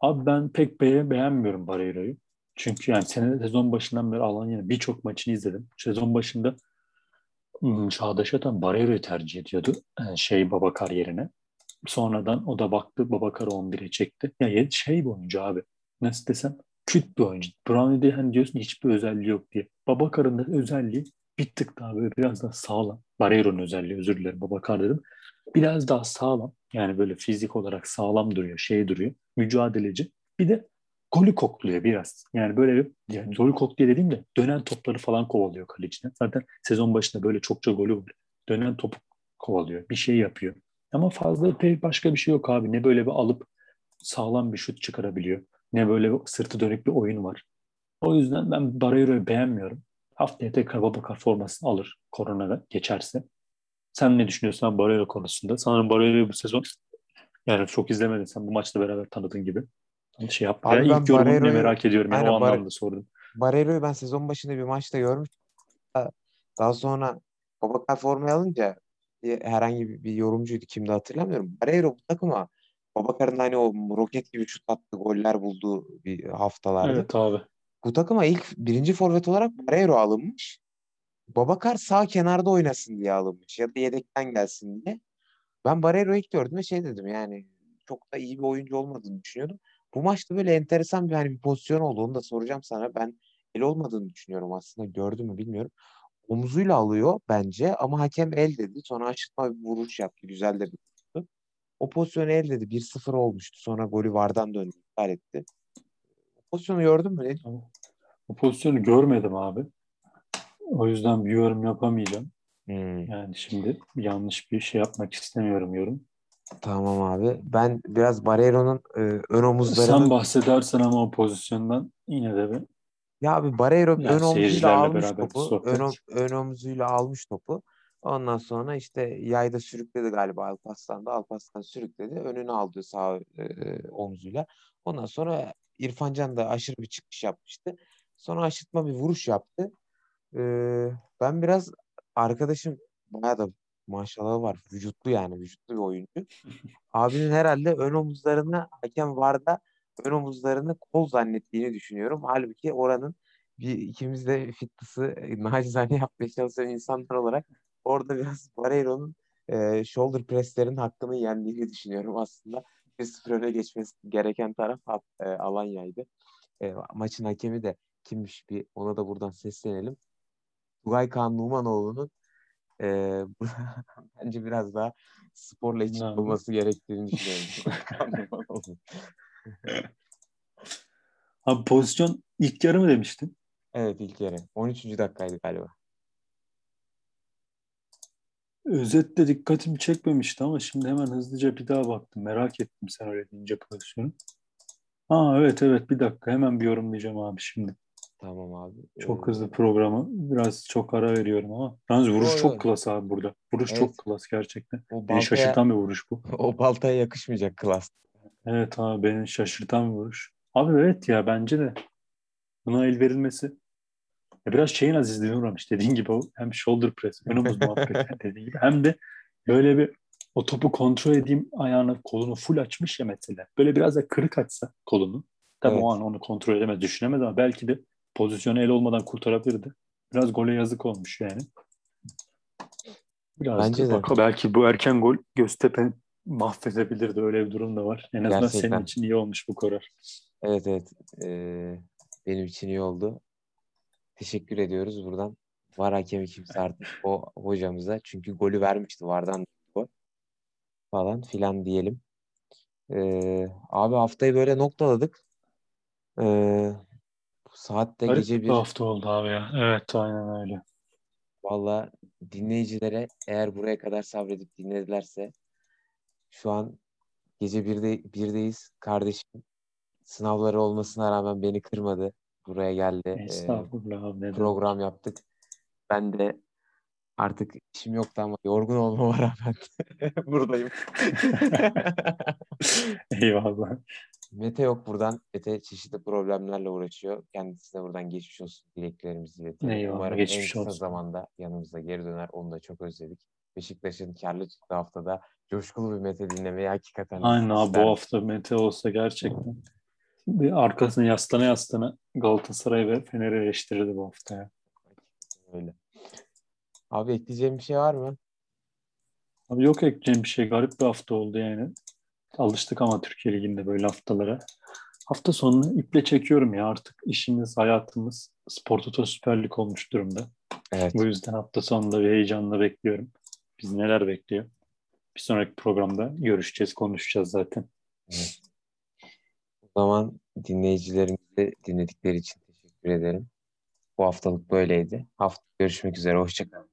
Abi ben pek be beğenmiyorum Barreiro'yu. Çünkü yani sene sezon başından beri Alanya'nın birçok maçını izledim. Sezon başında hmm, Çağdaş Atan Barreiro'yu tercih ediyordu. Yani şey baba kariyerine. Sonradan o da baktı Babakar'ı 11'e çekti. Ya yani şey bir oyuncu abi. Nasıl desem küt bir oyuncu. Brownie'de hani diyorsun hiçbir özelliği yok diye. Babakar'ın da özelliği bir tık daha böyle biraz daha sağlam. Barreiro'nun özelliği özür dilerim Babakar dedim. Biraz daha sağlam. Yani böyle fizik olarak sağlam duruyor, şey duruyor. Mücadeleci. Bir de golü kokluyor biraz. Yani böyle bir yani golü kokluyor dediğim de dönen topları falan kovalıyor kaleciden. Zaten sezon başında böyle çokça golü var. Dönen topu kovalıyor. Bir şey yapıyor. Ama fazla pek başka bir şey yok abi. Ne böyle bir alıp sağlam bir şut çıkarabiliyor. Ne böyle bir sırtı dönük bir oyun var. O yüzden ben Barreiro'yu beğenmiyorum. Haftaya tekrar Babakar formasını alır koronada geçerse. Sen ne düşünüyorsun Barreiro konusunda? Sanırım Barreiro'yu bu sezon yani çok izlemedin sen bu maçla beraber tanıdığın gibi. Şey yap. Abi yani ben ilk yorumunu ne Barreiro'yu- merak ediyorum. Yani Aynen, o anlamda sordum. Barreiro'yu ben sezon başında bir maçta görmüştüm. Daha sonra Babakar formayı alınca herhangi bir, bir yorumcuydu kimdi hatırlamıyorum. Barreiro bu takıma Babakar'ın hani o roket gibi şut attığı goller bulduğu bir haftalardı. Evet abi. Bu takıma ilk birinci forvet olarak Barreiro alınmış. Babakar sağ kenarda oynasın diye alınmış ya da yedekten gelsin diye. Ben Barreiro'yu ilk gördüm ve şey dedim yani çok da iyi bir oyuncu olmadığını düşünüyordum. Bu maçta böyle enteresan bir hani bir pozisyon oldu. Onu da soracağım sana. Ben el olmadığını düşünüyorum aslında. Gördüm mü bilmiyorum. Omuzuyla alıyor bence ama hakem el dedi. Sonra aşırtma bir vuruş yaptı. Güzel de bir vuruştu. O pozisyonu el dedi. 1-0 olmuştu. Sonra golü vardan döndü. iptal etti. Pozisyonu gördün mü? Ne O pozisyonu görmedim abi. O yüzden bir yorum yapamayacağım. Hmm, Yani şimdi yanlış bir şey yapmak istemiyorum yorum. tamam abi. Ben biraz Barreiro'nun e, ön omuzlarını... Sen bahsedersen ama o pozisyondan yine de bir Ya abi Barreiro Yani ön omuzuyla almış topu. Ön, ön omuzuyla almış topu. Ondan sonra işte yayda sürükledi galiba Alparslan da. Alparslan sürükledi. Önüne aldı sağ e, omzuyla. Ondan sonra İrfan Can da aşırı bir çıkış yapmıştı. Sonra aşırtma bir vuruş yaptı. E, ben biraz arkadaşım bayağı da maşallah var. Vücutlu yani. Vücutlu bir oyuncu. Abinin herhalde ön omuzlarını hakem VAR'da ön omuzlarını kol zannettiğini düşünüyorum. Halbuki oranın bir ikimiz de fitness'ı nacizane yapmaya çalışan insanlar olarak orada biraz Barreiro'nun e, shoulder press'lerin hakkını yendiğini düşünüyorum aslında. 1-0 öne geçmesi gereken taraf e, Alanya'ydı. E, maçın hakemi de kimmiş bir ona da buradan seslenelim. Tugay Kaan Numanoğlu'nun e, bence biraz daha sporla abi? olması gerektiğini düşünüyorum. Abi pozisyon ilk yarı mı demiştin? evet ilk yarı. 13. dakikaydı galiba. Özette dikkatimi çekmemişti ama şimdi hemen hızlıca bir daha baktım. Merak ettim sen öyle deyince pozisyonu. Aa evet evet bir dakika hemen bir yorumlayacağım abi şimdi. Tamam abi. Çok Ee, hızlı programı. Biraz çok ara veriyorum ama. Yalnız vuruş çok klas abi burada. Vuruş Evet. çok klas gerçekten. O Beni baltaya, şaşırtan bir vuruş bu. o baltaya yakışmayacak klas. Evet abi beni şaşırtan bir vuruş. Abi evet ya bence de buna el verilmesi ya biraz şeyin azizliğine uğramış dediğin gibi o hem shoulder press, ön omuz muhabbeti dediğin gibi hem de böyle bir o topu kontrol edeyim ayağını kolunu full açmış ya mesela. Böyle biraz da kırık açsa kolunu. Tabii o Evet. an onu kontrol edemez, düşünemez ama belki de pozisyonu el olmadan kurtarabilirdi. Biraz gole yazık olmuş yani. Biraz Bence de. bak belki bu erken gol Göztepe mahvedebilirdi. Öyle bir durum da var. En azından Gerçekten. senin için iyi olmuş bu karar. Evet evet. Ee, benim için iyi oldu. Teşekkür ediyoruz buradan. Var hakemi kimse artık o hocamıza. Çünkü golü vermişti vardan gol falan filan diyelim. Ee, abi haftayı böyle noktaladık. Ee, saatte Garip gece bir bir hafta oldu abi ya. Evet aynen öyle. valla dinleyicilere eğer buraya kadar sabredip dinledilerse şu an gece birde, birdeyiz. Kardeşim sınavları olmasına rağmen beni kırmadı. Buraya geldi. Ee, Estağfurullah demek. program yaptık. Ben de artık işim yoktu ama yorgun olmama rağmen buradayım. Eyvallah. Mete yok buradan. Mete çeşitli problemlerle uğraşıyor. Kendisine buradan geçmiş olsun dileklerimizi iletelim. Eyvallah, Umarım geçmiş en kısa olsun. zamanda yanımıza geri döner. Onu da çok özledik. Beşiktaş'ın karlı çıktığı haftada coşkulu bir Mete dinlemeyi hakikaten Aynen abi bu hafta Mete olsa gerçekten. Arkasına yaslana yaslana Galatasaray ve Fener'i eleştirirdi bu hafta ya. Öyle. Abi ekleyeceğim bir şey var mı? Abi yok ekleyeceğim bir şey. Garip bir hafta oldu yani. Alıştık ama Türkiye Ligi'nde böyle haftalara. Hafta sonunu iple çekiyorum ya artık işimiz, hayatımız Spor Toto Süper Lig olmuş durumda. Evet. Bu yüzden hafta sonunda bir heyecanla bekliyorum. Biz neler bekliyor? Bir sonraki programda görüşeceğiz, konuşacağız zaten. O zaman dinleyicilerimizi dinledikleri için teşekkür ederim. Bu haftalık böyleydi. Hafta görüşmek üzere. Hoşçakalın.